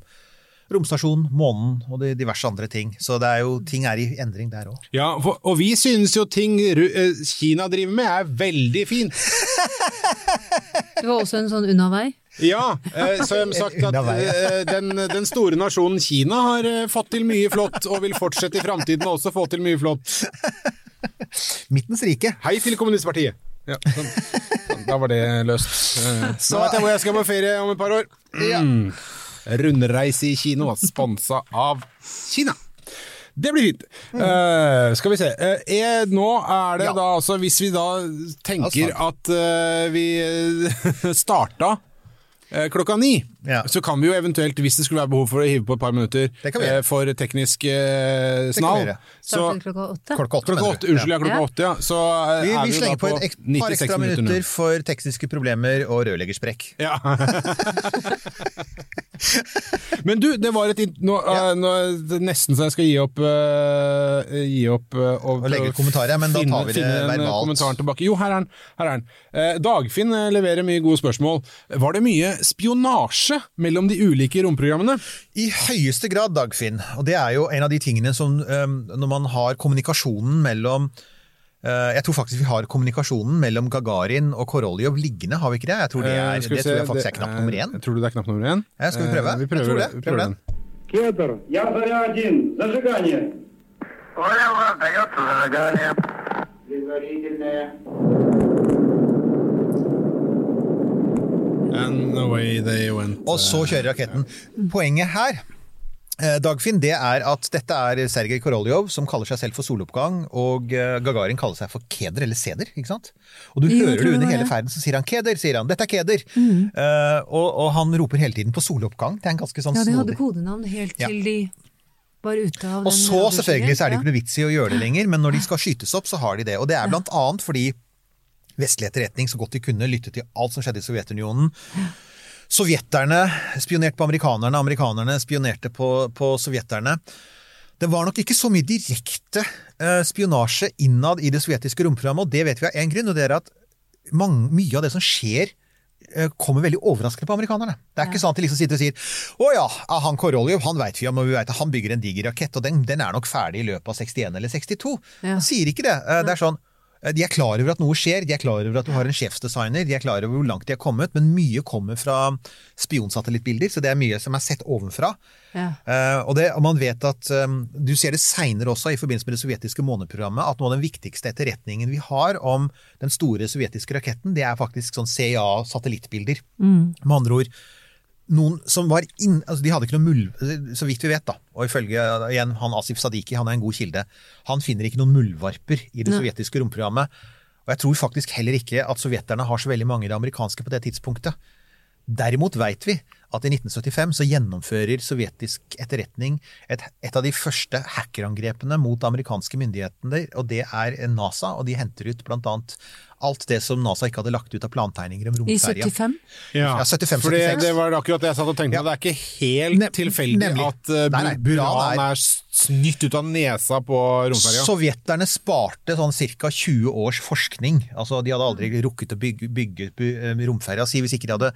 romstasjon, månen og de diverse andre ting. Så det er jo, ting er i endring der òg. Ja, for, og vi synes jo ting eh, Kina driver med er veldig fint. Det var også en sånn unnavei. Ja, eh, så jeg har sagt at eh, den, den store nasjonen Kina har fått til mye flott, og vil fortsette i framtiden også få til mye flott. Midtens rike. Hei til kommunistpartiet! Ja, sånn. Da var det løst. Nå Så vet jeg hvor jeg skal på ferie om et par år. Mm. Rundreise i kino, sponsa av Kina. Det blir fint. Eh, skal vi se. Uh, er, nå er det Ja. da altså Hvis vi da tenker at uh, vi starta klokka ni, Ja. så kan vi jo eventuelt, hvis det skulle være behov for å hive på et par minutter eh, for teknisk eh, snall, så klokka åtte. Klokka åtte, Klokka åtte, unnskyld, ja, klokka åtte, ja. Så eh, Vi, er vi vi jo slenger da på på et par ekstra minutter nå. minutter for tekniske problemer og rørleggersprekk. Ja. Men du, det var et nå, Ja. eh, nå, det er Nesten så jeg skal gi opp uh, Gi opp uh, og, Og legge ut kommentarer, men da tar vi det finne verbalt. kommentaren tilbake. Jo, her er den. Her er den. Uh, Dagfinn leverer mye gode spørsmål. Var det mye spionasje mellom de ulike romprogrammene? I høyeste grad, Dagfinn. Og det er jo en av de tingene som um, Når man har kommunikasjonen mellom uh, Jeg tror faktisk vi har kommunikasjonen mellom Gagarin og Koroljov liggende, har vi ikke det? Jeg tror det, Eh, er, skal vi det se, tror jeg faktisk er det knapp nummer én. Tror du det er knapp nummer én? Ja, skal vi prøve? Eh, vi Jeg prøver, tror det. vi Prøver prøver den. den. Кедр, я заря один, зажигание. Понял, отдается зажигание. Предварительное. And away they went. Og så kjører raketten. Poenget her Eh, Dagfinn, det er at dette er Sergej Koroljov som kaller seg selv for Soloppgang, og eh, Gagarin kaller seg for Keder eller Seder, ikke sant? Og du Jo, hører det under hele ferden, så sier han Keder, sier han. Dette er Keder. Mm. Uh, og, og han roper hele tiden på Soloppgang. Det er en ganske sånn Ja, de hadde kodenavn helt Ja. til de var ute av Og så selvfølgelig så er det ikke noe vits i å gjøre det lenger, men når de skal skytes opp, så har de det. Og det er blant annet fordi vestlig etterretning så godt de kunne lyttet til alt som skjedde i Sovjetunionen. Sovjeterne spionerte på amerikanerne, amerikanerne spionerte på, på sovjeterne. Det var nok ikke så mye direkte eh, spionasje innad i det sovjetiske romprogrammet, og det vet vi av én grunn, og det er at mange, mye av det som skjer eh, kommer veldig overraskende på amerikanerne. Det er ikke sånn at de liksom sitter og sier å ja, han Koroljov han vet vi om, og vi vet at han bygger en diger rakett, og den, den er nok ferdig i løpet av 61 eller 62. Ja. Han sier ikke det. Eh, Det er sånn de er klar over at noe skjer, de er klar over at du har en sjefsdesigner, de er klar over hvor langt de har kommet, men mye kommer fra spionsatellittbilder, så det er mye som er sett ovenfra. Ja. Uh, og, det, og man vet at um, Du ser det seinere også, i forbindelse med det sovjetiske måneprogrammet, at noe av den viktigste etterretningen vi har om den store sovjetiske raketten, det er faktisk sånn CIA-satellittbilder. Med andre ord noen som var inn, altså De hadde ikke noe mulv... Så vidt vi vet, da. Og ifølge igjen, han Asif Sadiki, han er en god kilde. Han finner ikke noen muldvarper i det Nei. sovjetiske romprogrammet. Og jeg tror faktisk heller ikke at sovjeterne har så veldig mange i det amerikanske på det tidspunktet. Derimot vet vi at i 1975 så gjennomfører sovjetisk etterretning et, et av de første hackerangrepene mot amerikanske myndigheter, og det er NASA. Og de henter ut blant annet alt det som NASA ikke hadde lagt ut av plantegninger om I romferja. 75? Ja, Ja, 75, for det, det var akkurat det jeg satt og tenkte på. Ja. Det er ikke helt Nem- tilfeldig nemlig. at uh, Nei, nei, Buran er- er snytt ut av nesa på romferja. Sovjeterne sparte sånn ca. 20 års forskning. Altså, de hadde aldri rukket å bygge, bygge eh, romferja si hvis ikke de hadde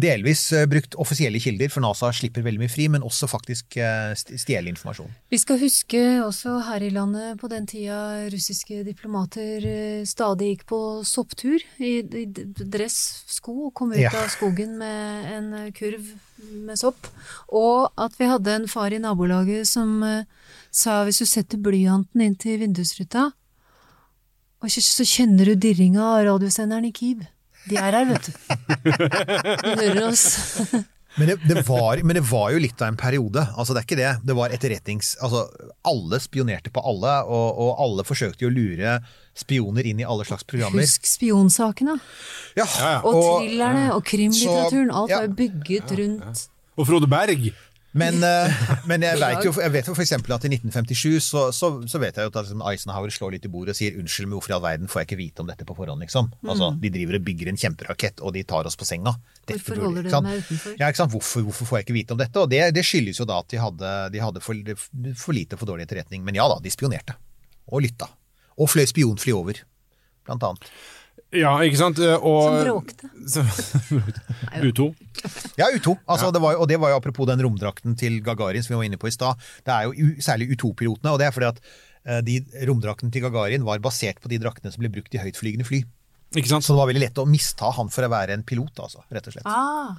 delvis eh, brukt offisielle kilder, for NASA slipper veldig mye fri, men også faktisk eh, stjele informasjon. Vi skal huske også her i landet på den tida russiske diplomater eh, stadig gikk på sopptur i, i dress, sko, og kom ut Ja. av skogen med en kurv med sopp. Og at vi hadde en far i nabolaget som sa hvis du setter blyanten inn til vindusruta, så kjenner du dirringa av radiosenderen i Kiev. De er her, vet du. Lurer oss. Men det, det var, men det var jo litt av en periode. altså Det er ikke det. Det var etterretnings... altså Alle spionerte på alle, og, og alle forsøkte jo å lure spioner inn i alle slags programmer. Husk spionsakene. Ja, Og thrillerne og krimlitteraturen. Alt ja. var jo bygget rundt Og Frode Berg. Men, eh, men jeg vet jo jeg vet jo for at i 1957 så, så, så vet jeg jo at liksom Eisenhower slår litt i bordet og sier unnskyld, men hvorfor i all verden får jeg ikke vite om dette på forhånd, liksom. Altså, De driver og bygger en kjemperakett, og de tar oss på senga. Dette Hvorfor holder de meg utenfor? Ja, ikke sant? Hvorfor, hvorfor får jeg ikke vite om dette? Og det, det skyldes jo da at de hadde, de hadde for, for lite for dårlig etterretning. Men ja da, de spionerte. Og lytta. Og fløy spionfly over, blant annet. Ja, ikke sant? Eh, Og, som bråkte. U2. Ja, U2. Altså, det var, og det var jo apropos den romdrakten til Gagarin som vi var inne på i stad. Det er jo u, særlig U2-pilotene, og det er fordi at eh, de romdraktene til Gagarin var basert på de draktene som ble brukt i høytflygende fly. Ikke sant? Så det var veldig lett å mista han for å være en pilot, altså, rett og slett. Ah,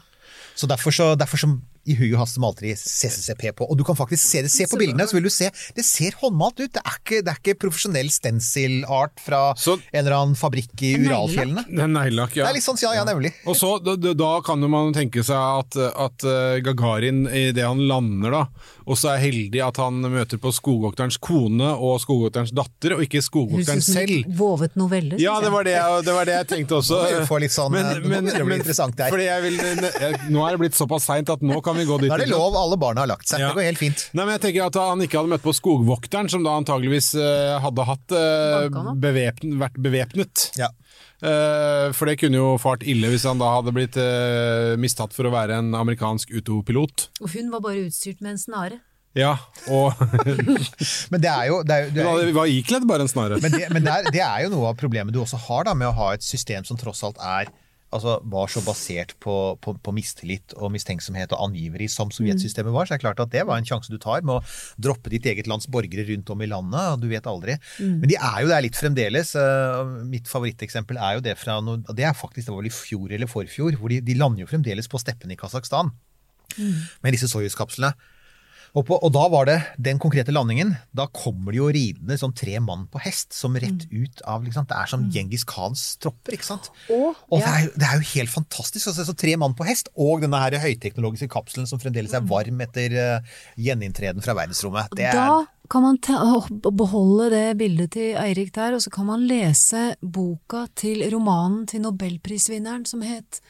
Så derfor, så, derfor som i hui og hast som alltid CCCP på. Og du kan faktisk se det. Se på bildene, så vil du se. Det ser håndmalt ut. Det er ikke, det er ikke profesjonell stencil-art fra Så- en eller annen fabrikk i Uralfjellene. Det er neglelakk, ja. Det er litt sånn, ja, ja, nemlig. Og så, da, da- kan jo man tenke seg at, at eh, Gagarin, idet han lander, da, også er heldig at han møter på skogvokterens kone og skogvokterens datter, og ikke skogvokteren selv. vovet novelle. Ja, det var det, jeg- det var det jeg tenkte også. Få litt sånn, men, men, det blir interessant der. Fordi jeg vil, jeg, nå er det blitt såpass seint at nå kan vi gå dit. Da er det lov, alle barna har lagt seg. Ja. Det går helt fint. Nei, men jeg tenker at Han ikke hadde møtt på skogvokteren, som da antageligvis eh, hadde hatt uh, Banka bevepn, vært bevæpnet. Ja. Eh, for det kunne jo fart ille hvis han da hadde blitt eh, mistatt for å være en amerikansk U2-pilot. Og hun var bare utstyrt med en snare. Ja, og Men det er jo, det er, det er, var ikledd bare en snare. men, det, men det, er, det er jo noe av problemet du også har da, med å ha et system som tross alt er altså var så basert på, på, på mistillit og mistenksomhet og angiveri som sovjetsystemet var, så er det klart at det var en sjanse du tar med å droppe ditt eget lands borgere rundt om i landet, og du vet aldri. Men de er jo der litt fremdeles. Eh, Mitt favoritteksempel er jo det fra og det er faktisk det var vel i fjor eller forfjor, hvor de, de lander jo fremdeles på steppene i Kasakhstan med disse Soyuz-kapslene. Og, på, og da var det den konkrete landingen. Da kommer det jo ridende sånn tre mann på hest, som rett ut av liksom, Det er som Djengis Khans tropper, ikke sant? Og, Og det er, det er jo helt fantastisk. Altså, så tre mann på hest, og denne her høyteknologiske kapselen som fremdeles er varm etter uh, gjeninntreden fra verdensrommet. Det er, Da kan man ta, beholde det bildet til Eirik der, og så kan man lese boka til romanen til nobelprisvinneren som het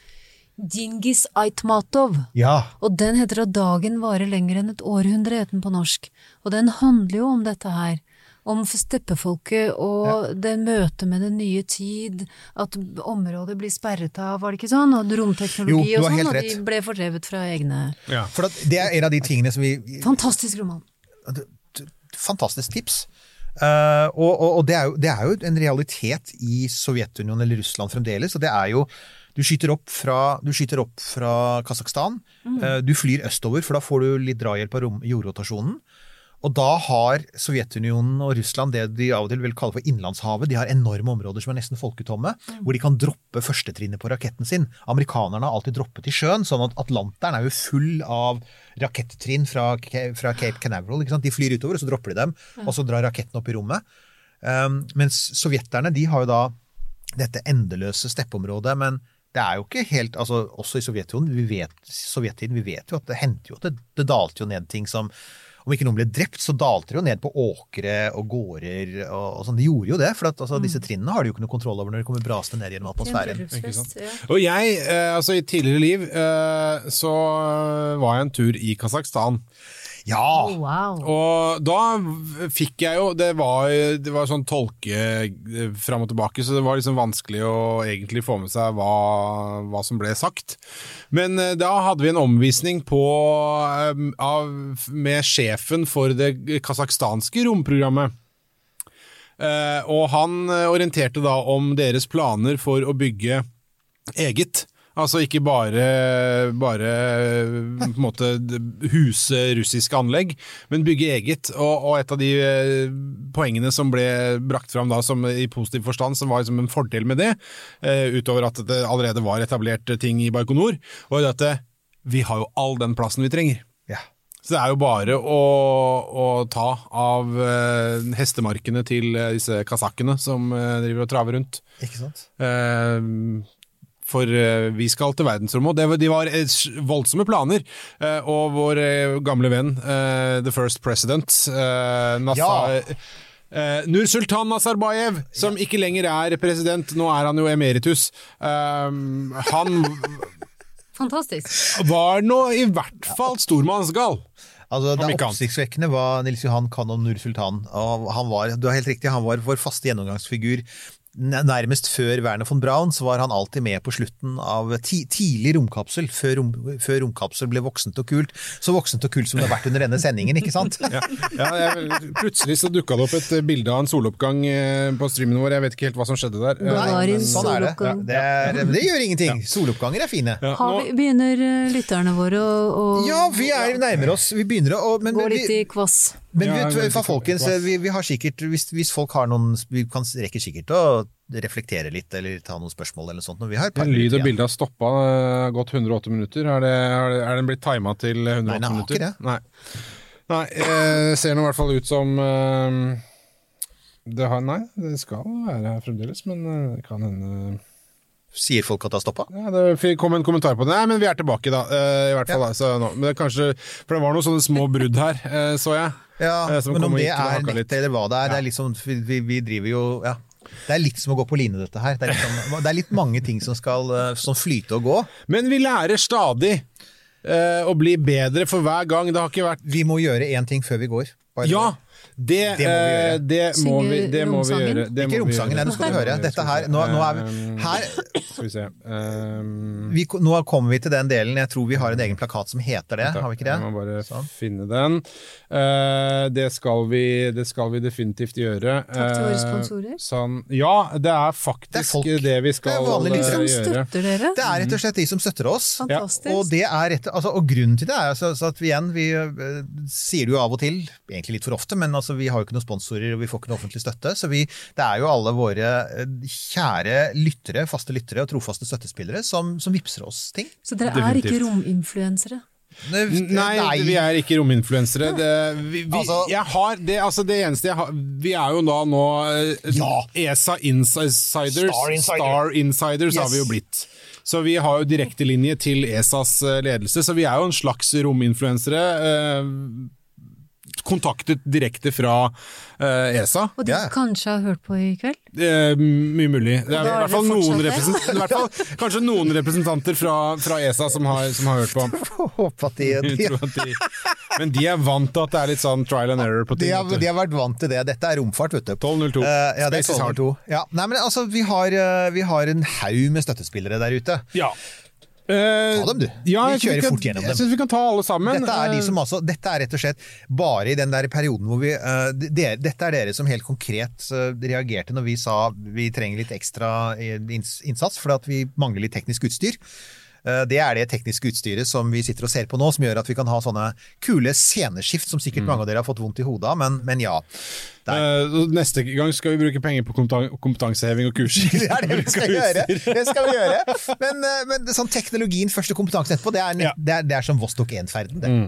Djingis Aitmatov. ja, Og den heter at dagen varer lenger enn et århundre, het den på norsk. Og den handler jo om dette her. Om steppefolket og det møtet med den nye tid, at området blir sperret av, var det ikke sånn? Og romteknologi Jo, og sånn, og de ble fordrevet fra egne Ja. for at det er en av de tingene som vi Fantastisk roman. Fantastisk tips. Uh, og og, og det, er jo, det er jo en realitet i Sovjetunionen eller Russland fremdeles. og det er jo du skyter opp fra, du skyter opp fra Kasakhstan. Mm. du flyr østover, for da får du litt drahjelp av jordrotasjonen. Og da har Sovjetunionen og Russland det de av og til vil kalle for innlandshavet. De har enorme områder som er nesten folketomme, hvor de kan droppe førstetrinnet på raketten sin. Amerikanerne har alltid droppet i sjøen, sånn at Atlanteren er jo full av rakettrinn fra, fra Cape Canaveral. Ikke sant? De flyr utover, og så dropper de dem, og så drar raketten opp i rommet. Um, mens sovjeterne de har jo da dette endeløse steppeområdet, men det er jo ikke helt altså Også i Sovjetunionen, vi vet, Sovjettiden, vi vet jo at det hendte jo at det, det dalte jo ned ting som Om ikke noen ble drept, så dalte det jo ned på åkre og gårder og, og sånn. De gjorde jo det, for at, altså, disse trinnene har de jo ikke noe kontroll over når de kommer brasende ned gjennom atmosfæren. Ja. Og jeg, eh, altså i tidligere liv, eh, så var jeg en tur i Kasakhstan. Ja! Oh, wow. Og da fikk jeg jo Det var, det var sånn tolke eh, fram og tilbake, så det var liksom vanskelig å egentlig få med seg hva, hva som ble sagt. Men eh, da hadde vi en omvisning på, eh, av, med sjefen for det kasakhstanske romprogrammet. Og han orienterte da om deres planer for å bygge eget. Altså ikke bare, bare på en måte huse russiske anlegg, men bygge eget. Og, og et av de eh, poengene som ble brakt fram da som i positiv forstand, som var liksom en fordel med det, eh, utover at det allerede var etablert ting i Baikonur, var at eh, vi har jo all den plassen vi trenger. ja. Så det er jo bare å, å ta av eh, hestemarkene til disse kasakkene som eh, driver og traver rundt. Ikke sant? Eh, for eh, vi skal til verdensrommet, og de var eh, voldsomme planer. Eh, og vår gamle venn, the first president, Nasa... Ja. Uh, Nur Sultan Nazarbayev, som ikke lenger er president, nå er han jo emeritus. Uh, han Fantastisk. var nå i hvert fall stormannsgal. Altså, det oppsiktsvekkende var Nils Johan Kanon Nur Sultan. Og han var, du har helt riktig, han var vår faste gjennomgangsfigur. Nærmest før Werner von Braun så var han alltid med på slutten av ti, tidlig romkapsel, før, rom, før romkapsel ble voksent og kult. Så voksent og kult som det har vært under denne sendingen, ikke sant? Ja, ja, jeg, plutselig så dukka det opp et bilde av en soloppgang eh, på streamen vår. Jeg vet ikke helt hva som skjedde der. Nei, Gagarin men- Sånn er det. soloppgang. Det, er, det gjør ingenting. Soloppganger er fine. Ja, Har nå- vi, begynner eh, lytterne våre å, å Ja, vi er nærmere oss. Vi begynner å men, gå litt i kvass? men vi, folkens, vi, vi har sikkert hvis, hvis folk har noen Vi kan rekker sikkert å reflektere litt eller ta noen spørsmål eller sånt. når Vi har par lyd og bilde har stoppa, eh, gått 108 minutter. Er, det, er, den blitt tima til 108 Nei, den minutter? ikke det. Nei, Nei eh, ser nå i hvert fall ut som eh, det har, Nei, det skal være her fremdeles, men eh, det kan hende Sier folk at det har stoppa? ja, Det kom en kommentar på det. Nei, men vi er tilbake, da. I hvert fall da, altså, nå. Men det kanskje, For det var noen sånne små brudd her, så jeg. Ja, men om det er nettet eller hva det er, det er sånn, vi, vi driver jo ja. Det er litt som å gå på line, dette her. Det er, sånn, det er litt mange ting som skal eh, sånn flyte og gå. Men vi lærer stadig eh, å bli bedre for hver gang. Det har ikke vært Vi må gjøre én ting før vi går. Bare. Ja! Det, Det må vi gjøre. eh, det må vi, det må vi gjøre. Det Ikke romsangen, nei, nå skal du høre. Dette her, nå, nå er vi her, Skal vi se um, vi, Nå kommer vi til den delen. Jeg tror vi har en egen plakat som heter det. Har vi ikke det? Jeg må bare Sånn. finne den. Eh, det, skal vi, det skal vi definitivt gjøre. Takk til våre Eh, sponsorer. Sånn, ja, det er faktisk Det er det, vi Det skal er vanlige eh. Som støtter dere. Det er rett og slett de som støtter oss. Fantastisk. Og, det er rett, altså, og grunnen til det er altså, at vi igjen, vi eh, sier det jo av og til, egentlig litt for ofte, men altså, vi har jo ikke noen sponsorer og vi får ikke noe offentlig støtte. Så vi, det er jo alle våre eh, kjære lyttere, faste lyttere og trofaste støttespillere som, som vipser oss ting. Så dere er ikke rominfluensere? Nei, vi er ikke rominfluensere. Det, vi, vi, Altså- jeg har, det, altså det eneste jeg har Vi er jo da nå eh, Ja. ESA Insiders. Star Insider. Star Insiders har vi jo blitt. Så vi har jo direktelinje til ESAs eh, ledelse, så vi er jo en slags rominfluensere. Eh, kontaktet direkte fra uh, ESA. Og de yeah. kanskje har hørt på i kveld? Eh, mye mulig. Det er i er hvert fall noen representanter, hvert fall, kanskje noen representanter fra, fra ESA som har, som har hørt på. Håper at de, de, de, men de er vant til at det er litt sånn trial and error på de, har, de har vært vant til det. Dette er romfart, vet du. 1202. Uh, ja, det er Space is hard. 1202. Ja. Nei, men altså, vi har, eh, vi har en haug med støttespillere der ute. Ja. Eh, Ta dem, du. Ja, Vi kjører kan- fort gjennom dem. Jeg syns vi kan ta alle sammen. Dette er, de Eh, som altså, dette er rett og slett bare i den der perioden hvor vi uh, dere, Dette er dere som helt konkret uh, reagerte når vi sa vi trenger litt ekstra eh, innsats fordi vi mangler litt teknisk utstyr. Eh, Det er det tekniske utstyret som vi sitter og ser på nå, som gjør at vi kan ha sånne kule sceneskift som Mm. sikkert mange av dere har fått vondt i hodet av, men, men ja. Eh, neste gang skal vi bruke penger på kompetanseheving og kurs. Det er det vi skal gjøre. Det skal vi gjøre. Men, uh, men sånn teknologien først og kompetansen etterpå, det er, Ja. det er, det er som Vostok 1-ferden. Mm.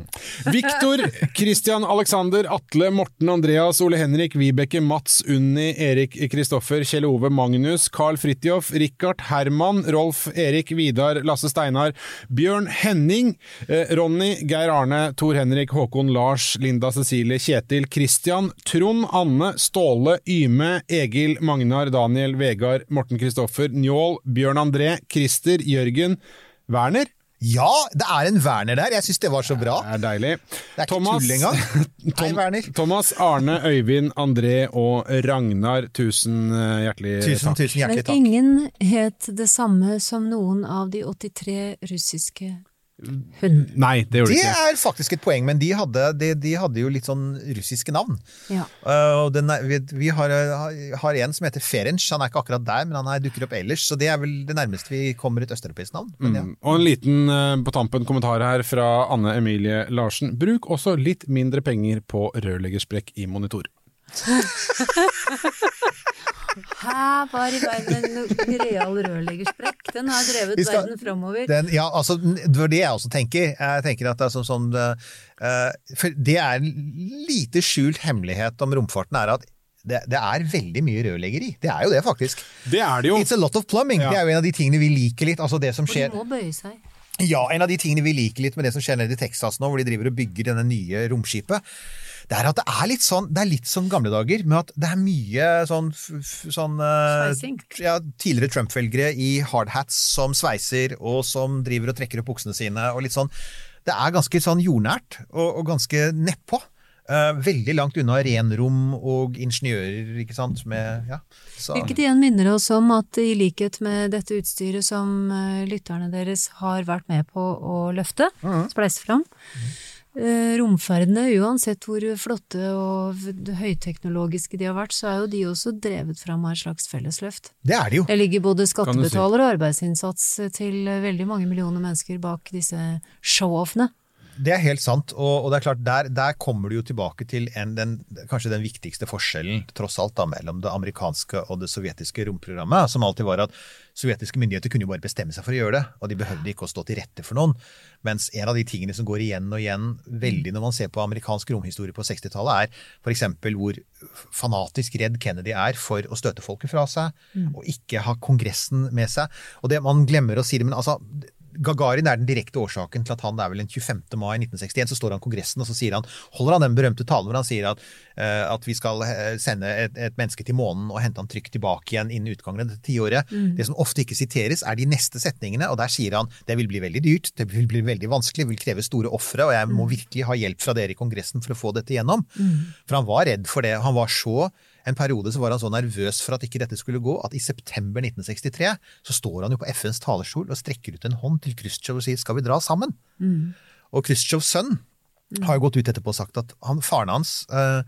Viktor, Christian Alexander, Atle, Morten Andreas, Ole Henrik, Vibeke, Mats, Unni, Erik Kristoffer, Kjell Ove, Magnus, Carl Fridtjof, Richard, Herman, Rolf, Erik, Vidar, Lasse Steinar, Bjørn Henning, eh, Ronny, Geir Arne, Tor Henrik, Håkon, Lars, Linda Cecilie, Kjetil, Christian, Trond, Anne, Ståle, Yme, Egil, Magnar, Daniel, Vegard, Morten Kristoffer, Njål, Bjørn André, Christer, Jørgen, Werner. Ja, det er en Werner der. Jeg syns det var så bra. Det er deilig. Det er ikke tull engang. Hei, Tom, Werner. Thomas, Arne, Øyvind, André og Ragnar, tusen eh, hjertelig Tusen, takk. tusen hjertelig takk. Men ingen het det samme som noen av de 83 russiske hundene. Nei, det gjorde Det det er faktisk et poeng, men de hadde, de, de hadde jo litt sånn russiske navn. Ja. Uh, og den vi, vi har, uh, har en som heter Ferenc, han er ikke akkurat der, men han er, dukker opp ellers. Så det er vel det nærmeste vi kommer et østeuropeisk navn. Men ja. Mm. Og en liten uh, på tampen kommentar her fra Anne Emilie Larsen. Bruk også litt mindre penger på rørleggersprekk i monitor. Her var i verden en real rørleggersprekk. Den har drevet skal- verden framover. Den, ja, altså, det var det jeg også tenker. Jeg tenker at det er sånn, sånn uh, For det er en lite skjult hemmelighet om romfarten, er at det, det er veldig mye rørleggeri. Det er jo det, faktisk. Det er det jo. It's a lot of plumbing. Ja. Det er jo en av de tingene vi liker litt. Altså det som Og de må bøye seg. Ja, en av de tingene vi liker litt med det som skjer nede i Texas nå, hvor de driver og bygger denne nye romskipet, det er at det er litt sånn, det er litt sånn gamle dager, med at det er mye sånn, sånn eh, ja, tidligere Trump-velgere i hardhats som sveiser, og som driver og trekker opp buksene sine, og litt sånn. Det er ganske sånn jordnært, og, og ganske nedpå. Uh, veldig langt unna renrom og ingeniører, ikke sant, med, ja. Så, Hvilket igjen minner oss om at i likhet med dette utstyret som uh, lytterne deres har vært med på å løfte, spleise fram, eh, romferdene, uansett hvor flotte og høyteknologiske de har vært, så er jo de også drevet fram av et slags fellesløft. det er de jo. Det ligger både skattebetaler og arbeidsinnsats til veldig mange millioner mennesker bak disse show-offene. Det er helt sant, og, og det er klart, der, der kommer du jo tilbake til en, den, kanskje den viktigste forskjellen tross alt da, mellom det amerikanske og det sovjetiske romprogrammet, som alltid var at sovjetiske myndigheter kunne jo bare bestemme seg for å gjøre det, og de behøvde ikke å stå til rette for noen. Mens en av de tingene som går igjen og igjen veldig når man ser på amerikansk romhistorie på 60-tallet, er f.eks. hvor fanatisk redd Kennedy er for å støte folket fra seg, og ikke ha Kongressen med seg. Og det Man glemmer å si det, men altså Gagarin er den direkte årsaken til at han det er vel den 25. mai 1961 så står han i Kongressen og så sier han, holder han den berømte talen hvor han sier at, eh, at vi skal eh, sende et, et menneske til månen og hente han trygt tilbake igjen innen utgangen av dette tiåret. Det som ofte ikke siteres, er de neste setningene, og der sier han det vil bli veldig dyrt, det vil bli veldig vanskelig, det vil kreve store ofre, og jeg må virkelig ha hjelp fra dere i Kongressen for å få dette gjennom. For han var redd for det. Han var så en periode så var han så nervøs for at ikke dette skulle gå, at i september 1963 så står han jo på FNs talerstol og strekker ut en hånd til Khrusjtsjov og sier 'skal vi dra sammen'? Og Khrusjtsjovs sønn har jo gått ut etterpå og sagt at han, faren hans eh,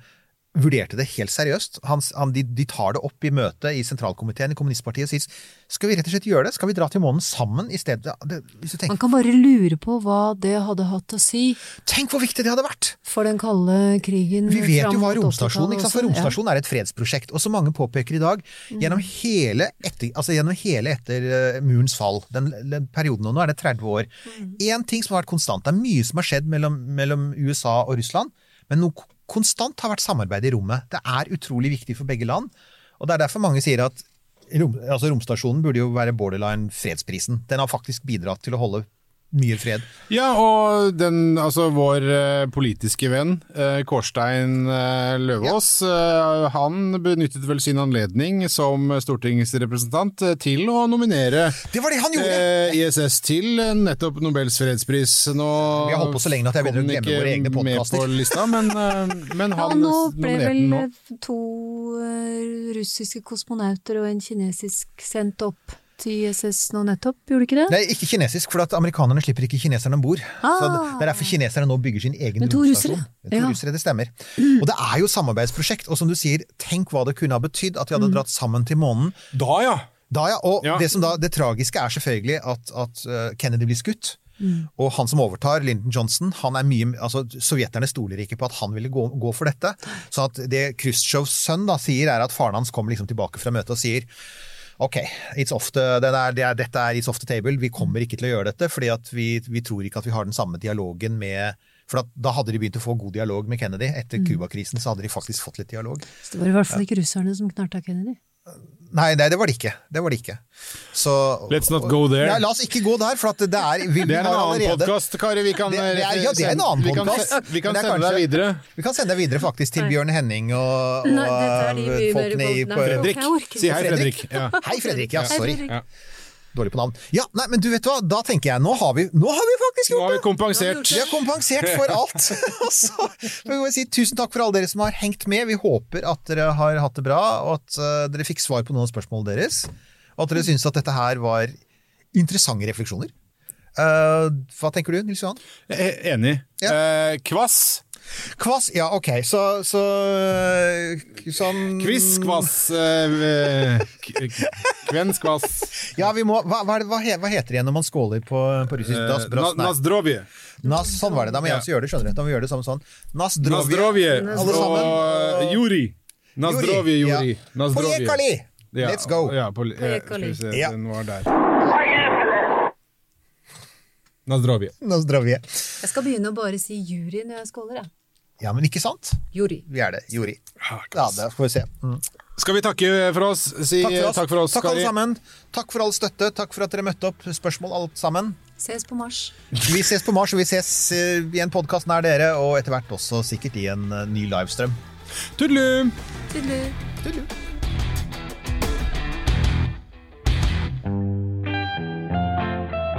vurderte det helt seriøst. Han, han, de, de tar det opp i møte i sentralkomiteen i kommunistpartiet og sier skal vi rett og slett gjøre det? Skal vi dra til månen sammen i stedet? Det, hvis du tenker, Man kan bare lure på hva det hadde hatt å si tenk hvor viktig det hadde vært! for den kalde krigen. Vi vet jo hva romstasjonen ikke sant? For romstasjonen er et fredsprosjekt. Og som mange påpeker i dag, gjennom hele etter, altså gjennom hele etter eh, murens fall, den, den perioden, og nå er det 30 år Én ting som har vært konstant. Det er mye som har skjedd mellom, mellom USA og Russland, men noe konstant har vært samarbeid i rommet. Det er utrolig viktig for begge land. Og det er derfor mange sier at rom, altså romstasjonen burde jo være borderline fredsprisen. Den har faktisk bidratt til å holde mye fred. Ja, og den, altså vår uh, politiske venn, uh, Kårstein uh, Løvaas, eh, han benyttet vel sin anledning som stortingsrepresentant til å nominere Det var det han gjorde! ISS til nettopp Nobels fredspris. Nå Vi har holdt på så lenge at jeg begynner å glemme våre egne podkaster. med på lista, men, men Ja, han nå ble nominerte vel den nå. to russiske kosmonauter og en kinesisk sendt opp til ISS nå nettopp, gjorde de ikke det? Nei, ikke kinesisk, for at amerikanerne slipper ikke kineserne om bord. Ah. det er derfor kineserne nå bygger sin egen Men to russere. Det er To Ja. russere, det stemmer. Og det er jo samarbeidsprosjekt, og som du sier, tenk hva det kunne ha betydd at vi hadde dratt sammen til månen. Da, ja! Da, ja. Og Ja. Det, som da, det tragiske er selvfølgelig at, at eh, Kennedy blir skutt. Og han som overtar, Lyndon Johnson, han er mye, altså sovjeterne stoler ikke på at han ville gå, gå for dette. Så at det Khrusjtsjovs sønn da sier, er at faren hans kommer liksom tilbake fra møtet og sier Ok, er, det er, dette er it's off the table. Vi kommer ikke til å gjøre dette, fordi vi, vi tror ikke at vi har den samme dialogen med For da hadde de begynt å få god dialog med Kennedy. Etter Cuba-krisen så hadde de faktisk fått litt dialog. Så det var i hvert fall ikke russerne som knarta Kennedy. Nei, nei, det var det ikke. Det var det ikke. Så, Let's not go there. Nei, la oss ikke gå der, for at det er vi, Det er en annen podkast, Kari. Vi kan, Det- det er- ja, det er en annen vi kan, podcast. vi kan sende deg videre. Vi kan sende deg videre faktisk til Bjørn Henning og, og Nei, folkene i Fredrik. Si hei, Fredrik. Fredrik. Ja. Hei, Fredrik. Ja, sorry. Ja. Dårlig på navn. Ja, nei, men du vet hva, da tenker jeg, nå har vi, nå har vi faktisk Nå har vi kompensert. Vi har kompensert for alt. Og så vil jeg si tusen takk for alle dere som har hengt med. Vi håper at dere har hatt det bra, og at eh, dere fikk svar på noen av spørsmålene deres. Og at dere syns at dette her var interessante refleksjoner. Uh, hva tenker du, Nils Johan? Jeg er Enig. Ja. Uh, kvass. Kvass, ja ok, så, så sånn Kviss, kvass. Eh, Kvenskvass. Ja, vi må, hva, hva, hva, heter det igjen når man skåler på, på russisk? Das, Eh, bras, nei. Nazdrovje. Nas, sånn var det. Da må jeg også gjøre det, skjønner du. Da må vi gjøre det samme sånn. Nasdrovje. Alle sammen. Og eh, Juri. Nazdrovje, Juri. Ja. Porekali! Ja, Let's go! Ja, på, ja, skal vi se, Ja. den var der. Nazdrovje. zdrowie. Jeg skal begynne å bare si jury når jeg skåler, jeg. Ja, men ikke sant? Jury. Vi er det. Jury. Ja, det får vi se. Mm. Skal vi takke for oss? Si Takk for oss, takk for oss, takk alle sammen. Takk for all støtte. Takk for at dere møtte opp. Spørsmål alt sammen. Ses på Mars. Vi ses på Mars, og vi ses eh, i en podkast nær dere, og etter hvert også sikkert i en eh, ny livestream. Tudelu! Tudelu.